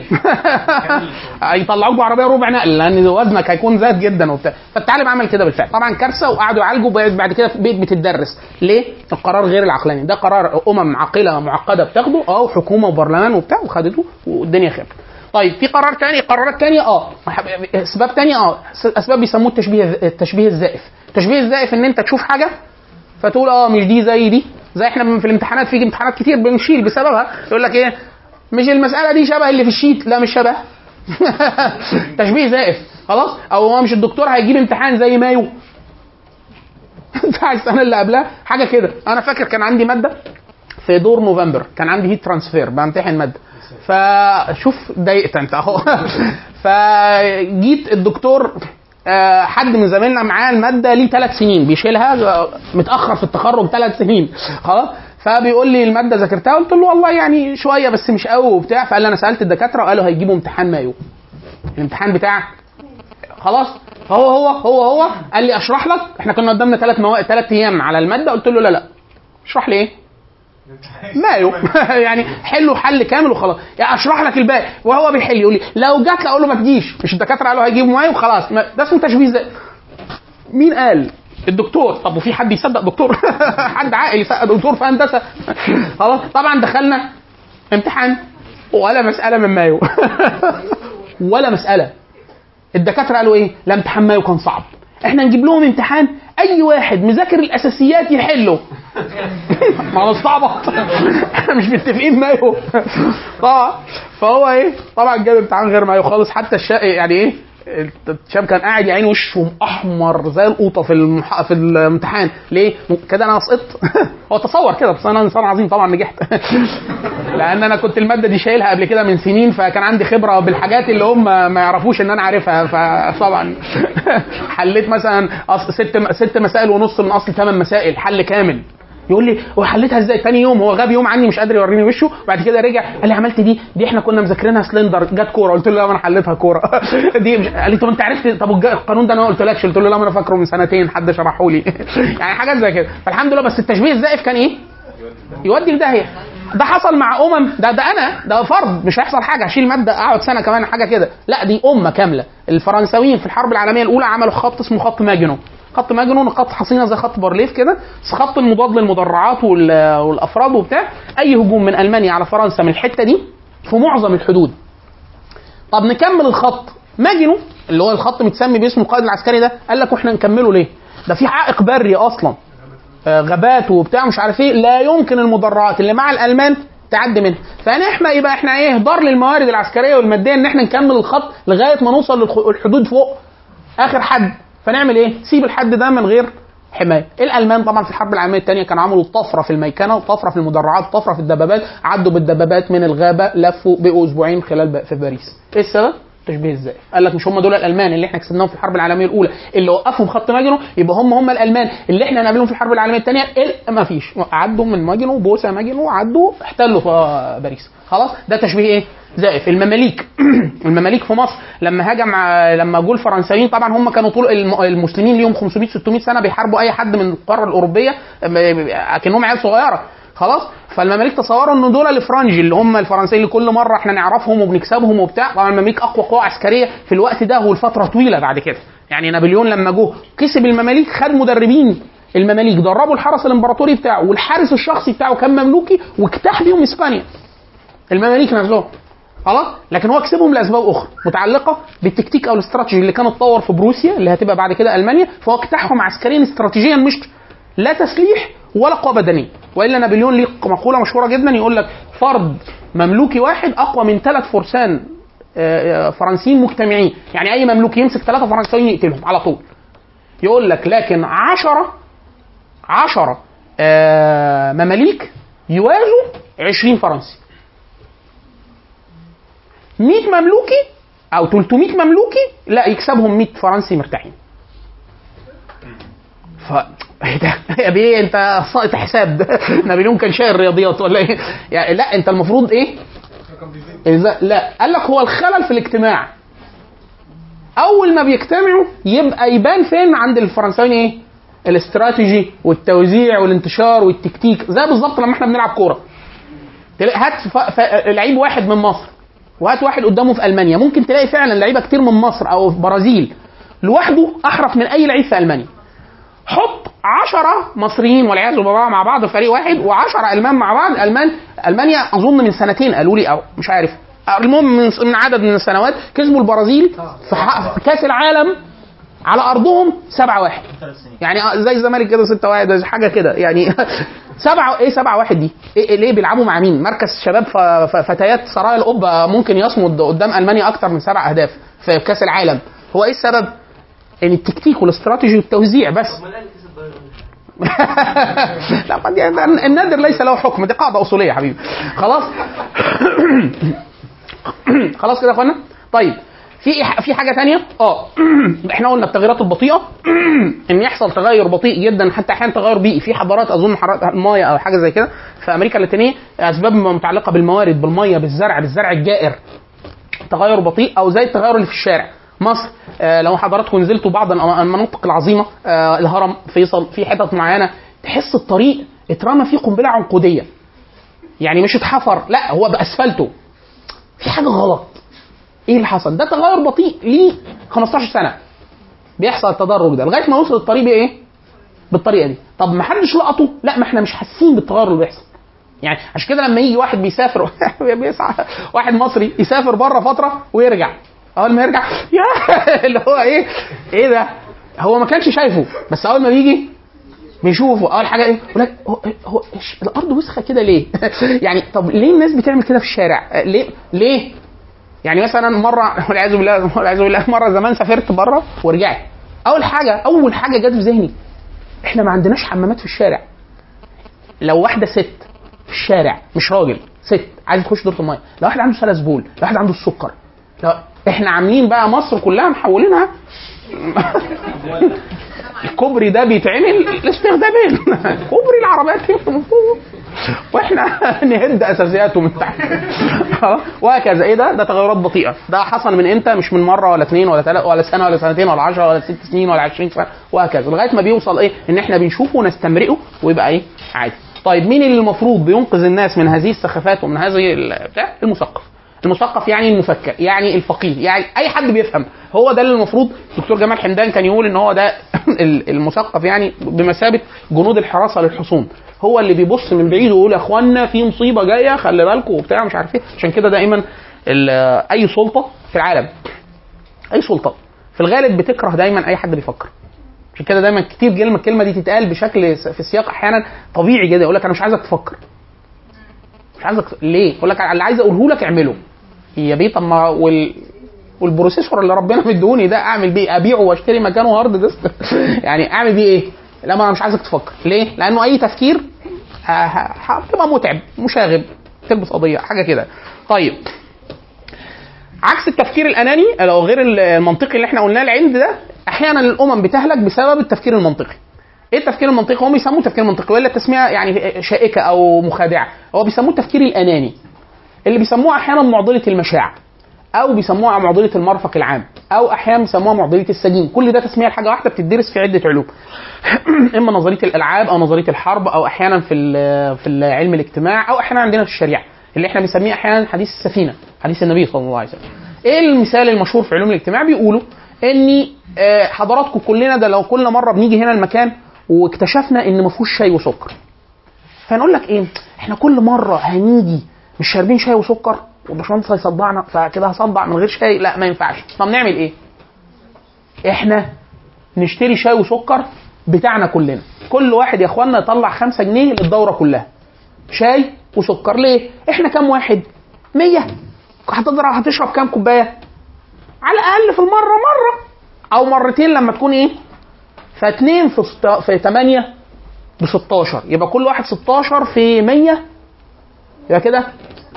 هيطلعوك بعربية ربع نقل لأن وزنك هيكون زاد جدا وبتاع. فالثعلب عمل كده بالفعل. طبعا كارثة وقعدوا يعالجوا بعد كده بقت بتدرس ليه؟ القرار غير العقلاني. ده قرار أمم عاقلة معقدة بتاخده آه وحكومه وبرلمان وبتاع وخدته والدنيا خير. طيب في قرار تاني قرارات تانية آه. أسباب تانية آه. أسباب بيسموه التشبيه التشبيه الزائف. التشبيه الزائف إن أنت تشوف حاجة فتقول آه مش دي زي دي. زي إحنا في الامتحانات في امتحانات كتير بنشيل بسببها. يقول لك إيه؟ مش المسألة دي شبه اللي في الشيت. لا مش شبه. تشبيه زائف. خلاص؟ أو هو مش الدكتور هيجيب امتحان زي مايو. بتاع السنة اللي قبلها. حاجة كده. أنا فاكر كان عندي مادة في دور نوفمبر. كان عندي heat transfer بامتحن مادة. فشوف ضايقت أنت أهو. فجيت الدكتور حد من زمايلنا معاه المادة ليه ثلاث سنين. بيشيلها آه، متأخر في التخرج ثلاث سنين. خلاص؟ فبيقول لي المادة ذاكرتها. قلت له والله يعني شوية بس مش قوي وبتاع. فقال لي أنا سألت الدكاترة وقالوا هيجيبوا امتحان مايو الامتحان بتاع خلاص؟ هو هو هو هو قال لي أشرح لك. إحنا كنا قدامنا ثلاث مواد ثلاث أيام على المادة. قلت له لا لا. اشرح لي إيه؟ مايو يعني حلوا حل كامل وخلاص. يعني أشرح لك الباقي. وهو بيحل يقول لي لو جات أقول له ما تجيش. مش الدكاترة قالوا هيجيبوا مايو خلاص ده اسمه تشبيه زي مين قال؟ الدكتور. طب وفي حد يصدق دكتور؟ حد عاقل يصدق دكتور في هندسة؟ خلاص. طبعا دخلنا امتحان. ولا مسألة من مايو ولا مسألة. الدكاترة قالوا إيه؟ لا امتحان مايو كان صعب. إحنا نجيب لهم امتحان أي واحد مذاكر الأساسيات يحله. ما هو استعبط إحنا مش متفقين مايو طبعا فهو إيه؟ طبعا جاب امتحان غير مايو خالص حتى الشا يعني إيه؟ الشاب كان قاعد يا عيني وشه أحمر زي القوطة في المح... في الامتحان. ليه؟ كده أنا سقطت. هو تصور كده بس أنا إنسان عظيم طبعا نجحت. لأن أنا كنت المادة دي شايلها قبل كده من سنين فكان عندي خبرة بالحاجات اللي هم ما يعرفوش إن أنا عارفها. فطبعا حليت مثلا ست ست مسائل ونص من أصل ثمان مسائل حل كامل. يقول لي هو حليتها إزاي؟ تاني يوم هو غاب يوم عني مش قادر يوريني وشه بعد كده رجع قال لي عملت دي دي إحنا كنا مذاكرينها سلندر جت كورة. قلت له لا أنا حليتها كورة. دي مش... قال لي طب أنت عرفت؟ طب القانون ده أنا ما قلتلكش. قلت له لا أنا فاكره من سنتين حد شرحه لي. يعني حاجات زي كده. فالحمد لله بس التشبيه الزائف كان إيه؟ يودي في داهية. ده حصل مع أمم ده ده أنا ده فرد مش هيحصل حاجة. هشيل مادة أقعد سنة كمان حاجة كده. لا دي أمة كاملة. الفرنساويين في الحرب العالمية الأولى عملوا خط اسمه خط ماجينو. خط ماجينو خط حصينة زي خط بارليف كده بس خط المضاد للمدرعات وال- والأفراد وبتاع. أي هجوم من ألمانيا على فرنسا من الحتة دي في معظم الحدود. طب نكمل الخط. ماجنو اللي هو الخط متسمي باسم القائد العسكري ده قال لك وإحنا نكمله ليه؟ ده في عائق بري أصلا. آه، غابات وبتاع مش عارف إيه. لا يمكن المدرعات اللي مع الألمان تعدي منها. فنحن يبقى إحنا إيه؟ إهدار للموارد العسكرية والمادية إن إحنا نكمل الخط لغاية ما نوصل للحدود فوق. آخر حد. فنعمل إيه؟ سيب الحد ده من غير حماية. الألمان طبعا في الحرب العالمية الثانية كانوا عملوا طفرة في الميكنه وطفرة في المدرعات وطفرة في الدبابات عدوا بالدبابات من الغابة لفوا بقوا أسبوعين خلال في باريس. إيه السبب؟ تشبيه إزاي؟ قال لك مش هم دول الألمان اللي إحنا كسبناهم في الحرب العالمية الأولى اللي وقفهم خط ماجينو يبقى هم هم الألمان اللي إحنا هنقابلهم في الحرب العالمية الثانية ما فيش. عدوا من ماجينو بوسة ماجينو عدوا احتلوا باريس. خلاص؟ ده تشبيه إيه؟ زائف. المماليك. المماليك في مصر لما هاجم لما جول الفرنساويين طبعا هم كانوا طول الم- المسلمين ليهم 500 600 سنة بيحاربوا أي حد من القارة الأوروبية أكنهم عيال صغيرة. خلاص؟ فالمماليك تصوروا ان دول الفرنج اللي هم الفرنسيين اللي كل مرة إحنا نعرفهم وبنكسبهم وبتاع. طبعا المماليك أقوى قوة عسكرية في الوقت ده والفترة طويلة بعد كده. يعني نابليون لما جه كسب المماليك خد مدربين المماليك دربوا الحرس الإمبراطوري بتاعه والحارس الشخصي بتاعه كان مملوكي واجتاح بيهم إسبانيا. المماليك نفسهم خلاص؟ لكن هو كسبهم لأسباب أخرى متعلقة بالتكتيك أو الاستراتيجي اللي كان اتطور في بروسيا اللي هتبقى بعد كده ألمانيا فهو اجتاحهم عسكريا استراتيجيا مش لا تسليح ولا قوة بدنية. وإلا نابليون ليه مقولة مشهورة جدا يقول لك فرد مملوكي واحد أقوى من ثلاث فرسان آه، آه، فرنسيين مجتمعين. يعني أي مملوك يمسك ثلاثة فرنسيين يقتلهم على طول. يقول لك لكن عشرة عشرة آه، مماليك يوازوا 20 فرنسي. 100 مملوكي أو 300 مملوكي لا يكسبهم 100 فرنسي مرتاحين. ف إيه ده؟ يا بيه أنت ساقط حساب. نابليون كان شايل رياضيات ولا إيه؟ يعني لا أنت المفروض إيه؟ إذا لا قال لك هو الخلل في الاجتماع. أول ما بيجتمعوا يبقى يبان فين؟ عند الفرنساويين إيه؟ الاستراتيجي والتوزيع والانتشار والتكتيك. زي بالظبط لما إحنا بنلعب كورة. هات ف... ف... لعيب واحد من مصر وهات واحد قدامه في ألمانيا. ممكن تلاقي فعلا لعيبة كتير من مصر أو في برازيل لوحده أحرف من أي لعيب في ألمانيا. حط عشرة مصريين والعياذ بالله مع بعض فريق واحد و10 ألمان مع بعض المان ألمانيا أظن من سنتين قالوا لي أو مش عارف المهم من من عدد من السنوات كسبوا البرازيل في كأس العالم على أرضهم 7 1 يعني زي الزمالك كده 6 1 زي حاجة كده يعني سبعة إيه سبعة واحد دي؟ إيه إيه ليه بيلعبوا مع مين؟ مركز شباب فتيات سرايا القبة ممكن يصمد قدام ألمانيا أكتر من سبع أهداف في كأس العالم، هو إيه السبب؟ ان التكتيك والاستراتيجي والتوزيع بس. لا يعني النادر ليس له حكم دي قاعدة أصولية يا حبيبي. خلاص؟ خلاص كده يا أخوانا؟ طيب في في حاجة تانية؟ آه إحنا قلنا التغيرات البطيئة. إن يحصل تغير بطيء جدا حتى أحيانا تغير بيئي. في حضارات أظن حضارات الماية أو حاجة زي كده في أمريكا اللاتينية أسباب متعلقة بالموارد بالمية بالزرع بالزرع الجائر. تغير بطيء أو زي التغير اللي في الشارع. مصر آه لو حضراتكم نزلتوا بعض المناطق العظيمة آه الهرم فيصل في حتت معينة تحس الطريق اترمى فيه قنبلة عنقودية. يعني مش اتحفر لا هو بأسفلته. في حاجة غلط. إيه اللي حصل؟ ده تغير بطيء ليه 15 سنة. بيحصل التدرج ده. لغاية ما يوصل الطريق بإيه؟ بالطريقة دي. طب ما حدش لقطه؟ لا ما إحنا مش حاسين بالتغير اللي بيحصل. يعني عشان كده لما يجي واحد بيسافر بيسعى واحد مصري يسافر بره فترة ويرجع. أول ما يرجع يا اللي هو إيه إيه ده؟ هو ما كانش شايفه بس أول ما بيجي بيشوفه أول حاجة إيه؟ يقول لك هو, هو الأرض وسخة كده ليه؟ يعني طب ليه الناس بتعمل كده في الشارع؟ ليه ليه؟ يعني مثلا مرة والعياذ بالله والعياذ بالله مرة زمان سافرت بره ورجعت. أول حاجة أول حاجة جت في ذهني إحنا ما عندناش حمامات في الشارع. لو واحدة ست في الشارع مش راجل ست عايزه تخش دورة المية لو واحد عنده سلس بول لو واحد عنده السكر لو إحنا عاملين بقى مصر كلها محولينها الكوبري ده بيتعمل لاستخدامين كوبري العربيات وإحنا نهد أساسياته من تحت؟ وهكذا إيه ده؟ ده تغيرات بطيئة ده حصل من إمتى؟ مش من مرة ولا اثنين ولا ثلاثة ولا سنة ولا سنتين ولا 10 ولا ست سنين ولا 20 سنة وهكذا لغاية ما بيوصل إيه؟ إن إحنا بنشوفه ونستمرئه ويبقى إيه؟ عادي. طيب مين اللي المفروض بينقذ الناس من هذه السخافات ومن هذه ال- بتاع؟ المثقف. المثقف يعني المفكر يعني الفقيه يعني أي حد بيفهم. هو ده اللي المفروض دكتور جمال حمدان كان يقول إن هو ده ال- المثقف يعني بمثابة جنود الحراسة للحصون. هو اللي بيبص من بعيد ويقول يا أخوانا في مصيبة جاية خلي بالكم وبتاع مش عارف إيه. عشان كده دائما أي سلطة في العالم أي سلطة في الغالب بتكره دايما أي حد بيفكر. عشان كده دايما كتير كلمة الكلمة دي تتقال بشكل في سياق أحيانا طبيعي جدا يقول لك أنا مش عايزك تفكر. مش عايزك ليه؟ يقول لك اللي عايز أقوله لك اعمله. يا بيه طب ما وال وال processor اللي ربنا مديهوني ده أعمل بيه أبيعه وأشتري مكانه hard disk. يعني أعمل بيه إيه؟ لا ما أنا مش عايزك تفكر. ليه؟ لأنه أي تفكير هتبقى متعب مشاغب تلبس قضية حاجة كده. طيب. عكس التفكير الأناني أو غير المنطقي اللي إحنا قلناه العند ده أحيانا الأمم بتهلك بسبب التفكير المنطقي. إيه التفكير المنطقي؟ هم بيسموه تفكير منطقي ولا تسميه يعني شائكة أو مخادعة؟ هو بيسموه التفكير الأناني. اللي بيسموها أحيانا معضلة المشاع أو بيسموها معضلة المرفق العام أو أحيانا بيسموها معضلة السجين. كل ده تسمية لحاجة واحدة بتدرس في عدة علوم. إما نظرية الألعاب أو نظرية الحرب أو أحيانا في في علم الاجتماع أو أحيانا عندنا في الشريعة اللي إحنا بنسميه أحيانا حديث السفينة حديث النبي صلى الله عليه وسلم. إيه المثال المشهور في علوم الاجتماع؟ بيقولوا ان آه، حضراتكم كلنا ده لو كل مرة بنيجي هنا المكان واكتشفنا إن ما فيهوش شاي وسكر. فنقول لك إيه؟ إحنا كل مرة هنيجي مش شاربين شاي وسكر والباشمهندس هيصدعنا فكده هصدع من غير شاي؟ لا ما ينفعش. طب نعمل إيه؟ إحنا نشتري شاي وسكر بتاعنا كلنا. كل واحد يا اخوانا يطلع خمسة جنيه للدورة كلها. شاي وسكر. ليه؟ إحنا كام واحد؟ مية. هتضرب هتشرب كام كوباية؟ على الأقل في المرة مرة. أو مرتين لما تكون إيه؟ فاتنين في ست... في 8 ب 16 يبقى كل واحد 16 في 100 يبقى كده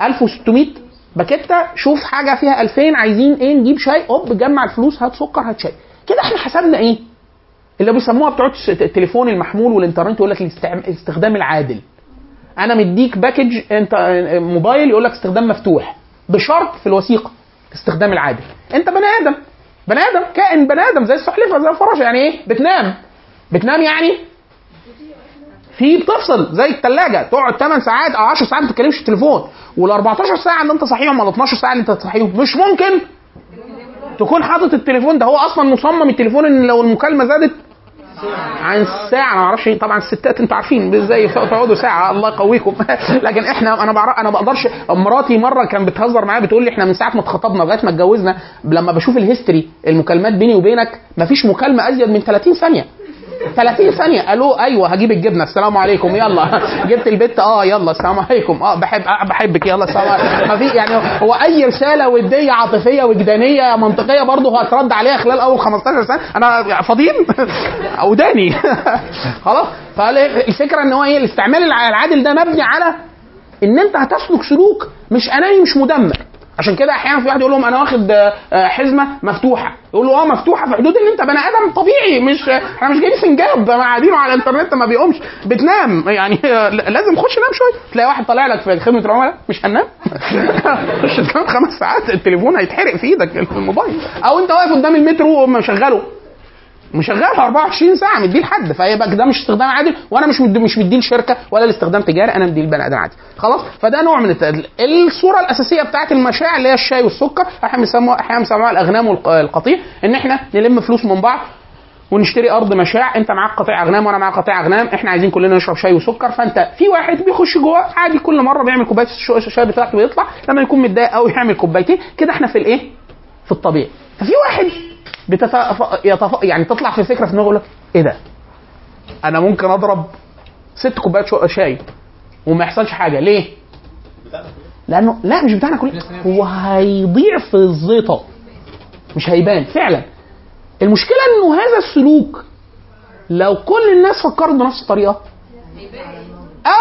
1600 باكيتة شوف حاجة فيها 2000 عايزين إيه؟ نجيب شاي أوب جمع الفلوس هات سكر هات شاي. كده إحنا حسبنا إيه؟ اللي بيسموها بتوع التليفون المحمول والإنترنت يقول لك الاستخدام العادل. أنا مديك باكج أنت موبايل يقول لك استخدام مفتوح بشرط في الوثيقة الاستخدام العادل. أنت بني آدم بني آدم كائن بني آدم زي السلحفاه زي الفراشة يعني إيه؟ بتنام. بتنام يعني في بتفصل زي الثلاجه تقعد 8 ساعات أو 10 ساعات ما تتكلمش في التليفون. وال 14 ساعة اللي أنت صحيهم ولا 12 ساعة اللي أنت صحيهم مش ممكن تكون حاطط التليفون ده. هو أصلا مصمم التليفون إن لو المكالمة زادت عن أنا ما أعرفش طبعا الستات أنتوا عارفين إزاي تقعدوا ساعة. الله يقويكم. لكن إحنا أنا بعرف أنا بقدرش. مراتي مرة كان بتهزر معايا بتقول لي إحنا من ساعة ما اتخطبنا لغاية ما اتجوزنا لما بشوف الهيستوري المكالمات بيني وبينك ما فيش مكالمة أزيد من 30 ثانية. 30 ثانية. ألو؟ أيوه هجيب الجبنة. السلام عليكم. يلا. جبت البت. آه يلا. السلام عليكم. آه بحب آه بحبك. يلا السلام عليكم. ما في يعني هو أي رسالة ودية عاطفية وجدانية منطقية برضه هترد عليها خلال أول 15 سنة أنا فاضيين؟ أوداني. خلاص. فالفكرة إن هو إيه الاستعمال الع- العادل ده مبني على إن أنت هتسلك سلوك مش أناني مش مدمر. عشان كده أحيانا في واحد يقول لهم أنا واخد آه، حزمة مفتوحة. يقول له آه مفتوحة في حدود ان أنت بني آدم طبيعي. مش إحنا مش جايين سنجاب ما قاعدينه على الإنترنت ما بيقومش. بتنام. يعني آه، لازم خش نام شوية. تلاقي واحد طالع لك في خدمة العملاء مش هننام خش تنام خمس ساعات التليفون هيتحرق في إيدك الموبايل. أو أنت واقف قدام المترو مشغله مشغلها 24 ساعة مديه لحد. فيبقى ده مش استخدام عادل وأنا مش مدي مش مديه لشركة ولا الاستخدام تجاري أنا مديه لبني آدم عادي خلاص؟ فده نوع من التقليل الصورة الأساسية بتاعت المشاع اللي هي الشاي والسكر إحنا بنسموها أحيانا بنسموها الأغنام والقطيع إن إحنا نلم فلوس من بعض ونشتري أرض مشاع أنت معاك قطيع أغنام وأنا معايا قطيع أغنام إحنا عايزين كلنا نشرب شاي وسكر. فأنت في واحد بيخش جوه عادي كل مرة بيعمل كوباية الش- الشاي بتاعته ويطلع لما يكون متضايق قوي يعمل كوبايتين. كده إحنا في الإيه؟ في الطبيعي. ففي واحد بتف... يتف... يعني تطلع في فكره في دماغه يقول لك إيه ده؟ أنا ممكن أضرب ست كوبايات شاي وما يحصلش حاجة. ليه؟ لأنه لا مش بتاعنا كلنا. هو هيضيع في الزيطة. مش هيبان. فعلا. المشكلة إنه هذا السلوك لو كل الناس فكرت بنفس الطريقة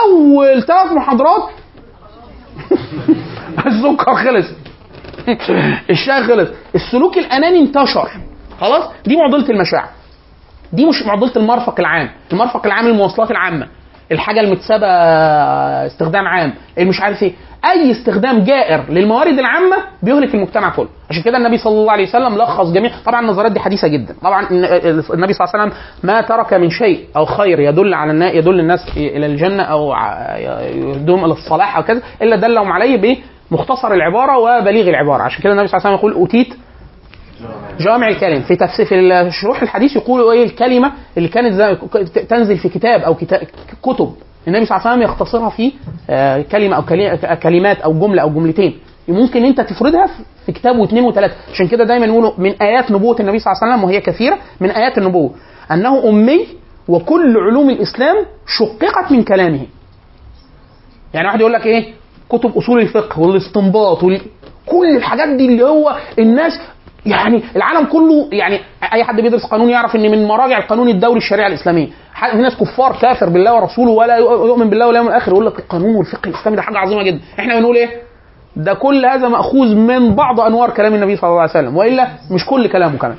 أول ثلاث محاضرات السكر خلص. الشاي خلص. السلوك الأناني انتشر. خلاص؟ دي معضلة المشاعر. دي مش معضلة المرفق العام. المرفق العام المواصلات العامة. الحاجة المتسابة استخدام عام. مش عارف إيه. أي استخدام جائر للموارد العامة بيهلك المجتمع كله. عشان كده النبي صلى الله عليه وسلم لخص جميع. طبعا النظريات دي حديثة جدا. طبعا النبي صلى الله عليه وسلم ما ترك من شيء أو خير يدل على. يدل الناس إلى الجنة أو يدوم إلى الصلاح أو كذا إلا دلهم عليه بمختصر العبارة وبليغ العبارة. عشان كده النبي صلى الله عليه وسلم يقول أوتيت جوامع الكلم. في تفسير في شروح الحديث يقولوا إيه الكلمة اللي كانت تنزل في كتاب أو كتاب كتب. النبي صلى الله عليه وسلم يختصرها في آه، كلمة أو كلمات أو جملة أو جملتين. ممكن أنت تفردها في كتاب واثنين وثلاثة. عشان كده دايما يقولوا من آيات نبوة النبي صلى الله عليه وسلم وهي كثيرة من آيات النبوة. أنه أمي وكل علوم الإسلام شققت من كلامه. يعني واحد يقول لك إيه؟ كتب أصول الفقه والإستنباط وال... كل الحاجات دي اللي هو الناس يعني العالم كله يعني أي حد بيدرس قانون يعرف إن من مراجع القانون الدولي الشريعة الإسلامية. في ناس كفار كافر بالله ورسوله ولا يؤمن بالله ولا يوم الآخر يقول لك القانون والفقه الإسلامي ده حاجة عظيمة جدا. إحنا بنقول إيه؟ ده كل هذا مأخوذ من بعض أنوار كلام النبي صلى الله عليه وسلم وإلا مش كل كلامه كمان.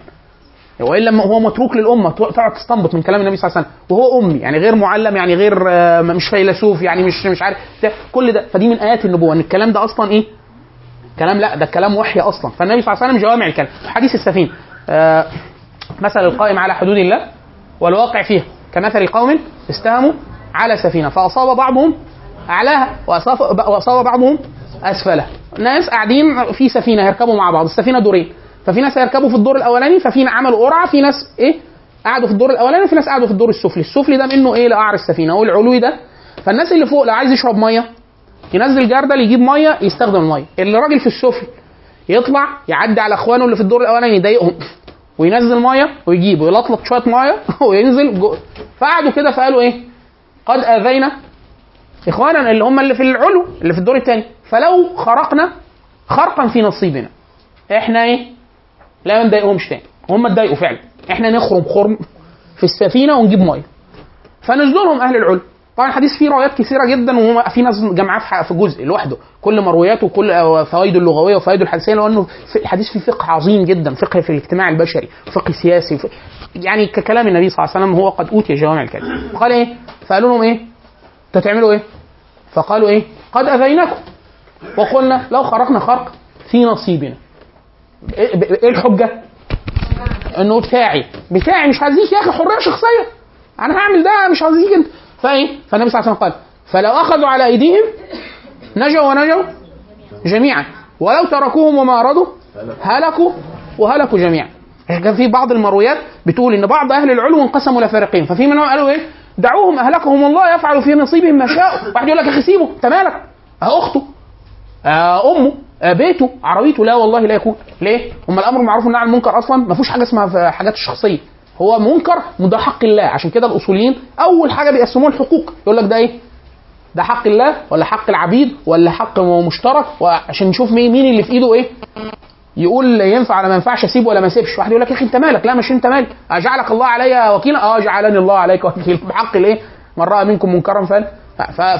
وإلا هو متروك للأمة تقعد تستنبط من كلام النبي صلى الله عليه وسلم. وهو أمي يعني غير معلم يعني غير آه، مش فيلسوف يعني مش مش عارف. كل ده فدي من آيات النبوة إن الكلام ده أصلا إيه؟ كلام لا ده كلام وحي أصلا. فالنبي صلى الله عليه وسلم جوامع الكلام. حديث السفينه آه مثل القائم على حدود الله والواقع فيها. كمثل قوم استهموا على سفينة فأصاب بعضهم أعلاها وأصاب بعضهم اسفلها ناس قاعدين في سفينة هيركبوا مع بعض. السفينة دورين. ففي ناس هيركبوا في الدور الأولاني ففي عملوا قرعة في ناس إيه؟ قعدوا في الدور الأولاني وفي ناس قعدوا في الدور السفلي. السفلي ده منه إيه؟ لقعر السفينة. والعلوي ده فالناس اللي فوق لو عايز يشرب مية ينزل جردل يجيب مية يستخدم المية. اللي راجل في السفل يطلع يعدي على اخوانه اللي في الدور الاولاني يضايقهم وينزل مية ويجيب ويلطلط شوية مية وينزل فقعدوا كده فقالوا إيه؟ قد آذينا إخوانا اللي هم اللي في العلو اللي في الدور الثاني فلو خرقنا خرقا في نصيبنا. إحنا إيه؟ لا ما نضايقهمش تاني. هم اتضايقوا فعلا. إحنا نخرم خرم في السفينة ونجيب مية. فنزلوا لهم أهل العلو. طبعا الحديث فيه روايات كثيرة جدا وفي ناس جمعاه في جزء لوحده. كل مروياته وكل آه، فوائده اللغوية وفوائده الحديثية لأنه الحديث فيه فقه عظيم جدا فقه في الاجتماع البشري فقه سياسي ف... يعني ككلام النبي صلى الله عليه وسلم هو قد أوتي جوامع الكلم قال إيه؟ فقالوا لهم إيه؟ أنتوا تعملوا إيه؟ فقالوا إيه؟ قد أذيناكم. وقلنا لو خرقنا خرق في نصيبنا. إيه إيه الحجة؟ إنه بتاعي. بتاعي مش هزيك يا أخي حرية شخصية. أنا هعمل ده مش هزيك أنت. فإيه؟ فالنبي صلى الله عليه وسلم قال فلو أخذوا على أيديهم نجوا ونجوا جميعا. ولو تركوهم وما أرادوا هلكوا وهلكوا جميعا. كان في بعض المرويات بتقول إن بعض أهل العلو انقسموا إلى فريقين. ففي منهم قالوا إيه؟ دعوهم أهلكهم الله يفعل في نصيبهم ما شاء واحد يقول لك أخي سيبه أنت مالك؟ آه أخته آه أمه آه بيته عربيته لا والله لا يكون. ليه؟ هم الأمر بالمعروف والنهي عن المنكر أصلا ما فيهوش حاجة اسمها في حاجات الشخصيه هو منكر وده حق الله. عشان كده الأصوليين أول حاجة بيقسموها الحقوق. يقول لك ده إيه؟ ده حق الله ولا حق العبيد ولا حق مشترك؟ وعشان نشوف مين مين اللي في إيده إيه؟ يقول ينفع ولا ما ينفعش اسيبه ولا ما أسيبش. واحد يقول لك يا أخي أنت مالك؟ لا مش أنت مالك. أجعلك الله علي وكيلا؟ آه جعلني الله عليك وكيلا. بحق الإيه؟ من رأى منكم منكرا فل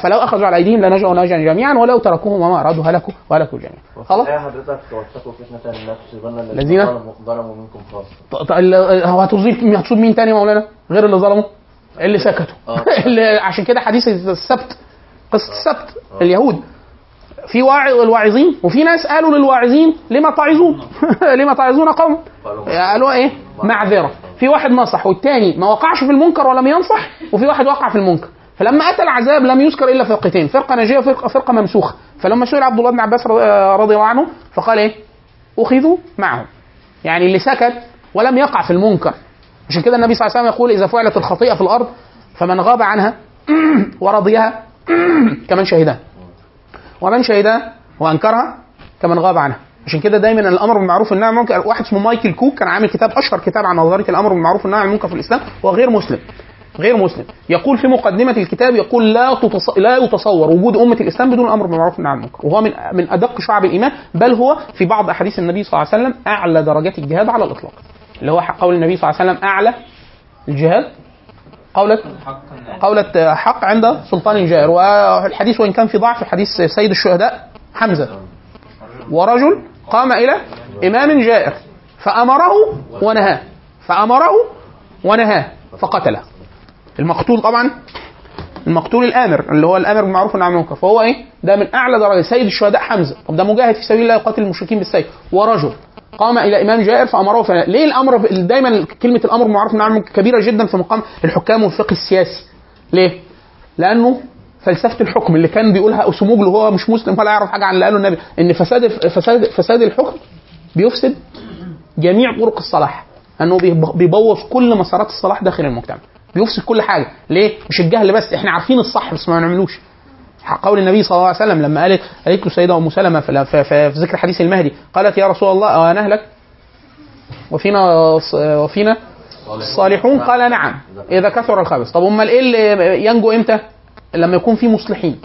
فلو أخذوا على أيديهم لنجوا نجا جميعا ولو تركوهم وما أرادوا هلكوا وهلكوا جميعا. خلاص؟ حضرتك واتقوا الذين- ظلموا منكم ال- هو هتصيب مين تاني يا مولانا غير اللي ظلموا اللي سكتوا. اللي عشان كده حديث السبت قصة السبت اليهود. في واعظ الواعظين وفي ناس قالوا للواعظين لما تعظون؟ لما تعظون قوم؟ قالوا إيه؟ معذرة. في واحد نصح والتاني ما وقعش في المنكر ولم ينصح. وفي واحد وقع في المنكر. فلما أتى العذاب لم يذكر إلا فرقتين فرقة ناجية وفرقه فرقة ممسوخة. فلما سئل عبد الله بن عباس رضي الله عنه فقال إيه؟ أخذوا معهم. يعني اللي سكت ولم يقع في المنكر. عشان كده النبي صلى الله عليه وسلم يقول إذا فعلت الخطيئة في الأرض فمن غاب عنها ورضيها كمن شهدها ومن شهدها وأنكرها كمن غاب عنها. عشان كده دايما الأمر بالمعروف والنهي عن المنكر واحد اسمه مايكل كوك كان عامل كتاب أشهر كتاب عن نظرية الأمر بالمعروف والنهي عن المنكر في الإسلام هو غير مسلم. غير مسلم. يقول في مقدمة الكتاب يقول لا تتص... لا يتصور وجود أمة الإسلام بدون الأمر بالمعروف والنهي عن المنكر. وهو من من أدق شعب الإيمان بل هو في بعض أحاديث النبي صلى الله عليه وسلم أعلى درجات الجهاد على الإطلاق. اللي هو قول النبي صلى الله عليه وسلم أعلى الجهاد. قولة قولة حق عند سلطان جائر والحديث وإن كان في ضعف حديث سيد الشهداء حمزة. ورجل قام إلى إمام جائر فأمره ونهاه. فأمره ونهاه فقتله. المقتول طبعا المقتول الآمر اللي هو الآمر بالمعروف والنهي عن المنكر. فهو إيه؟ ده من أعلى درجة سيد الشهداء حمزة. طب ده مجاهد في سبيل الله يقاتل المشركين بالسيف. ورجل قام إلى إمام جائر فأمره فلا. ليه الأمر دايما كلمة الأمر بالمعروف والنهي عن المنكر كبيرة جدا في مقام الحكام والفقه السياسي. ليه؟ لأنه فلسفة الحكم اللي كان بيقولها اسموجلو هو مش مسلم ولا يعرف حاجة عن اللي قاله النبي. إن فساد فساد فساد الحكم بيفسد جميع طرق الصلاح. انه بيب- بيبوظ كل مسارات الصلاح داخل المجتمع. بيفسد كل حاجة. ليه؟ مش الجهل بس إحنا عارفين الصح بس ما بنعملوش قول النبي صلى الله عليه وسلم لما قالت قالت له السيده أم سلمة في, في, في, في ذكر حديث المهدي قالت يا رسول الله أو نهلك وفينا وفينا الصالحون قال نعم. إذا كثر الخبث. طب أمال إيه اللي ينجو إمتى؟ لما يكون في مصلحين.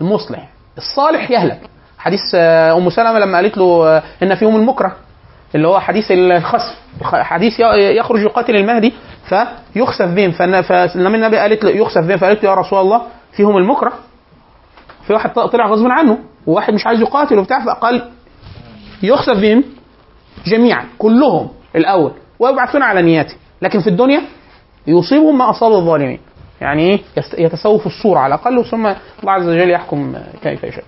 المصلح. الصالح يهلك. حديث آه، أم سلمة لما قالت له آه، إن فيهم المكره اللي هو حديث الخسف حديث يخرج يقاتل المهدي فيخسف بهم. فلما النبي قالت له يخسف بهم فقالت له يا رسول الله فيهم المكره. في واحد طلع غصب عنه وواحد مش عايز يقاتل وبتاع فقال يخسف بهم جميعا كلهم الأول ويبعثون على نياته. لكن في الدنيا يصيبهم ما اصاب الظالمين. يعني إيه؟ في الصورة على الأقل ثم الله عز وجل يحكم كيف يشاء.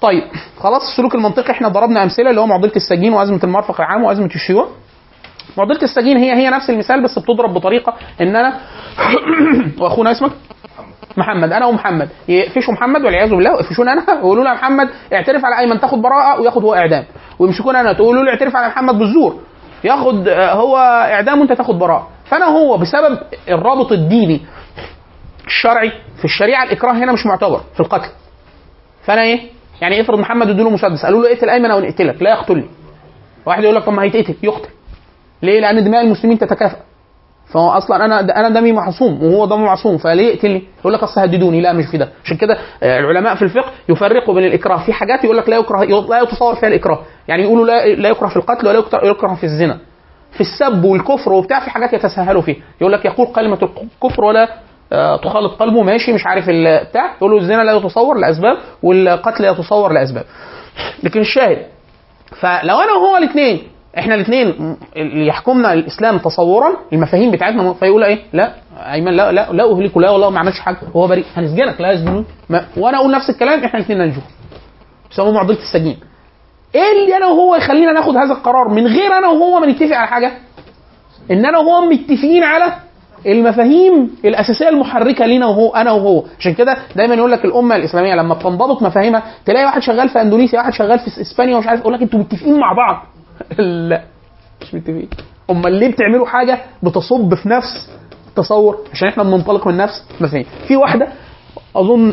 طيب خلاص السلوك المنطقي إحنا ضربنا أمثلة اللي هو معضلة السجين وأزمة المرفق العام وأزمة الشيوع. معضله السجين هي هي نفس المثال بس بتضرب بطريقة إن أنا وأخونا اسمك؟ محمد. أنا ومحمد. يقفشوا محمد والعياذ بالله ويقفشوني أنا. ويقولوا له محمد اعترف على ايمن تاخد براءة وياخد هو إعدام. ويمسكوني أنا تقولوا له اعترف على محمد بالزور. ياخد آه، هو إعدام وأنت تاخد براءة. فأنا هو بسبب الرابط الديني الشرعي في الشريعة الإكراه هنا مش معتبر في القتل. فأنا إيه؟ يعني افرض محمد ادوا له مسدس قالوا له اقتل أيمن أو نقتلك لا يقتلني. واحد يقول لك طب ما هيتقتل يقتل. ليه؟ لأن دماء المسلمين تتكافئ فهو أصلا أنا أنا دمي معصوم وهو دمه معصوم فليه يقتلني؟ يقول لك أصل هددوني لا مش في ده. عشان كده آه، العلماء في الفقه يفرقوا بين الإكراه. في حاجات يقول لك لا يكره لا يتصور فيها الإكراه. يعني يقولوا لا لا يكره في القتل ولا يكره- في الزنا. في السب والكفر وبتاع في حاجات يتساهلوا فيها. يقول لك يقول كلمة الكفر ولا آه، تخالط قلبه ماشي مش عارف بتاع. يقول له الزنا لا يتصور لأسباب والقتل لا يتصور لأسباب. لكن الشاهد فلو أنا وهو الاثنين إحنا الاثنين اللي يحكمنا الإسلام تصورا المفاهيم بتاعتنا فيقول إيه؟ لا أيمن لا لا لا اهلكه لا والله ما عملش حاجة. هو بريء. هنسجنك لا يسجنون. وأنا أقول نفس الكلام إحنا الاثنين ننجو. يسموه معضلة السجين. إيه اللي أنا وهو يخلينا ناخد هذا القرار؟ من غير أنا وهو ما نتفق على حاجة. إن أنا وهو متفقين على المفاهيم الأساسية المحركة لينا وهو أنا وهو. عشان كده دايما يقول لك الأمة الإسلامية لما بتنضبط مفاهيمها تلاقي واحد شغال في أندونيسيا واحد شغال في إسبانيا ومش عارف يقول لك أنتوا متفقين مع بعض. لا مش متفقين. أمال ليه بتعملوا حاجة بتصب في نفس التصور عشان إحنا بننطلق من نفس مفاهيم. في واحدة أظن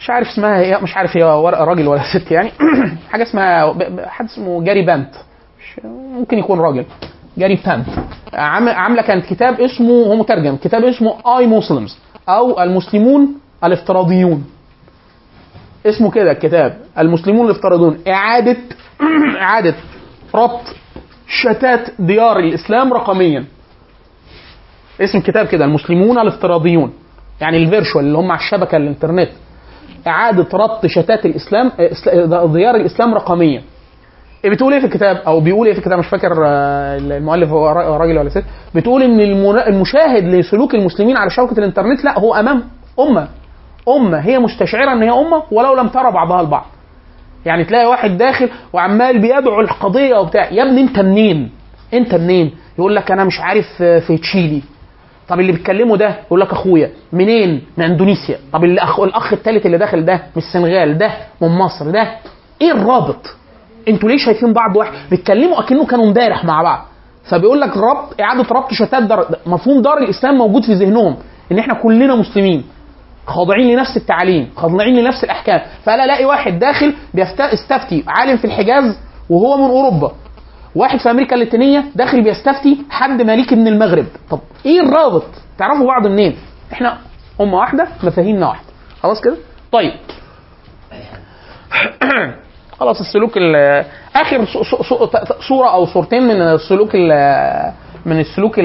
مش عارف اسمها هي مش عارف هي راجل ولا ست يعني. حاجة اسمها حد اسمه جاري بانت ممكن يكون راجل. جاري بانت عام- عاملة كانت كتاب اسمه هو مترجم كتاب اسمه آي مسلمز أو المسلمون الافتراضيون. اسمه كده الكتاب. المسلمون الافتراضيون. إعادة إعادة ربط شتات ديار الإسلام رقميا. اسم الكتاب كده المسلمون الافتراضيون. يعني ال virtual اللي هم على الشبكة الإنترنت. إعادة ربط شتات الإسلام ديار الإسلام رقميا. بتقول إيه في الكتاب؟ أو بيقول إيه في الكتاب؟ مش فاكر آه، المؤلف هو را- راجل ولا ست. بتقول إن المشاهد لسلوك المسلمين على شبكة الإنترنت لا هو أمام أمة. أمة هي مستشعرة إن هي أمة ولو لم ترى بعضها البعض. يعني تلاقي واحد داخل وعمال بيدعو القضية وبتاع. يا ابني انت منين؟ انت منين؟ يقول لك أنا مش عارف آه، في تشيلي. طب اللي بيتكلموا ده؟ يقول لك اخويا. منين؟ من اندونيسيا. طب الاخ الأخ الثالث اللي داخل ده؟ من السنغال. ده من مصر. ده إيه الرابط؟ أنتوا ليه شايفين بعض واحد؟ بيتكلموا اكنه كانوا امبارح مع بعض. فبيقول لك ربط إعادة ربط شتات دار مفهوم دار الإسلام موجود في ذهنهم إن إحنا كلنا مسلمين. خاضعين لنفس التعاليم خاضعين لنفس الأحكام. فانا الاقي واحد داخل بيستفتي عالم في الحجاز وهو من أوروبا. واحد في أمريكا اللاتينية داخل بيستفتي حد مالكي من المغرب. طب إيه الرابط؟ تعرفوا بعض منين؟ إحنا أمة واحدة مفاهيمنا واحدة. خلاص كده؟ طيب. خلاص السلوك ال- آخر صورة أو صورتين من السلوك ال- من السلوك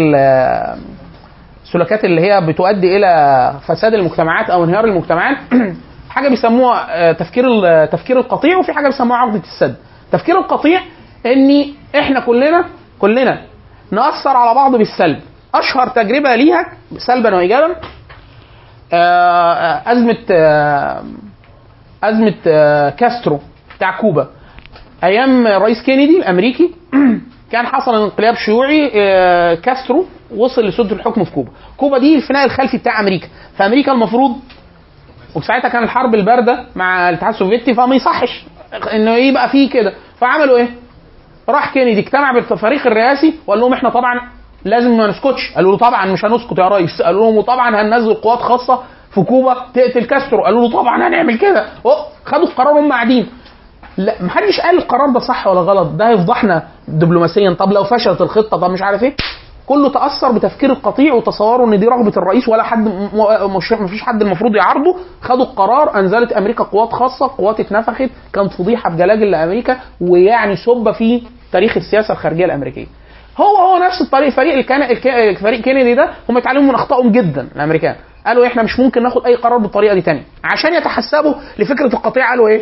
ال- السلوكات اللي هي بتؤدي إلى فساد المجتمعات أو انهيار المجتمعات. حاجة بيسموها آه، تفكير ال- تفكير القطيع وفي حاجة بيسموها عقدة السد. تفكير القطيع ان إحنا كلنا كلنا نأثر على بعض بالسلب. أشهر تجربة ليها سلبا وايجابا آه، آه، أزمة آه، أزمة آه، كاسترو بتاع كوبا. أيام الرئيس كينيدي الأمريكي كان حصل انقلاب شيوعي آه، كاسترو وصل لسدة الحكم في كوبا. كوبا دي الفناء الخلفي بتاع أمريكا. فامريكا المفروض وساعتها كان الحرب الباردة مع الاتحاد السوفيتي فما يصحش إنه يبقى فيه كده. فعملوا إيه؟ راح كينيدي اجتمع بالفريق الرئاسي وقال لهم إحنا طبعا لازم ما نسكتش. قالوا له طبعا مش هنسكت يا ريس. قالوا لهم وطبعا هننزل قوات خاصة في كوبا تقتل كاسترو. قالوا له طبعا هنعمل كده. أوه، خدوا القرار هم قاعدين. لا محدش قال القرار ده صح ولا غلط. ده هيفضحنا دبلوماسيا. طب لو فشلت الخطة طب مش عارف إيه. كله تأثر بتفكير القطيع وتصوره إن دي رغبة الرئيس ولا حد م- م- مش مفيش حد المفروض يعارضه. خدوا القرار أنزلت أمريكا قوات خاصة قوات اتنفخت كانت فضيحة بجلاجل لأمريكا ويعني سب في تاريخ السياسة الخارجية الأمريكية. هو هو نفس الطريق فريق الكان... الك- فريق كينيدي ده هم اتعلموا من أخطائهم جدا الأمريكان. قالوا إحنا مش ممكن ناخد أي قرار بالطريقة دي تاني. عشان يتحسبوا لفكرة القطيع قالوا إيه؟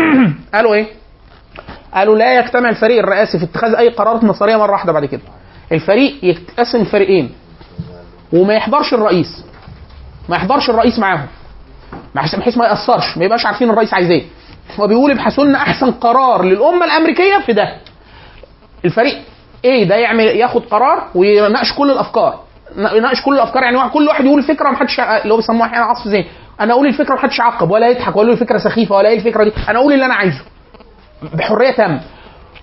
قالوا إيه؟ قالوا لا يجتمع الفريق الرئاسي في اتخاذ أي قرارات مصيريه مرة واحدة بعد كده. الفريق يتقسم فريقين وما يحضرش الرئيس. ما يحضرش الرئيس معاهم. بحيث ما يأثرش. ما يبقاش عارفين الرئيس عايز إيه. هو بيقول ابحثوا لنا أحسن قرار للأمة الأمريكية في ده. الفريق إيه؟ ده يعمل ياخد قرار ويناقش كل الأفكار. يناقش كل الأفكار. يعني كل واحد يقول الفكرة محدش اللي هو بيسموها أحيانا عصف ذهني أنا أقول الفكرة محدش يعقب ولا يضحك ولا يقول الفكرة سخيفة ولا إيه الفكرة دي. أنا أقول اللي أنا عايزه. بحرية تامة.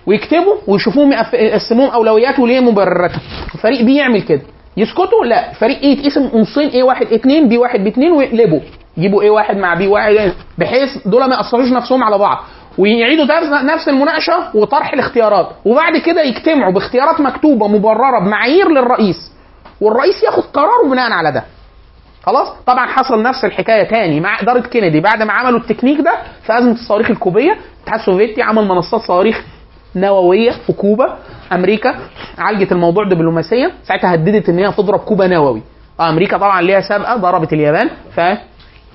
ويكتبوا ويشوفوهم يقسموهم أولويات وليه مبرراتها الفريق بي يعمل كده. يسكتوا؟ لا. فريق إيه يتقسم نصين إيه واحد اتنين بي واحد باتنين ويقلبوا. يجيبوا إيه واحد مع بي واحد بحيث دول ما يأثروش نفسهم على بعض. ويعيدوا نفس المناقشة وطرح الاختيارات. وبعد كده يجتمعوا باختيارات مكتوبة مبررة بمعايير للرئيس. والرئيس ياخد قراره بناء على ده. خلاص؟ طبعا حصل نفس الحكاية تاني مع إدارة كينيدي. بعد ما عملوا التكنيك ده في أزمة الصواريخ الكوبية الاتحاد السوفيتي عمل منصات صواريخ نووية في كوبا أمريكا. عالجت الموضوع دبلوماسيا ساعتها هددت إن هي تضرب كوبا نووي. أمريكا طبعا ليها سابقة ضربت اليابان. ف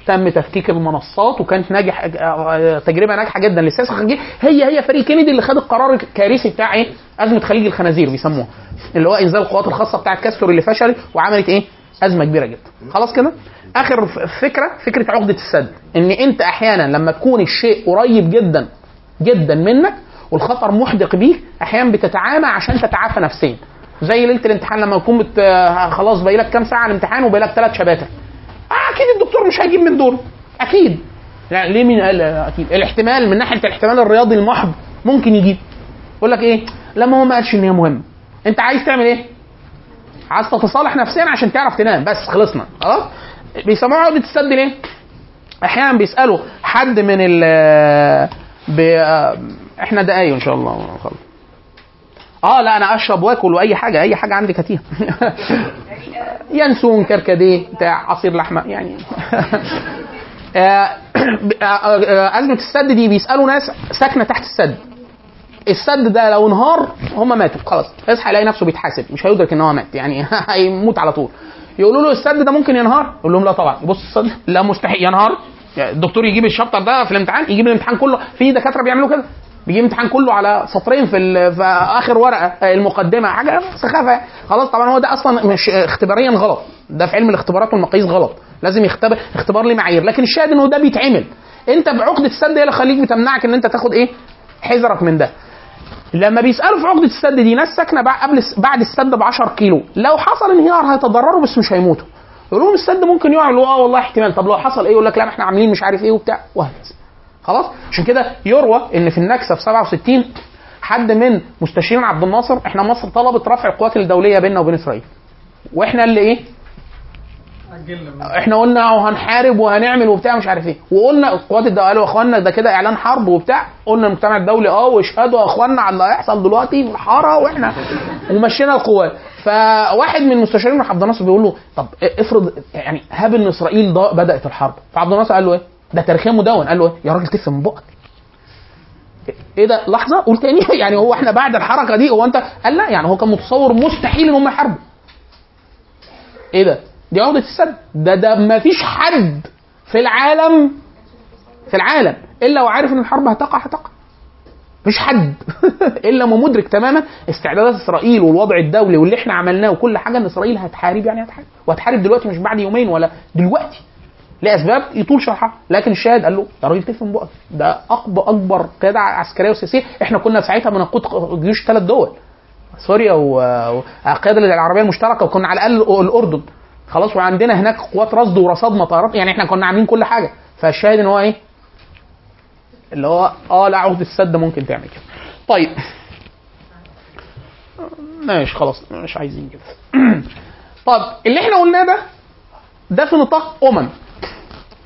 تم تفكيك المنصات وكانت ناجح آه، تجربة ناجحة جدا للسياسة الخارجية. هي هي فريق كينيدي اللي خد القرار الكارثي بتاع إيه؟ أزمة خليج الخنازير بيسموها. اللي هو إنزال القوات الخاصة بتاعت كاستور اللي فشلت وعملت إيه؟ أزمة كبيرة جدا. خلاص كده؟ آخر فكرة فكرة عقدة السد. إن أنت أحيانا لما تكون الشيء قريب جدا جدا منك والخطر محدق بيك أحيانا بتتعامى عشان تتعافى نفسيا. زي ليلة الامتحان لما تكون. آه، خلاص باقي لك كام ساعة على الامتحان وباقي لك ثلاث شباتر. آه أكيد الدكتور مش هيجيب من دول. أكيد. يعني ليه مين قال؟ أكيد. الاحتمال من ناحية الاحتمال الرياضي المحض ممكن يجيب. يقول لك إيه؟ لما هو ما قالش إن هي مهمة. أنت عايز تعمل إيه؟ عايز تتصالح نفسيا عشان تعرف تنام. بس خلصنا. خلاص؟ بيسموها عقدة السد ليه؟ أحيانا بيسألوا حد من ال. آه، إحنا دقايق ان شاء الله. خلاص. آه لا أنا أشرب وآكل وأي حاجة. أي حاجة عندي كتير. ينسون كركديه بتاع عصير لحمة يعني. آه، آه، آه، ازمه السد دي بيسألوا ناس ساكنة تحت السد. السد ده لو انهار هم ماتوا. خلاص يصحى يلاقي نفسه بيتحاسب. مش هيدرك إن هو مات يعني. هيموت على طول. يقولوا له السد ده ممكن ينهار؟ يقول لهم لا طبعا. يبص السد لا مستحيل ينهار. يعني الدكتور يجيب الشابتر ده في الامتحان يجيب الامتحان كله. في دكاترة بيعملوا كده. بيجيب الامتحان كله على سطرين في, في آخر ورقة آه، المقدمة حاجة سخافة. خلاص طبعا هو ده أصلا مش اختباريا غلط. ده في علم الاختبارات والمقاييس غلط. لازم يختبر اختبار ليه معايير. لكن الشاهد انه ده بيتعمل. أنت بعقده السد هي اللي خليك بتمنعك إن أنت تاخد إيه؟ حذرك من ده. لما بيسألوا في عقده السد دي ناس ساكنة قبل بعد السد ب 10 كيلو لو حصل انهيار هيتضرروا بس مش هيموتوا. يقول لهم السد ممكن يقع آه والله احتمال. طب لو حصل إيه؟ يقول لك لا إحنا عاملين مش عارف إيه وبتاع. وهكذا. خلاص؟ عشان كده يروى ان في النكسة في 67 حد من مستشارين عبد الناصر إحنا مصر طلبت رفع القوات الدولية بيننا وبين إسرائيل. وإحنا اللي إيه؟ إحنا قلنا هنحارب وهنعمل وبتاع مش عارف إيه. وقلنا القوات الدوليه قالوا يا أخوانا ده كده إعلان حرب وبتاع. قلنا المجتمع الدولي آه واشهدوا يا أخوانا على اللي هيحصل دلوقتي في الحاره وإحنا ومشينا القوات. فواحد من المستشارين من عبد الناصر بيقول له طب افرض يعني هاب إن إسرائيل بدأت الحرب. فعبد الناصر قال له إيه؟ ده تاريخيا مدون. قال له؟ يا راجل تفهم من بقك. إيه ده؟ لحظة. قول تاني. يعني هو إحنا بعد الحركة دي هو أنت؟ قال لا. يعني هو كان متصور مستحيل إن هم يحاربوا. إيه ده؟ دي عقدة السد ده ده ما فيش حد في العالم في العالم. إلا وعارف إن الحرب هتقع هتقع. مفيش حد. إلا ما مدرك تماما استعدادات إسرائيل والوضع الدولي واللي إحنا عملناه وكل حاجة إن إسرائيل هتحارب يعني هتحارب. وهتحارب دلوقتي مش بعد يومين ولا دلوقتي. لأسباب يطول شرحها. لكن الشاهد قال له يا راجل تفهم بقى ده أكبر أكبر قيادة عسكرية وسياسية. إحنا كنا ساعتها بنقود جيوش ثلاث دول سوريا والقياده العربية المشتركة وكنا على الأقل الأردن. خلاص وعندنا هناك قوات رصد ورصاد مطارات يعني إحنا كنا عاملين كل حاجة. فالشاهد إن هو إيه؟ اللي هو آه لا عقده السد ممكن تعمل كده. طيب. ماشي خلاص مش عايزين كده. طب اللي إحنا قلناه ده ده في نطاق أمم.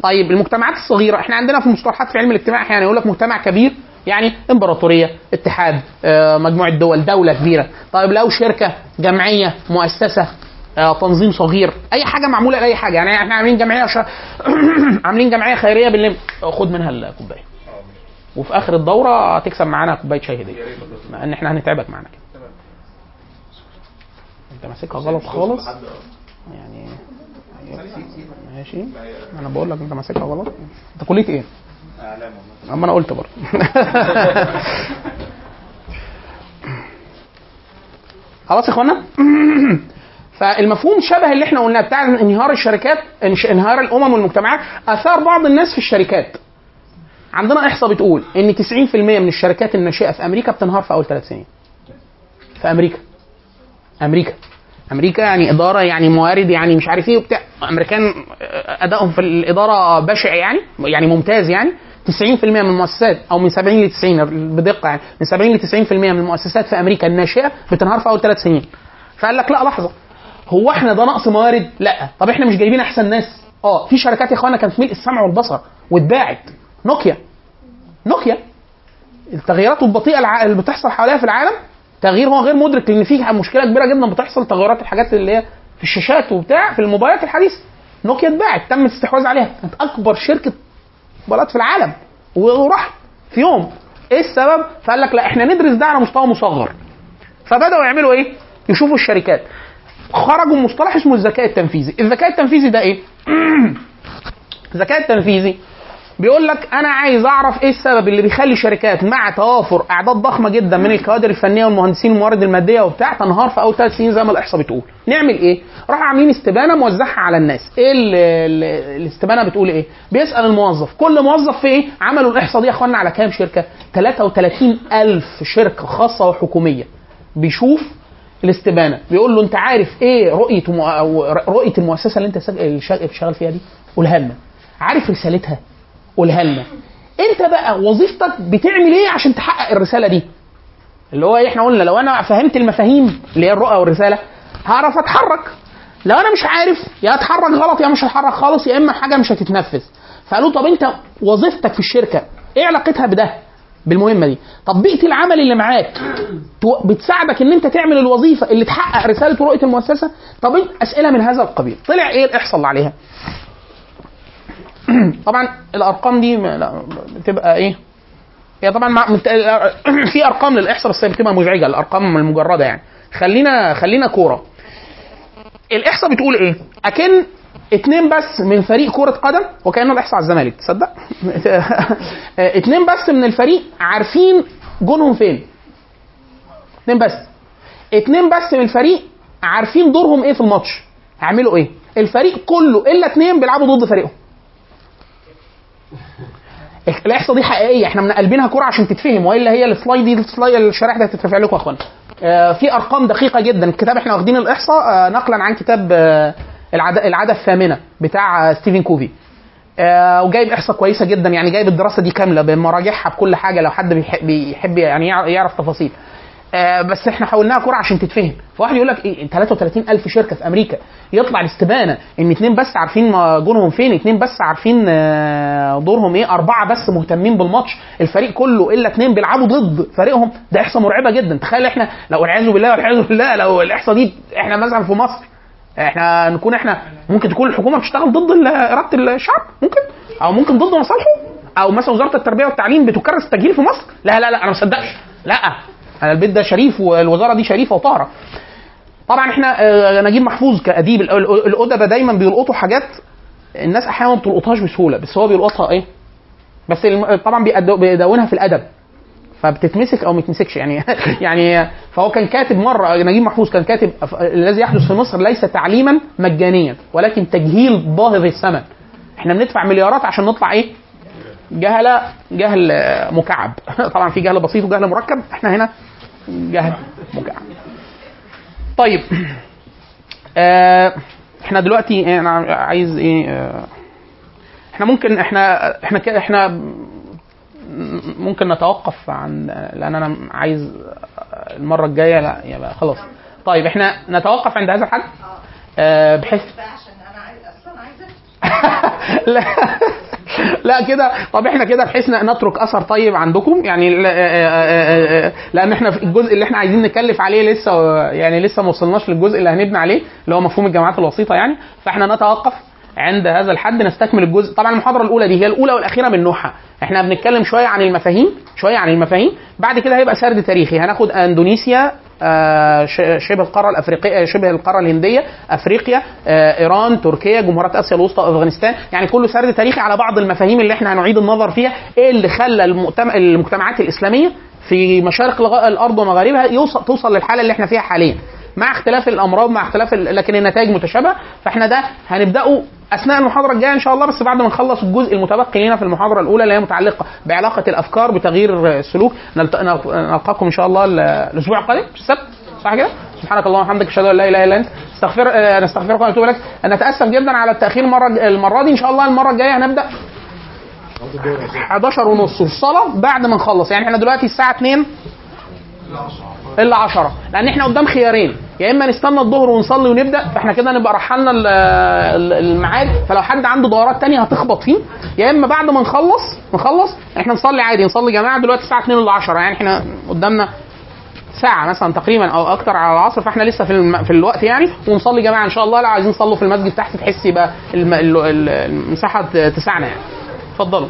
طيب المجتمعات الصغيرة إحنا عندنا في مصطلحات في علم الاجتماع أحيانا يقول لك مجتمع كبير يعني إمبراطورية اتحاد آه، مجموعة دول دولة كبيرة. طيب لو شركة جمعية مؤسسة آه، تنظيم صغير أي حاجة معمولة لأي حاجة يعني إحنا عاملين جمعية ش... عاملين جمعية خيرية بالليل خد منها الكوباية. وفي آخر الدورة هتكسب معانا كوباية شاي هدية. مع إن إحنا هنتعبك معانا كده. أنت ماسكها غلط خالص؟ يعني ماشي. أنا بقول لك أنت ماسكها غلط. أنت كلية إيه؟ أما أنا قلت برضه. خلاص يا إخوانا. فالمفهوم شبه اللي إحنا قلناه بتاع انهيار الشركات انهيار الأمم والمجتمعات. آثار بعض الناس في الشركات. عندنا إحصاء بتقول إن 90% من الشركات الناشئة في أمريكا بتنهار في أول ثلاث سنين. في أمريكا. أمريكا. أمريكا يعني إدارة يعني موارد يعني مش عارف إيه وبتاع. أمريكان أدائهم في الإدارة بشع يعني يعني ممتاز يعني. 90% من المؤسسات أو من 70 ل 90 بدقة يعني. من 70 ل 90% من المؤسسات في أمريكا الناشئة بتنهار في أول ثلاث سنين. فقال لك لا لحظة. هو إحنا ده نقص موارد؟ لا. طب إحنا مش جايبين أحسن ناس؟ آه. في شركات يا إخوانا كانت ملء السمع والبصر واتباعت. نوكيا. نوكيا. التغييرات البطيئة اللي بتحصل حواليها في العالم تغيير هو غير مدرك لأن في مشكلة كبيرة جدا بتحصل تغيرات الحاجات اللي هي في الشاشات وبتاع في الموبايلات الحديثة نوكيا اتباعت تم الاستحواذ عليها كانت أكبر شركة موبايلات في العالم وراح في يوم إيه السبب؟ فقال لك لا إحنا ندرس ده على مستوى مصغر فبدأوا يعملوا إيه؟ يشوفوا الشركات خرجوا مصطلح اسمه الذكاء التنفيذي الذكاء التنفيذي ده إيه؟ الذكاء التنفيذي بيقول لك أنا عايز أعرف إيه السبب اللي بيخلي شركات مع توافر أعداد ضخمة جدا من الكوادر الفنية والمهندسين والموارد المادية وبتاع تنهار في أول ثلاث سنين زي ما الإحصاء بتقول. نعمل إيه؟ راحوا عاملين استبانة موزعها على الناس. إيه ال- ال- الاستبانة بتقول إيه؟ بيسأل الموظف. كل موظف في إيه؟ عملوا الإحصاء دي يا أخوانا على كام شركة؟ 33 ألف شركة خاصة وحكومية. بيشوف الاستبانة. بيقول له أنت عارف إيه رؤية رؤية المؤسسة اللي أنت شغال فيها دي؟ قولها لنا. عارف رسالتها؟ قولها لنا انت بقى وظيفتك بتعمل إيه عشان تحقق الرسالة دي؟ اللي هو إحنا قلنا لو أنا فهمت المفاهيم اللي هي الرؤى والرسالة هعرف اتحرك. لو أنا مش عارف يا اتحرك غلط يا مش هتحرك خالص يا اما حاجة مش هتتنفذ. فقالوا طب انت وظيفتك في الشركة إيه علاقتها بده؟ بالمهمة دي. طب بيئة العمل اللي معاك بتساعدك ان انت تعمل الوظيفة اللي تحقق رسالة ورؤيه المؤسسة؟ طب؟ أسئلة من هذا القبيل. طلع إيه اللي عليها؟ طبعا الأرقام دي لا بتبقى إيه؟ هي طبعا مع في أرقام للإحصاء بس بتبقى مزعجة الأرقام المجردة يعني. خلينا خلينا كورة. الإحصاء بتقول إيه؟ أكن اتنين بس من فريق كرة قدم وكأنه الإحصاء على الزمالك تصدق؟ اتنين بس من الفريق عارفين جونهم فين. اتنين بس. اتنين بس من الفريق عارفين دورهم إيه في الماتش. هيعملوا إيه؟ الفريق كله إلا اتنين بيلعبوا ضد فريقهم. الاحصاء دي حقيقية. إحنا مقلبينها كورة عشان تتفهم وإلا هي ال slide دي ال slide الشرائح دي هتترفع لكم يا اخوانا آه في أرقام دقيقة جدا. الكتاب إحنا واخدين الإحصاء آه نقلا عن كتاب آه العاده العاده الثامنة بتاع آه ستيفن كوفي. آه وجايب إحصاء كويسة جدا. يعني جايب الدراسة دي كاملة بمراجعها بكل حاجة. لو حد بيحب, يعني يع- يعرف تفاصيل. آه بس إحنا حولناها كوره عشان تتفهم. فواحد يقول لك إيه 33 ألف شركة في أمريكا يطلع الاستبانه إن اتنين بس عارفين جونهم فين اتنين بس عارفين آه، دورهم إيه أربعة بس مهتمين بالماتش. الفريق كله إلا اتنين بيلعبوا ضد فريقهم. ده إحصاء مرعبة جدا. تخيل إحنا لو والعياذ بالله والعياذ بالله لو الإحصاء دي إحنا مثلا في مصر إحنا نكون إحنا ممكن تكون الحكومة بتشتغل ضد إرادة الشعب. ممكن. أو ممكن ضد مصالحه. أو مثلا وزارة التربية والتعليم بتكرس التجهيل في مصر. لا لا لا أنا ما لا. أنا البيت ده شريف والوزارة دي شريفة وطاهرة. طبعا إحنا آه، نجيب محفوظ كأديب. ال- ال- الادباء دايما بيلقطوا حاجات الناس أحيانا ما بتلقطهاش بسهولة بس هو بيلقطها إيه؟ بس طبعا بيدونها في الأدب فبتتمسك أو ما تتمسكش يعني يعني فهو كان كاتب مرة نجيب محفوظ كان كاتب الذي يحدث في مصر ليس تعليما مجانيا ولكن تجهيل باهظ الثمن إحنا بندفع مليارات عشان نطلع إيه؟ جهل جهل آه، مكعب. طبعا في جهل بسيط وجهل مركب. إحنا هنا جهل مكعب. طيب. آه إحنا دلوقتي أنا عايز إيه آه إحنا ممكن إحنا إحنا كده إحنا ممكن نتوقف عن لأن أنا عايز المرة الجاية لا يبقى خلاص. طيب إحنا نتوقف عند هذا الحد؟ آه بحيث بقى عشان أنا عايز أصلا عايزه لا. لا كده. طب إحنا كده بحيث نترك اثر طيب عندكم. يعني آه، آه، آه، لأن إحنا في الجزء اللي إحنا عايزين نكلف عليه لسه يعني لسه ما وصلناش للجزء اللي هنبني عليه اللي هو مفهوم الجامعات الوسيطة يعني. فاحنا نتوقف عند هذا الحد نستكمل الجزء. طبعا المحاضرة الأولى دي هي الأولى والأخيرة من نوعها إحنا بنتكلم شوية عن المفاهيم شوية عن المفاهيم. بعد كده هيبقى سرد تاريخي. هناخد أندونيسيا شبه القارة الأفريقية شبه القارة الهندية أفريقيا آه، إيران تركيا جمهوريات آسيا الوسطى أفغانستان. يعني كله سرد تاريخي على بعض المفاهيم اللي إحنا هنعيد النظر فيها. إيه اللي خلى المجتمع المجتمعات الإسلامية في مشارق الأرض ومغاربها يوصل توصل للحالة اللي إحنا فيها حاليا؟ مع اختلاف الأمراض مع اختلاف لكن النتائج متشابهة. فإحنا ده هنبدأه أثناء المحاضرة الجاية إن شاء الله بس بعد ما نخلص الجزء المتبقي لنا في المحاضرة الأولى اللي هي متعلقة بعلاقة الأفكار بتغيير السلوك نلقاكم إن شاء الله ال- الأسبوع القادم. السبت؟ صح كده؟ سبحانك اللهم وبحمدك أشهد أن لا إله إلا أنت. استغفر آه، نستغفرك ونتوب إليك. نتاسف جدا على التأخير المرة المرة دي. إن شاء الله المرة الجاية هنبدأ 11 ونص. والصلاه بعد ما نخلص. يعني إحنا دلوقتي الساعة 2 إلا 10 لأن إحنا قدام خيارين. يا إما نستنى الظهر ونصلي ونبدأ فإحنا كده نبقى رحلنا ال- ال- الميعاد. فلو حد عنده دورات تانية هتخبط فيه. يا إما بعد ما نخلص نخلص إحنا نصلي عادي. نصلي جماعة دلوقتي الساعة 2 إلا 10 يعني إحنا قدامنا ساعة مثلا تقريبا أو أكتر على العصر. فإحنا لسه في الم... في الوقت يعني. ونصلي جماعة إن شاء الله. لو عايزين نصلوا في المسجد تحت تحس يبقى الم... ال- ال- المساحة تسعنا يعني. اتفضلوا.